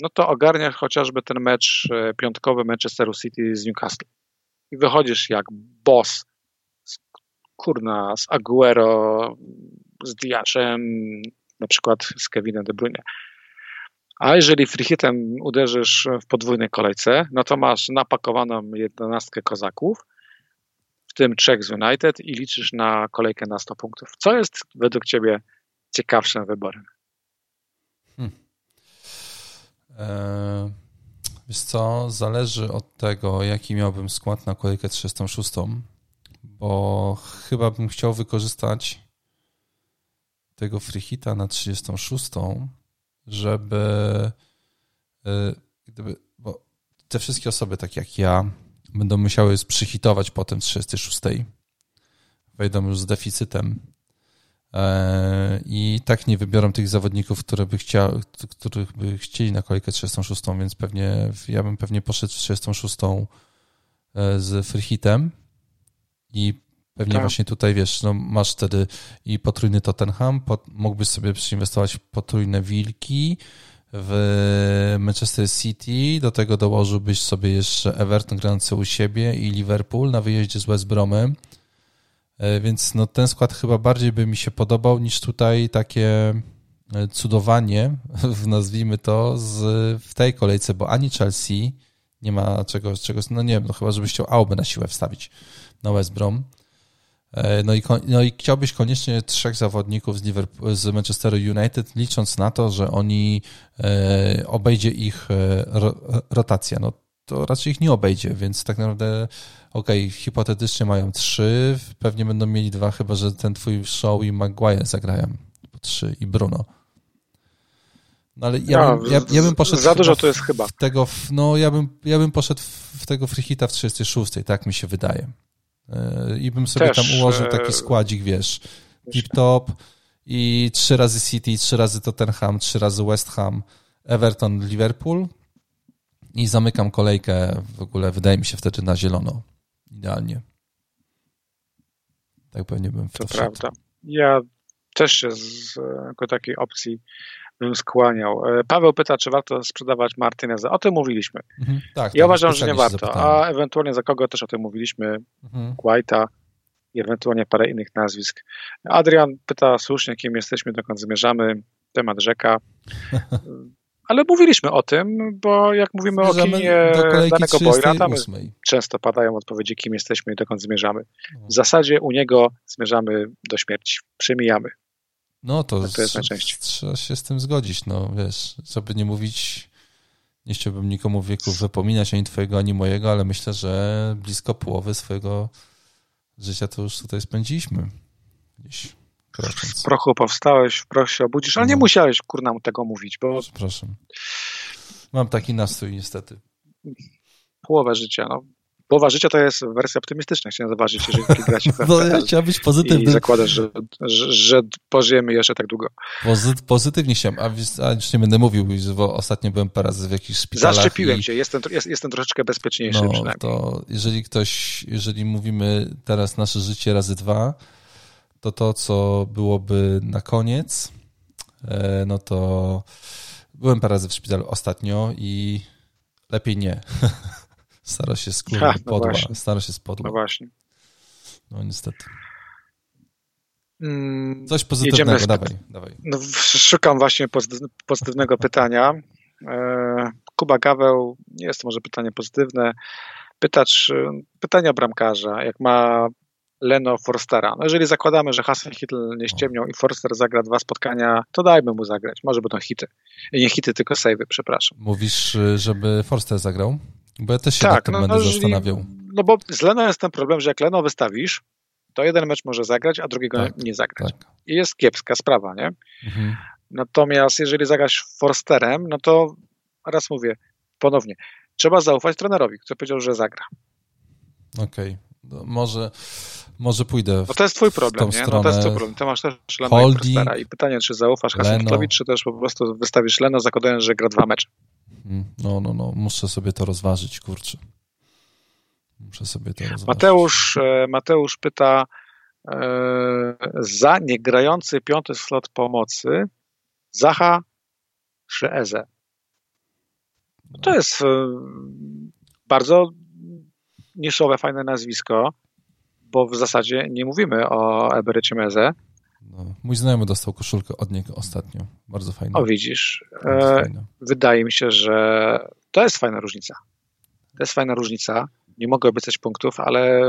no to ogarniasz chociażby ten mecz e, piątkowy Manchesteru City z Newcastle. I wychodzisz jak boss z, kurna, z Aguero, z Diaszem, na przykład z Kevinem De Bruyne. A jeżeli freehitem uderzysz w podwójnej kolejce, no to masz napakowaną jedenastkę kozaków, w tym trzech z United i liczysz na kolejkę na 100 punktów. Co jest według Ciebie ciekawszym wyborem? Hmm. Eee, wiesz co, zależy od tego, jaki miałbym skład na kolejkę 36, bo chyba bym chciał wykorzystać tego freehita na 36, żeby y, gdyby, bo te wszystkie osoby, tak jak ja, będą musiały przyhitować potem w 36. Wejdą już z deficytem e, i tak nie wybiorą tych zawodników, które by chciał, których by chcieli na kolejkę 36, więc pewnie ja bym pewnie poszedł w 36 e, z freehitem i pewnie tak. właśnie tutaj, wiesz, no masz wtedy i potrójny Tottenham, pot, mógłbyś sobie przyinwestować potrójne Wilki, w Manchester City, do tego dołożyłbyś sobie jeszcze Everton grający u siebie i Liverpool na wyjeździe z West Bromem. Więc no, ten skład chyba bardziej by mi się podobał niż tutaj takie e, cudowanie, nazwijmy to, z, w tej kolejce, bo ani Chelsea nie ma czegoś, czegoś no nie wiem, no chyba żebyś chciał Aubę na siłę wstawić na West Brom. E, no i, no i chciałbyś koniecznie trzech zawodników z, Liverpool, z Manchesteru United, licząc na to, że oni e, obejdzie ich e, rotacja. No to raczej ich nie obejdzie, więc tak naprawdę okej, okay, hipotetycznie mają trzy, pewnie będą mieli dwa, chyba że ten twój show i Maguire zagrają po trzy i Bruno. No ale ja, ja, bym, ja, ja bym poszedł. Za dużo to jest chyba. W tego, no ja bym, ja bym poszedł w tego freehita w 36, tak mi się wydaje. E, i bym sobie Też, tam ułożył taki e, składzik, wiesz, tip top i trzy razy City, trzy razy Tottenham, trzy razy West Ham, Everton, Liverpool i zamykam kolejkę w ogóle, wydaje mi się wtedy na zielono. Idealnie. Tak pewnie bym w to, to prawda. Ja też się z jako takiej opcji bym skłaniał. E, Paweł pyta, czy warto sprzedawać Martineza. O tym mówiliśmy. Mhm, tak, ja uważam, że nie warto, a ewentualnie za kogo też o tym mówiliśmy. Mhm. White'a i ewentualnie parę innych nazwisk. Adrian pyta słusznie, kim jesteśmy, dokąd zmierzamy. Temat rzeka. Ale mówiliśmy o tym, bo jak mówimy Zmierzamy o kinie danego Boyra, tam często padają odpowiedzi, kim jesteśmy i dokąd zmierzamy. No. W zasadzie u niego zmierzamy do śmierci. Przemijamy. No to, to jest najczęściej. Trzeba się z tym zgodzić, no wiesz, żeby nie mówić, nie chciałbym nikomu wieku wypominać ani twojego, ani mojego, ale myślę, że blisko połowy swojego życia to już tutaj spędziliśmy. Gdzieś krocząc. W prochu powstałeś, w prochu się obudzisz, ale no. nie musiałeś kurna mu tego mówić, bo... Przepraszam. Mam taki nastrój niestety. Połowę życia, no połowa życia to jest wersja optymistyczna, chciałem zauważyć, jeżeli gracie w ja chciałem być pozytywny. I zakładasz, że, że, że pożyjemy jeszcze tak długo. Pozy pozytywnie a, a już nie będę mówił, bo ostatnio byłem parę razy w jakichś szpitalach. Zaszczepiłem i... się, jestem, jest, jestem troszeczkę bezpieczniejszy no, przynajmniej. to jeżeli ktoś, jeżeli mówimy teraz nasze życie razy dwa, to to, co byłoby na koniec, e, no to byłem parę razy w szpitalu ostatnio i lepiej nie. Stara się skóra no podła. Właśnie. Stara się spodła. No właśnie. No niestety. Mm, Coś pozytywnego, z... dawaj. dawaj. No, szukam właśnie pozytywnego pytania. E, Kuba Gaweł, nie jest to może pytanie pozytywne. Pytacz, pytania bramkarza, jak ma Leno Forstera. No jeżeli zakładamy, że Hitl nie ściemnią i Forster zagra dwa spotkania, to dajmy mu zagrać. Może będą hity. Nie hity, tylko savey, przepraszam. Mówisz, żeby Forster zagrał? Bo ja też się tak, nad tym no, będę no, zastanawiał. No bo z Leno jest ten problem, że jak Leno wystawisz, to jeden mecz może zagrać, a drugiego tak, nie zagrać. Tak. I jest kiepska sprawa, nie? Mhm. Natomiast jeżeli zagrasz Forsterem, no to raz mówię ponownie, trzeba zaufać trenerowi, który powiedział, że zagra. Okej, okay. może, może pójdę w No to jest twój problem, nie? No to jest twój problem. Ty masz też Leno Holding, i Forstera i pytanie, czy zaufasz Hasselhuttowi, czy też po prostu wystawisz Leno zakładając, że gra dwa mecze. Mm, no, no, no, muszę sobie to rozważyć, kurczę. Muszę sobie to rozważyć. Mateusz, e, Mateusz pyta, e, za niegrający piąty slot pomocy Zacha czy Eze? To jest e, bardzo niszowe, fajne nazwisko, bo w zasadzie nie mówimy o Eberycie Meze, no, mój znajomy dostał koszulkę od niego ostatnio. Bardzo fajna. O, widzisz. E, wydaje mi się, że to jest fajna różnica. To jest fajna różnica. Nie mogę obiecać punktów, ale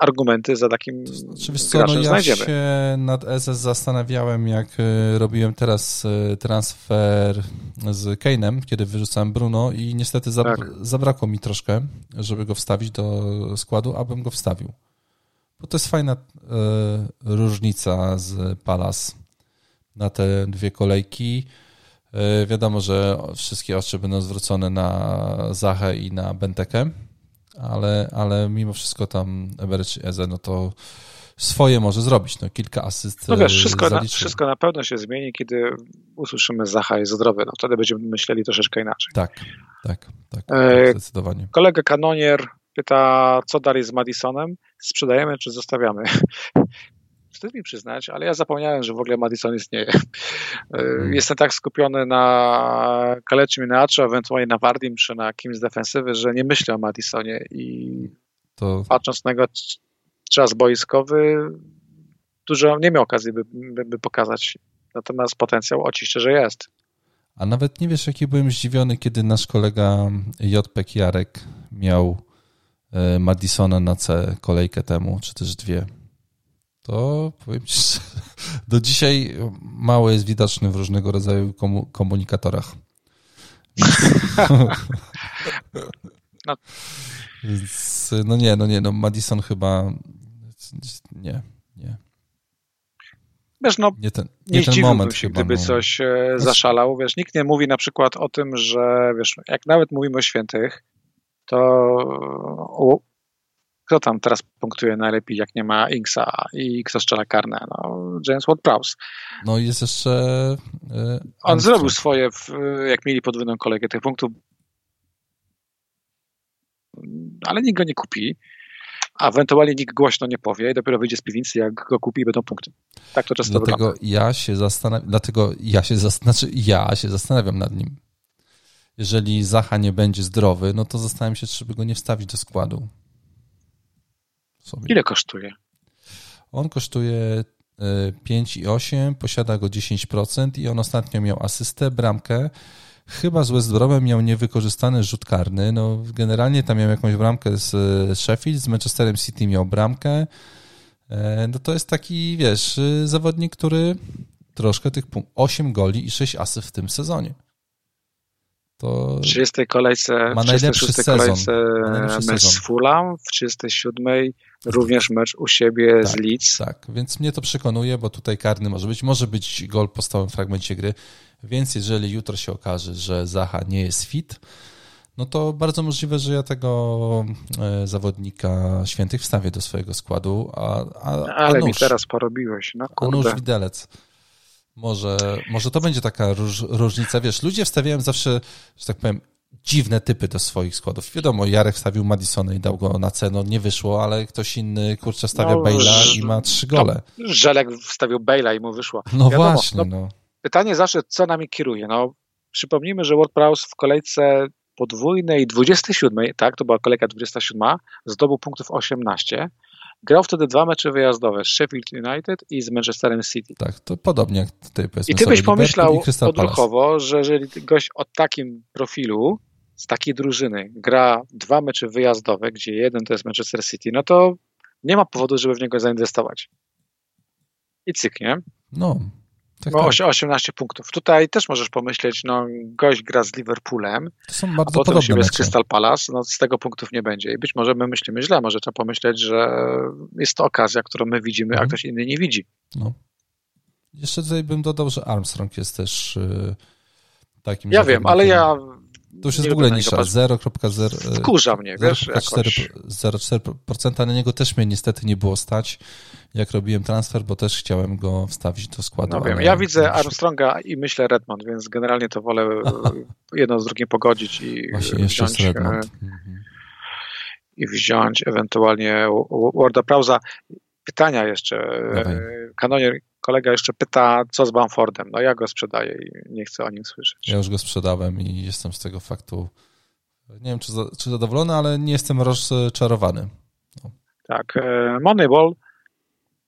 argumenty za takim znaczy, co, no, ja znajdziemy. się nad SS zastanawiałem, jak e, robiłem teraz e, transfer z Kane'em, kiedy wyrzucałem Bruno i niestety zab tak. zabrakło mi troszkę, żeby go wstawić do składu, abym go wstawił. Bo to jest fajna e, różnica z Palace. na te dwie kolejki. E, wiadomo, że wszystkie oczy będą zwrócone na Zachę i na Bentekę, ale, ale mimo wszystko tam Everett Eze, no to swoje może zrobić. No, kilka asyst No wiesz, wszystko na, wszystko na pewno się zmieni, kiedy usłyszymy Zacha jest zdrowy. No wtedy będziemy myśleli troszeczkę inaczej. Tak, tak, tak, e, zdecydowanie. Kolega kanonier pyta, co dalej z Madisonem? Sprzedajemy czy zostawiamy? wstyd mi przyznać, ale ja zapomniałem, że w ogóle Madison istnieje. Hmm. Jestem tak skupiony na Kaleci Minaczu, ewentualnie na Wardim czy na kimś z defensywy, że nie myślę o Madisonie i to... patrząc na jego czas boiskowy, dużo nie miał okazji, by, by, by pokazać. Natomiast potencjał oczywiście, że jest. A nawet nie wiesz, jaki byłem zdziwiony, kiedy nasz kolega JP Jarek miał e, Madisona na C kolejkę temu, czy też dwie to powiem ci, że do dzisiaj mało jest widoczny w różnego rodzaju komunikatorach. No. Więc no nie, no nie, no Madison chyba nie, nie. Wiesz, no, nie ten, nie, nie ten moment się, chyba, gdyby no. coś e, zaszalał. Wiesz, nikt nie mówi na przykład o tym, że wiesz, jak nawet mówimy o świętych, to kto tam teraz punktuje najlepiej, jak nie ma Inksa i kto strzela karne? No, James Ward-Prowse. No i jest jeszcze... Yy, On zrobił swoje, w, jak mieli podwójną kolegę tych punktów, ale nikt go nie kupi, a ewentualnie nikt głośno nie powie i dopiero wyjdzie z piwnicy, jak go kupi i będą punkty. Tak to często dlatego wygląda. Ja się zastanawiam, dlatego ja się, znaczy ja się zastanawiam nad nim. Jeżeli Zacha nie będzie zdrowy, no to zastanawiam się, czy by go nie wstawić do składu sobie. Ile kosztuje? On kosztuje 5,8, e, posiada go 10% i on ostatnio miał asystę, bramkę. Chyba z West Bromem miał niewykorzystany rzut karny. No, generalnie tam miał jakąś bramkę z Sheffield, z Manchesterem City miał bramkę. E, no to jest taki, wiesz, zawodnik, który troszkę tych punktów, 8 goli i 6 asyst w tym sezonie. To w 30 kolejce, ma w 36 kolejce mecz z Fulham, w 37 również mecz u siebie tak, z Leeds. Tak, więc mnie to przekonuje, bo tutaj karny może być. Może być gol po stałym fragmencie gry, więc jeżeli jutro się okaże, że Zaha nie jest fit, no to bardzo możliwe, że ja tego e, zawodnika świętych wstawię do swojego składu. A, a, Ale a mi teraz porobiłeś, no kurde. A nóż widelec. Może, może to będzie taka róż, różnica. Wiesz, ludzie wstawiają zawsze, że tak powiem, dziwne typy do swoich składów. Wiadomo, Jarek wstawił Madisona i dał go na cenę, nie wyszło, ale ktoś inny, kurczę, stawia no, Bale'a i ma trzy gole. No, Żelek wstawił Bale'a i mu wyszło. No Wiadomo, właśnie, no, no. Pytanie zawsze, co nami kieruje? No, przypomnijmy, że WordPress w kolejce podwójnej 27, tak, to była kolejka 27, zdobył punktów 18, Grał wtedy dwa mecze wyjazdowe z Sheffield United i z Manchesterem City. Tak, to podobnie jak tutaj powiedzmy I ty byś pomyślał odruchowo, że jeżeli gość o takim profilu, z takiej drużyny gra dwa mecze wyjazdowe, gdzie jeden to jest Manchester City, no to nie ma powodu, żeby w niego zainwestować. I cyk, nie? No, tak, no, tak. 18 punktów. Tutaj też możesz pomyśleć, no gość gra z Liverpoolem, to są bardzo a potem siebie z Crystal Palace, no z tego punktów nie będzie. I być może my myślimy źle, może trzeba pomyśleć, że jest to okazja, którą my widzimy, mhm. a ktoś inny nie widzi. No. Jeszcze tutaj bym dodał, że Armstrong jest też yy, takim... Ja wiem, ale ja to już jest w ogóle nisza. 0,0. Wkurza mnie, wiesz? 0,4% na niego też mnie niestety nie było stać, jak robiłem transfer, bo też chciałem go wstawić do składu. No wiem, ja widzę Armstronga i myślę Redmond, więc generalnie to wolę jedno z drugim pogodzić i Właśnie jeszcze wziąć, Redmond. E, mhm. i wziąć ewentualnie Warda Prauza. Pytania jeszcze. E, Kanonier kolega jeszcze pyta, co z Bamfordem. No ja go sprzedaję i nie chcę o nim słyszeć. Ja już go sprzedałem i jestem z tego faktu, nie wiem czy, czy zadowolony, ale nie jestem rozczarowany. No. Tak, e, Moneyball,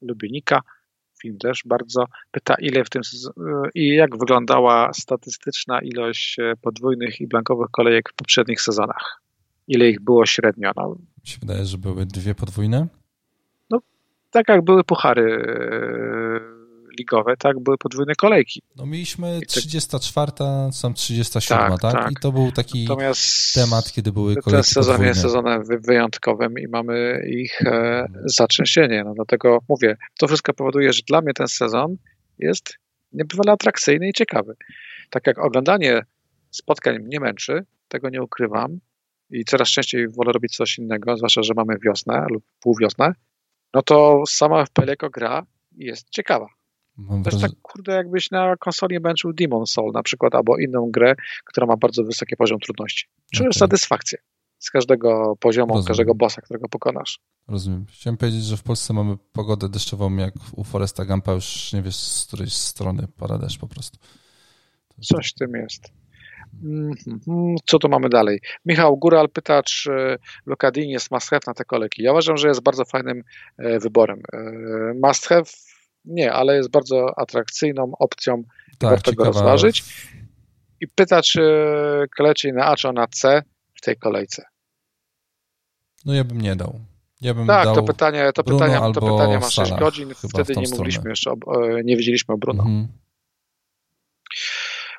Lubienika, film też bardzo, pyta ile w tym i jak wyglądała statystyczna ilość e, podwójnych i blankowych kolejek w poprzednich sezonach. Ile ich było średnio? No. Mi się wydaje, że były dwie podwójne. No, tak jak były puchary e, ligowe, tak, były podwójne kolejki. No mieliśmy 34, sam 37, tak, tak? tak? I to był taki Natomiast temat, kiedy były kolejki Ten sezon podwójne. jest sezonem wyjątkowym i mamy ich e, zatrzęsienie. No dlatego mówię, to wszystko powoduje, że dla mnie ten sezon jest niebywale atrakcyjny i ciekawy. Tak jak oglądanie spotkań mnie męczy, tego nie ukrywam i coraz częściej wolę robić coś innego, zwłaszcza, że mamy wiosnę lub półwiosnę, no to sama FPL jako gra jest ciekawa. Mam jest tak, kurde, jakbyś na konsoli męczył Demon Soul na przykład, albo inną grę, która ma bardzo wysoki poziom trudności. Czujesz okay. satysfakcję z każdego poziomu, Rozumiem. każdego bossa, którego pokonasz. Rozumiem. Chciałem powiedzieć, że w Polsce mamy pogodę deszczową, jak u Foresta Gampa, już nie wiesz, z której strony pada deszcz po prostu. Coś w tym jest. Mhm. Co tu mamy dalej? Michał Góral pyta, czy Lokadin jest must have na te kolejki. Ja uważam, że jest bardzo fajnym e, wyborem. E, must have nie, ale jest bardzo atrakcyjną opcją tak, warto go rozważyć. I pyta, czy kleci na A czy na C w tej kolejce. No ja bym nie dał. Ja bym tak, dał to pytanie, to pytanie, to pytanie ma 6 godzin, wtedy nie mówiliśmy jeszcze, o, e, nie wiedzieliśmy o Bruno. Mhm.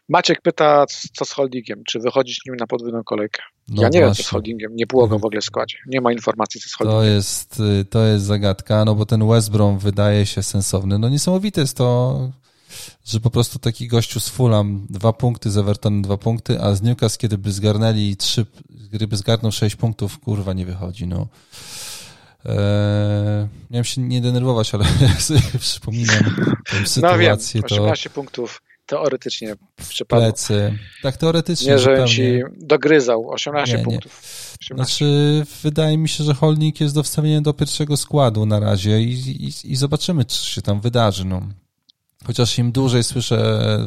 Maciek pyta, co z holdingiem, czy wychodzić nim na podwójną kolejkę. No ja nie wiem, co z holdingiem, nie było go w ogóle w składzie. Nie ma informacji, co z holdingiem. To jest, y, to jest zagadka, no bo ten West Brom wydaje się sensowny. No niesamowite jest to, że po prostu taki gościu z Fulham dwa punkty, z Evertonem dwa punkty, a z Newcastle, kiedy by zgarnęli trzy, gdyby zgarnął sześć punktów, kurwa, nie wychodzi, no. Eee, miałem się nie denerwować, ale jak sobie przypominam tę sytuację, no wiem, 18 to... punktów teoretycznie przypadło. Plecy. Tak, teoretycznie. Nie, że ci dogryzał 18 nie, punktów. Nie. Znaczy, wydaje mi się, że Holnik jest do wstawienia do pierwszego składu na razie i, i, i zobaczymy, co się tam wydarzy. No. Chociaż im dłużej słyszę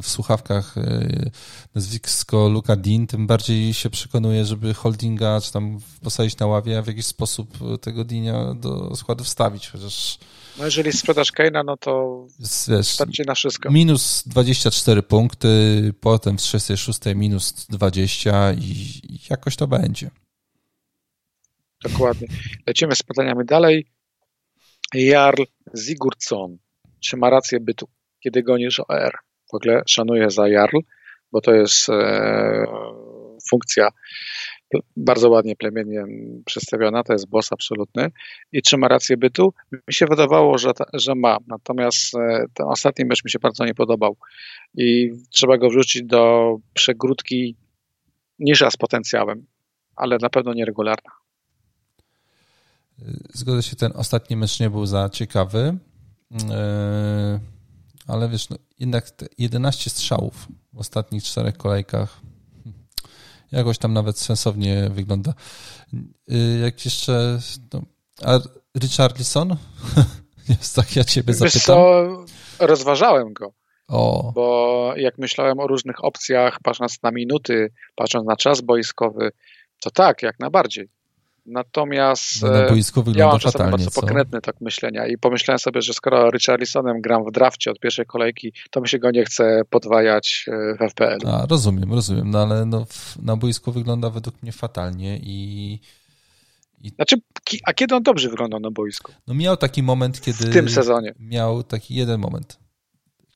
w słuchawkach e, nazwisko Luka Dean, tym bardziej się przekonuję, żeby holdinga czy tam posadzić na ławie, a w jakiś sposób tego Dinia do składu wstawić, chociaż no jeżeli sprzedasz Keina, no to starczy na wszystko. Minus 24 punkty, potem w 36 minus 20 i, i jakoś to będzie. Dokładnie. Lecimy z pytaniami dalej. Jarl Sigurdsson. Czy ma rację bytu, kiedy gonisz OR? W ogóle szanuję za Jarl, bo to jest e, funkcja bardzo ładnie plemiennie przedstawiona, to jest boss absolutny i czy ma rację bytu? Mi się wydawało, że, że ma, natomiast e, ten ostatni mecz mi się bardzo nie podobał i trzeba go wrzucić do przegródki niża z potencjałem, ale na pewno nieregularna. Zgodzę się, ten ostatni mecz nie był za ciekawy, e, ale wiesz, no, jednak 11 strzałów w ostatnich czterech kolejkach jakoś tam nawet sensownie wygląda. Y, jak jeszcze, no, a Richarlison? Jest tak, ja ciebie zapytam. Wiesz co, rozważałem go. O. Bo jak myślałem o różnych opcjach, patrząc na minuty, patrząc na czas boiskowy, to tak, jak najbardziej. Natomiast na boisku wygląda ja mam czasami bardzo pokrętny tak myślenia i pomyślałem sobie, że skoro Richarlisonem gram w drafcie od pierwszej kolejki, to mi się go nie chce podwajać e, w FPL. A, rozumiem, rozumiem, no ale no, na boisku wygląda według mnie fatalnie i, i... Znaczy, a kiedy on dobrze wyglądał na boisku? No miał taki moment, kiedy... W tym sezonie. Miał taki jeden moment.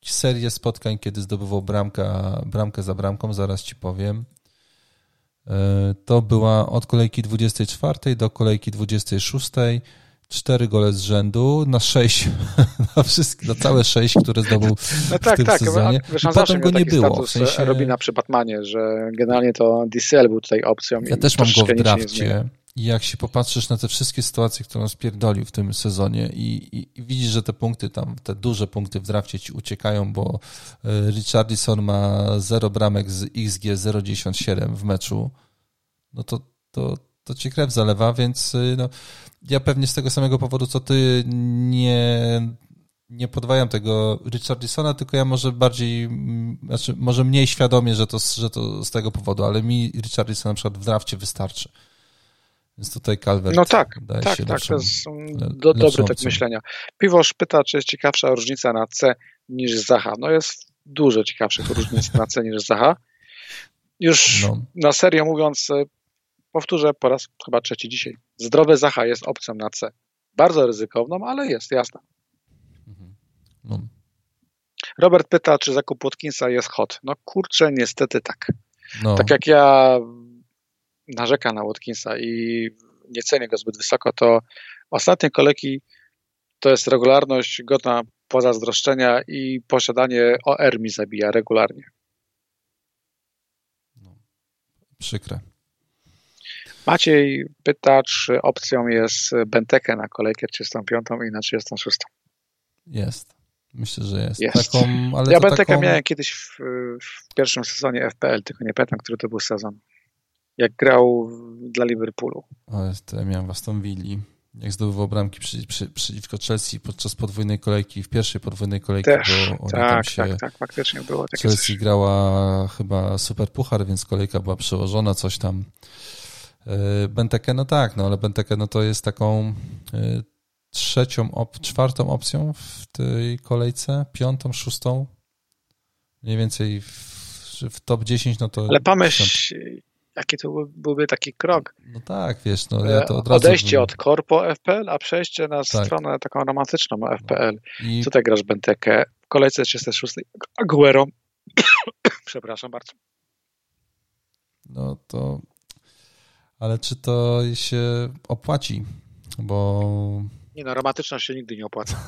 Serię spotkań, kiedy zdobywał bramkę, bramkę za bramką, zaraz ci powiem. E, to była od kolejki 24 do kolejki 26 cztery gole z rzędu na sześć, na, wszystkie, na całe sześć, które zdobył no tak, w tym tak, sezonie. Wiesz, I potem go nie było. W sensie... Robina przy Batmanie, że generalnie to DCL był tutaj opcją. Ja też mam go w drafcie. Jak się popatrzysz na te wszystkie sytuacje, które on spierdolił w tym sezonie i, i, i, widzisz, że te punkty tam, te duże punkty w drafcie ci uciekają, bo e, Richardson ma 0 bramek z XG 0,97 w meczu, no to, to, to ci krew zalewa, więc y, no, ja pewnie z tego samego powodu, co ty, nie, nie podwajam tego Richardisona, tylko ja może bardziej, znaczy może mniej świadomie, że to, że to z tego powodu, ale mi Richardison na przykład w drafcie wystarczy. Więc tutaj Calvert No tak, tak, tak, lepszą, to jest do, dobry tak myślenia. Piwosz pyta, czy jest ciekawsza różnica na C niż Zaha. No jest dużo ciekawszych różnic na C niż Zaha. Już no. na serio mówiąc, e, powtórzę po raz chyba trzeci dzisiaj. Zdrowy Zaha jest opcją na C. Bardzo ryzykowną, ale jest, jasna. Mhm. No. Robert pyta, czy zakup Watkinsa jest hot. No kurczę, niestety tak. No. Tak jak ja narzeka na Watkinsa i nie cenię go zbyt wysoko, to ostatnie kolejki to jest regularność godna pozazdroszczenia i posiadanie OR mi zabija regularnie. No, przykre. Maciej pyta, czy opcją jest Benteke na kolejkę 35 i na 36. Jest. Myślę, że jest. jest. Taką, ja Bentekę taką... miałem kiedyś w, w, pierwszym sezonie FPL, tylko nie pamiętam, który to był sezon. Jak grał dla Liverpoolu. O, to ja miałem w Aston Villa. Jak zdobywał bramki przy, przy, przeciwko Chelsea podczas podwójnej kolejki, w pierwszej podwójnej kolejki, Też, bo tak, tam się tak, tak, faktycznie było takie Chelsea coś. grała chyba super puchar, więc kolejka była przełożona, coś tam. Benteke, no tak, no ale Benteke no to jest taką trzecią, op, czwartą opcją w tej kolejce, piątą, szóstą, mniej więcej w, w top 10, no to... Ale pomyśl, jaki to byłby taki krok. No tak, wiesz, no ja to od razu... Odejście od korpo FPL, a przejście na tak. stronę taką romantyczną FPL. No. I... Tutaj grasz Bentekę, w kolejce 36 Aguero. Przepraszam bardzo. No to... Ale czy to się opłaci? Bo nie no, romantyczność się nigdy nie opłaca.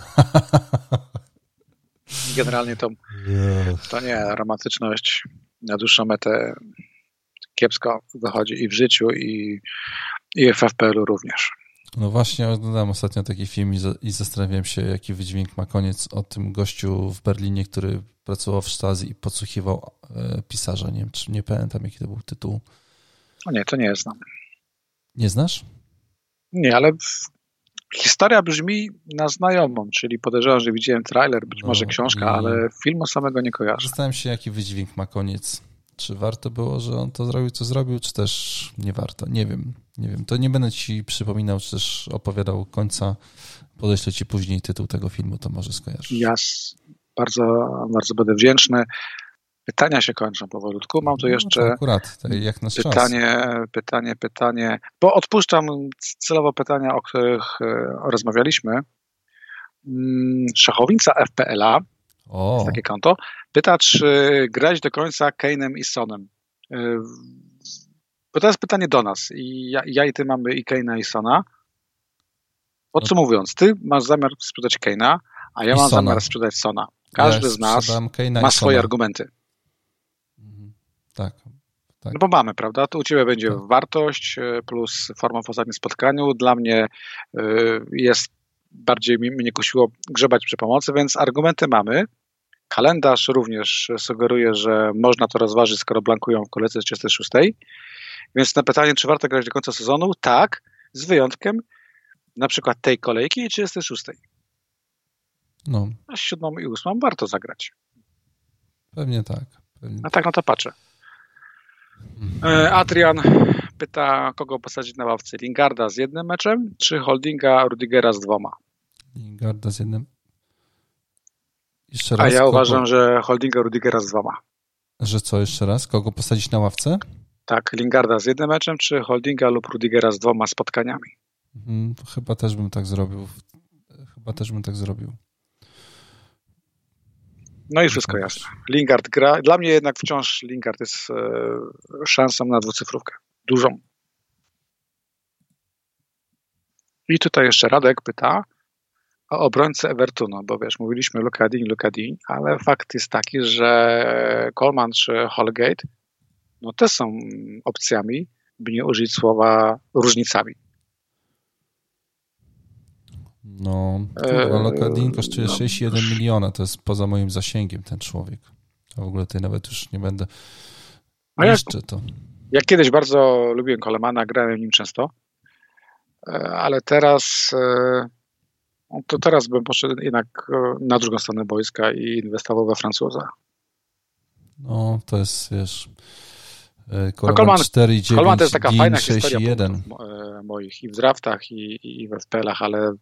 Generalnie to, to nie, romantyczność na dłuższą metę kiepsko wychodzi i w życiu, i, i w FPL-u również. No właśnie, oglądałem ostatnio taki film i, i zastanawiałem się, jaki wydźwięk ma koniec o tym gościu w Berlinie, który pracował w Stazji i podsłuchiwał e, pisarza. Nie wiem, czy nie pamiętam, jaki to był tytuł. O nie, to nie znam. Nie znasz? Nie, ale Historia brzmi na znajomą, czyli podejrzewam, że widziałem trailer, być no, może książka, ale filmu samego nie kojarzę. Zastanawiam się, jaki wydźwięk ma koniec. Czy warto było, że on to zrobił, co zrobił, czy też nie warto? Nie wiem, nie wiem. To nie będę ci przypominał, czy też opowiadał końca. Podeślę ci później tytuł tego filmu, to może skojarzysz. Ja bardzo, bardzo będę wdzięczny. Pytania się kończą powolutku. Mam tu no, jeszcze no akurat, jak nasz pytanie, czas. pytanie, pytanie, bo odpuszczam celowo pytania, o których e, rozmawialiśmy. Mm, Szachownica FPL-a, o. takie konto, pyta, czy grać do końca Kane'em i Sonem. E, bo to jest pytanie do nas. I ja, ja i ty mamy i Kane'a i Sona. Podsumowując, ty masz zamiar sprzedać Kane'a, a ja mam Sona. zamiar sprzedać Sona. Każdy ja z nas ma swoje argumenty. Tak. tak. No bo mamy, prawda? To u Ciebie będzie tak. wartość e, plus forma w ostatnim spotkaniu. Dla mnie e, jest bardziej mnie kusiło grzebać przy pomocy, więc argumenty mamy. Kalendarz również sugeruje, że można to rozważyć, skoro blankują w kolejce 36. Więc na pytanie, czy warto grać do końca sezonu? Tak, z wyjątkiem na przykład tej kolejki i 36. No. A z siódmą i ósmą warto zagrać. Pewnie tak. Pewnie A tak na to patrzę. E, Adrian pyta, kogo posadzić na ławce. Lingarda z jednym meczem, czy Holdinga Rudigera z dwoma? Lingarda z jednym. Jeszcze raz. A ja kogo... uważam, że Holdinga Rudigera z dwoma. Że co jeszcze raz? Kogo posadzić na ławce? Tak, Lingarda z jednym meczem, czy Holdinga lub Rudigera z dwoma spotkaniami? Hmm, chyba też bym tak zrobił. Chyba też bym tak zrobił. No i wszystko jasne. Lingard gra. Dla mnie jednak wciąż Lingard jest e, szansą na dwucyfrówkę. Dużą. I tutaj jeszcze Radek pyta o obrońcę Evertonu, bo wiesz, mówiliśmy Lukadin, Lukadin, ale fakt jest taki, że Coleman czy Holgate no też są opcjami, by nie użyć słowa różnicami. No, kurwa, Lokadin kosztuje no. 6,1 miliona, to jest poza moim zasięgiem ten człowiek. A w ogóle tutaj nawet już nie będę A jeszcze to. Ja kiedyś bardzo lubiłem Colemana, grałem nim często, e, ale teraz e, no to teraz bym poszedł jednak e, na drugą stronę boiska i inwestował we Francuza. No, to jest, wiesz, Coleman, no, 4,9, Coleman to jest taka fajna 6, historia 1. moich i w draftach i, i we FPL-ach, ale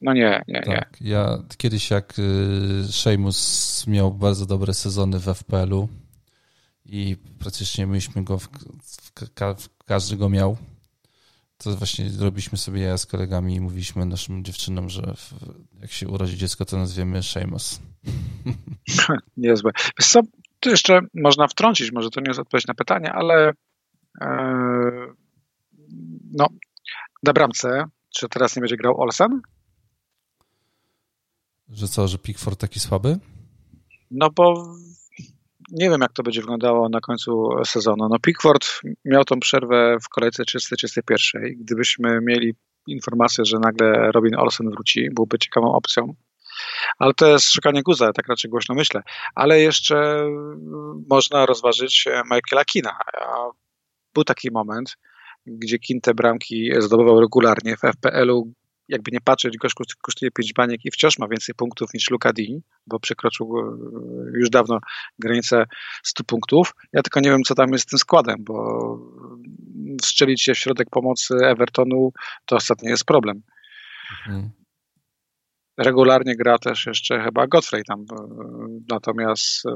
no nie, nie, nie. Tak, ja kiedyś jak Sheamus miał bardzo dobre sezony w FPL-u i praktycznie myśmy go, w, w, w, każdy go miał, to właśnie robiliśmy sobie ja z kolegami i mówiliśmy naszym dziewczynom, że jak się urodzi dziecko, to nazwiemy Sheamus. Niezłe. Wiesz co, tu jeszcze można wtrącić, może to nie jest odpowiedź na pytanie, ale e, no, na bramce czy teraz nie będzie grał Olsen? Że co, że Pickford taki słaby? No bo nie wiem, jak to będzie wyglądało na końcu sezonu. No Pickford miał tą przerwę w kolejce 331. Gdybyśmy mieli informację, że nagle Robin Olsen wróci, byłby ciekawą opcją. Ale to jest szukanie guza, tak raczej głośno myślę. Ale jeszcze można rozważyć Michaela Kina. Był taki moment, gdzie Kin te bramki zdobywał regularnie w FPL-u jakby nie patrzeć, gość kosztuje 5 baniek i wciąż ma więcej punktów niż Luka Di, bo przekroczył e, już dawno granicę 100 punktów. Ja tylko nie wiem, co tam jest z tym składem, bo strzelić się w środek pomocy Evertonu to ostatnio jest problem. Mhm. Regularnie gra też jeszcze chyba Godfrey tam, e, natomiast e,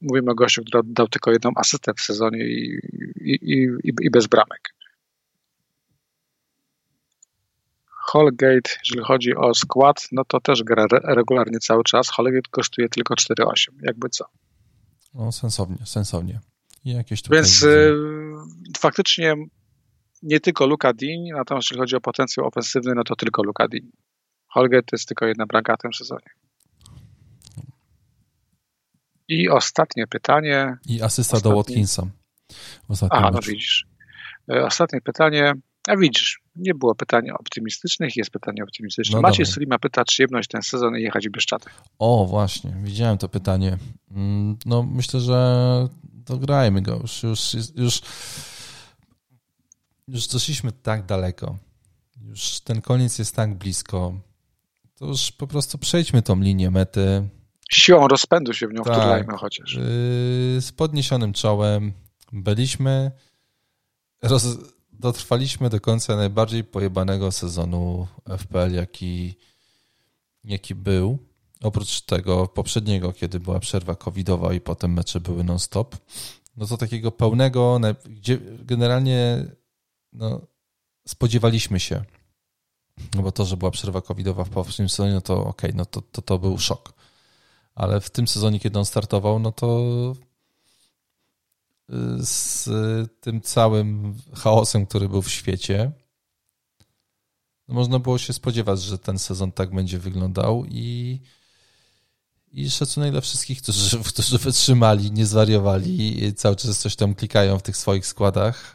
mówimy o gościu, który dał tylko jedną asystę w sezonie i, i, i, i bez bramek. Holgate, jeżeli chodzi o skład, no to też gra regularnie cały czas. Holgate kosztuje tylko 4,8, jakby co. No, sensownie, sensownie. I jakieś tutaj Więc y, faktycznie nie tylko Luka Dean, natomiast jeżeli chodzi o potencjał ofensywny, no to tylko Luka Dean. Holgate to jest tylko jedna bramka w tym sezonie. I ostatnie pytanie. I asysta ostatnie... do Watkinsa. Aha, no widzisz. Y, ostatnie pytanie. A widzisz, nie było pytań optymistycznych, jest pytanie optymistyczne. No Maciej Sulima pyta, czy jebnąć ten sezon i jechać w Bieszczady. O, właśnie, widziałem to pytanie. Mm, no, myślę, że dograjmy go. Już, już, już, już doszliśmy tak daleko. Już ten koniec jest tak blisko. To już po prostu przejdźmy tą linię mety. Siłą rozpędu się w nią tak, wturlajmy chociaż. Yy, z podniesionym czołem byliśmy. Roz dotrwaliśmy do końca najbardziej pojebanego sezonu FPL, jaki, jaki był. Oprócz tego poprzedniego, kiedy była przerwa covidowa i potem mecze były non-stop. No to takiego pełnego, gdzie generalnie no, spodziewaliśmy się. No bo to, że była przerwa covidowa w poprzednim sezonie, no to okej, okay, no to, to, to był szok. Ale w tym sezonie, kiedy on startował, no to z tym całym chaosem, który był w świecie, no można było się spodziewać, że ten sezon tak będzie wyglądał i, i szacunek dla wszystkich, którzy, którzy wytrzymali, nie zwariowali cały czas coś tam klikają w tych swoich składach.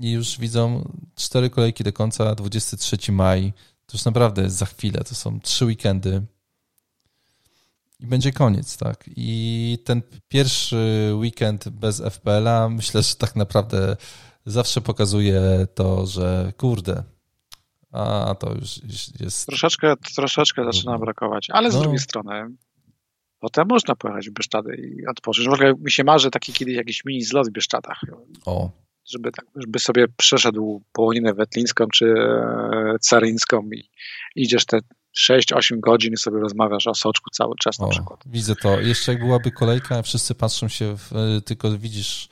I już widzą cztery kolejki do końca, 23 maj, to już naprawdę jest za chwilę, to są trzy weekendy i będzie koniec, tak. I ten pierwszy weekend bez FPL-a myślę, że tak naprawdę zawsze pokazuje to, że kurde, a to już jest. Troszeczkę, troszeczkę zaczyna brakować, ale z no. drugiej strony potem można pojechać w Bieszczady i odpocząć. W ogóle mi się marzy taki kiedyś jakiś mini zlot w Bieszczadach. O. Żeby, tak, żeby sobie przeszedł połoninę wetlińską czy e, caryńską i idziesz te 6-8 godzin sobie rozmawiasz o soczku cały czas na o, przykład. Widzę to. Jeszcze jak byłaby kolejka, wszyscy patrzą się, w, e, tylko widzisz,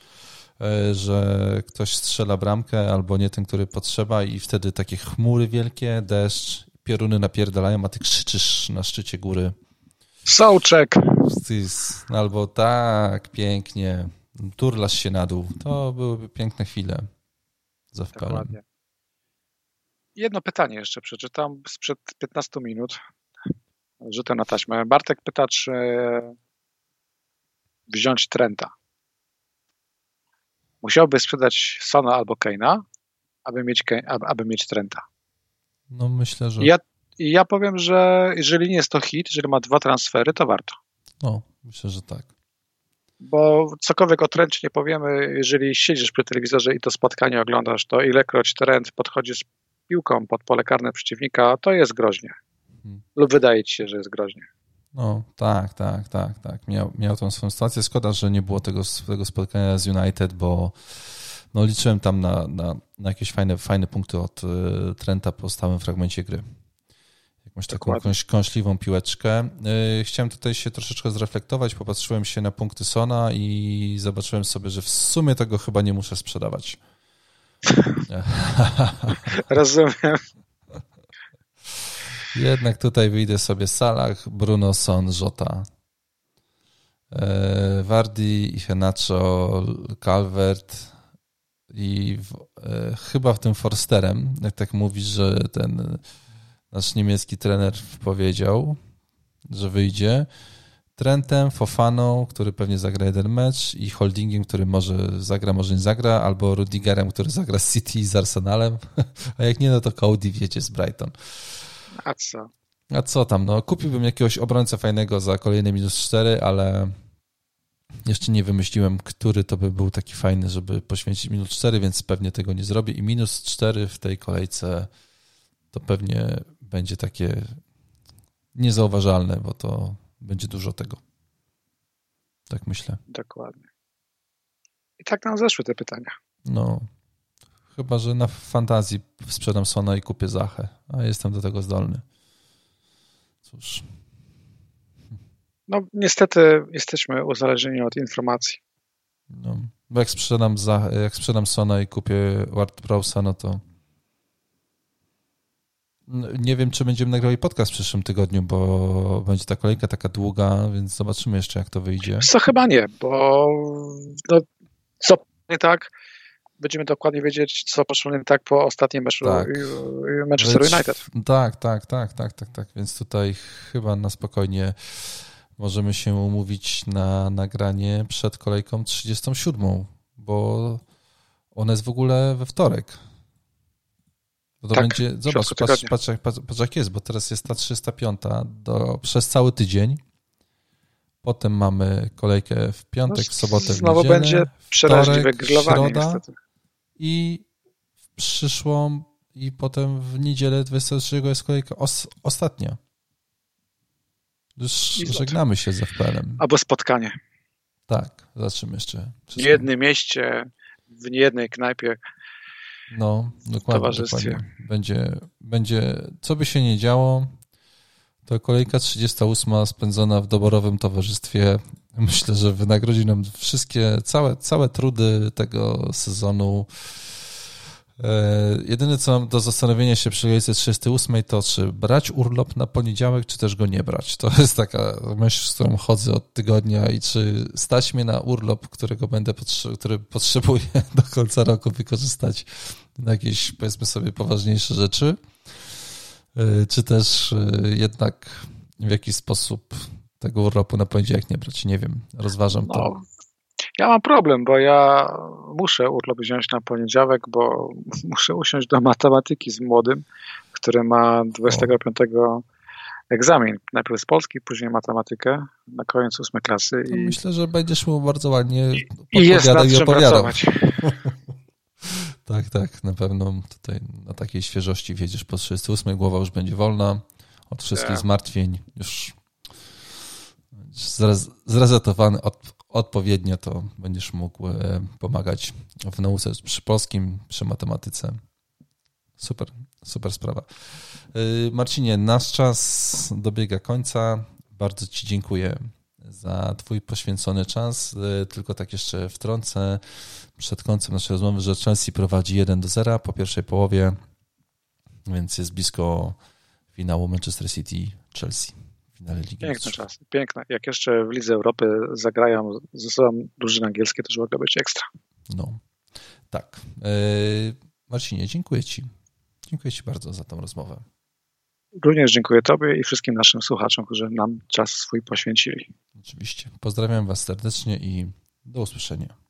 e, że ktoś strzela bramkę albo nie ten, który potrzeba i wtedy takie chmury wielkie, deszcz, pioruny napierdalają, a ty krzyczysz na szczycie góry. Soczek! Albo tak, pięknie, turlasz się na dół. To byłyby piękne chwile za Dokładnie. Jedno pytanie jeszcze przeczytam sprzed 15 minut. Rzucę na taśmę. Bartek pyta, czy wziąć Trenta. Musiałby sprzedać Sona albo Keina, aby mieć, aby, mieć Trenta. No myślę, że... Ja, ja powiem, że jeżeli nie jest to hit, jeżeli ma dwa transfery, to warto. No, myślę, że tak. Bo cokolwiek o Trencie nie powiemy, jeżeli siedzisz przy telewizorze i to spotkanie oglądasz, to ilekroć Trent podchodzi z piłką pod pole karne przeciwnika, to jest groźnie. Hmm. Lub wydaje ci się, że jest groźnie. No tak, tak, tak, tak. Miał, miał tą swoją sytuację. Szkoda, że nie było tego, tego spotkania z United, bo no, liczyłem tam na, na, na jakieś fajne, fajne punkty od y, Trenta po stałym fragmencie gry. Jakąś taką jakąś kąśliwą piłeczkę. Y, chciałem tutaj się troszeczkę zreflektować, popatrzyłem się na punkty Sona i zobaczyłem sobie, że w sumie tego chyba nie muszę sprzedawać. Rozumiem. Jednak tutaj wyjdę sobie Salah, Bruno Son, Jota. E, Wardi, Henacho, Calvert i w, e, chyba w tym Forsterem, jak tak mówisz, że ten nasz niemiecki trener powiedział, że wyjdzie. Trentem, Fofaną, który pewnie zagra jeden mecz i Holdingiem, który może zagra, może nie zagra, albo Rudigerem, który zagra z City z Arsenalem. A jak nie, no to Cody wiecie z Brighton. A co? A co tam? No, kupiłbym jakiegoś obrońcę fajnego za kolejne minus 4, ale jeszcze nie wymyśliłem, który to by był taki fajny, żeby poświęcić minus 4, więc pewnie tego nie zrobię. I minus 4 w tej kolejce to pewnie będzie takie niezauważalne, bo to będzie dużo tego. Tak myślę. Dokładnie. I tak nam zeszły te pytania. No, chyba, że na fantazji sprzedam Sona i kupię Zachę, a jestem do tego zdolny. Cóż. No, niestety jesteśmy uzależnieni od informacji. No, bo jak sprzedam, za, jak sprzedam Sona i kupię WordPressa, no to nie wiem, czy będziemy nagrali podcast w przyszłym tygodniu, bo będzie ta kolejka taka długa, więc zobaczymy jeszcze, jak to wyjdzie. Co chyba nie, bo no, co nie tak, będziemy dokładnie wiedzieć, co poszło nie tak po ostatnim meczu tak. Manchester United. Tak, tak, tak, tak, tak, tak. Więc tutaj chyba na spokojnie możemy się umówić na nagranie przed kolejką 37, bo ona jest w ogóle we wtorek. Bo to tak, będzie, zobacz, patrz, patrz, patrz, patrz, jak jest, bo teraz jest ta 305 do, przez cały tydzień. Potem mamy kolejkę w piątek, no, w sobotę, w Znowu niedzielę, będzie przeraźliwe grillowanie środa niestety. I w przyszłą i potem w niedzielę 23 jest kolejka os, ostatnia. Już żegnamy się ze FPL-em. Albo spotkanie. Tak, zobaczymy jeszcze. W niejednym mieście, w niejednej knajpie no, dokładnie. dokładnie. Będzie, będzie, co by się nie działo, to kolejka 38 spędzona w doborowym towarzystwie. Myślę, że wynagrodzi nam wszystkie, całe, całe trudy tego sezonu. E, jedyne, co mam do zastanowienia się przy kolejce 38 to, czy brać urlop na poniedziałek, czy też go nie brać. To jest taka myśl, z którą chodzę od tygodnia i czy stać mnie na urlop, którego będę, który potrzebuję do końca roku wykorzystać na jakieś, powiedzmy sobie, poważniejsze rzeczy, e, czy też e, jednak w jakiś sposób tego urlopu na poniedziałek nie brać. Nie wiem, rozważam no, to. Ja mam problem, bo ja muszę urlop wziąć na poniedziałek, bo muszę usiąść do matematyki z młodym, który ma 25 o. egzamin. Najpierw z Polski, później matematykę, na koniec ósmej klasy. I... Myślę, że będziesz mu bardzo ładnie I jest nad i tak, tak, na pewno tutaj na takiej świeżości wiedziesz po 38 głowa już będzie wolna od wszystkich yeah. zmartwień, już zrezetowany od, odpowiednio, to będziesz mógł e, pomagać w nauce przy polskim, przy matematyce. Super, super sprawa. E, Marcinie, nasz czas dobiega końca. Bardzo Ci dziękuję za Twój poświęcony czas. E, tylko tak jeszcze wtrącę przed końcem naszej rozmowy, że Chelsea prowadzi 1 do 0 po pierwszej połowie, więc jest blisko finału Manchester City Chelsea finale Ligi Piękne czasy, piękne. Jak jeszcze w Lidze Europy zagrają ze sobą drużyny angielskie, to już mogę być ekstra. No, tak. E, Marcinie, dziękuję Ci. Dziękuję Ci bardzo za tą rozmowę. Również dziękuję Tobie i wszystkim naszym słuchaczom, którzy nam czas swój poświęcili. Oczywiście. Pozdrawiam Was serdecznie i do usłyszenia.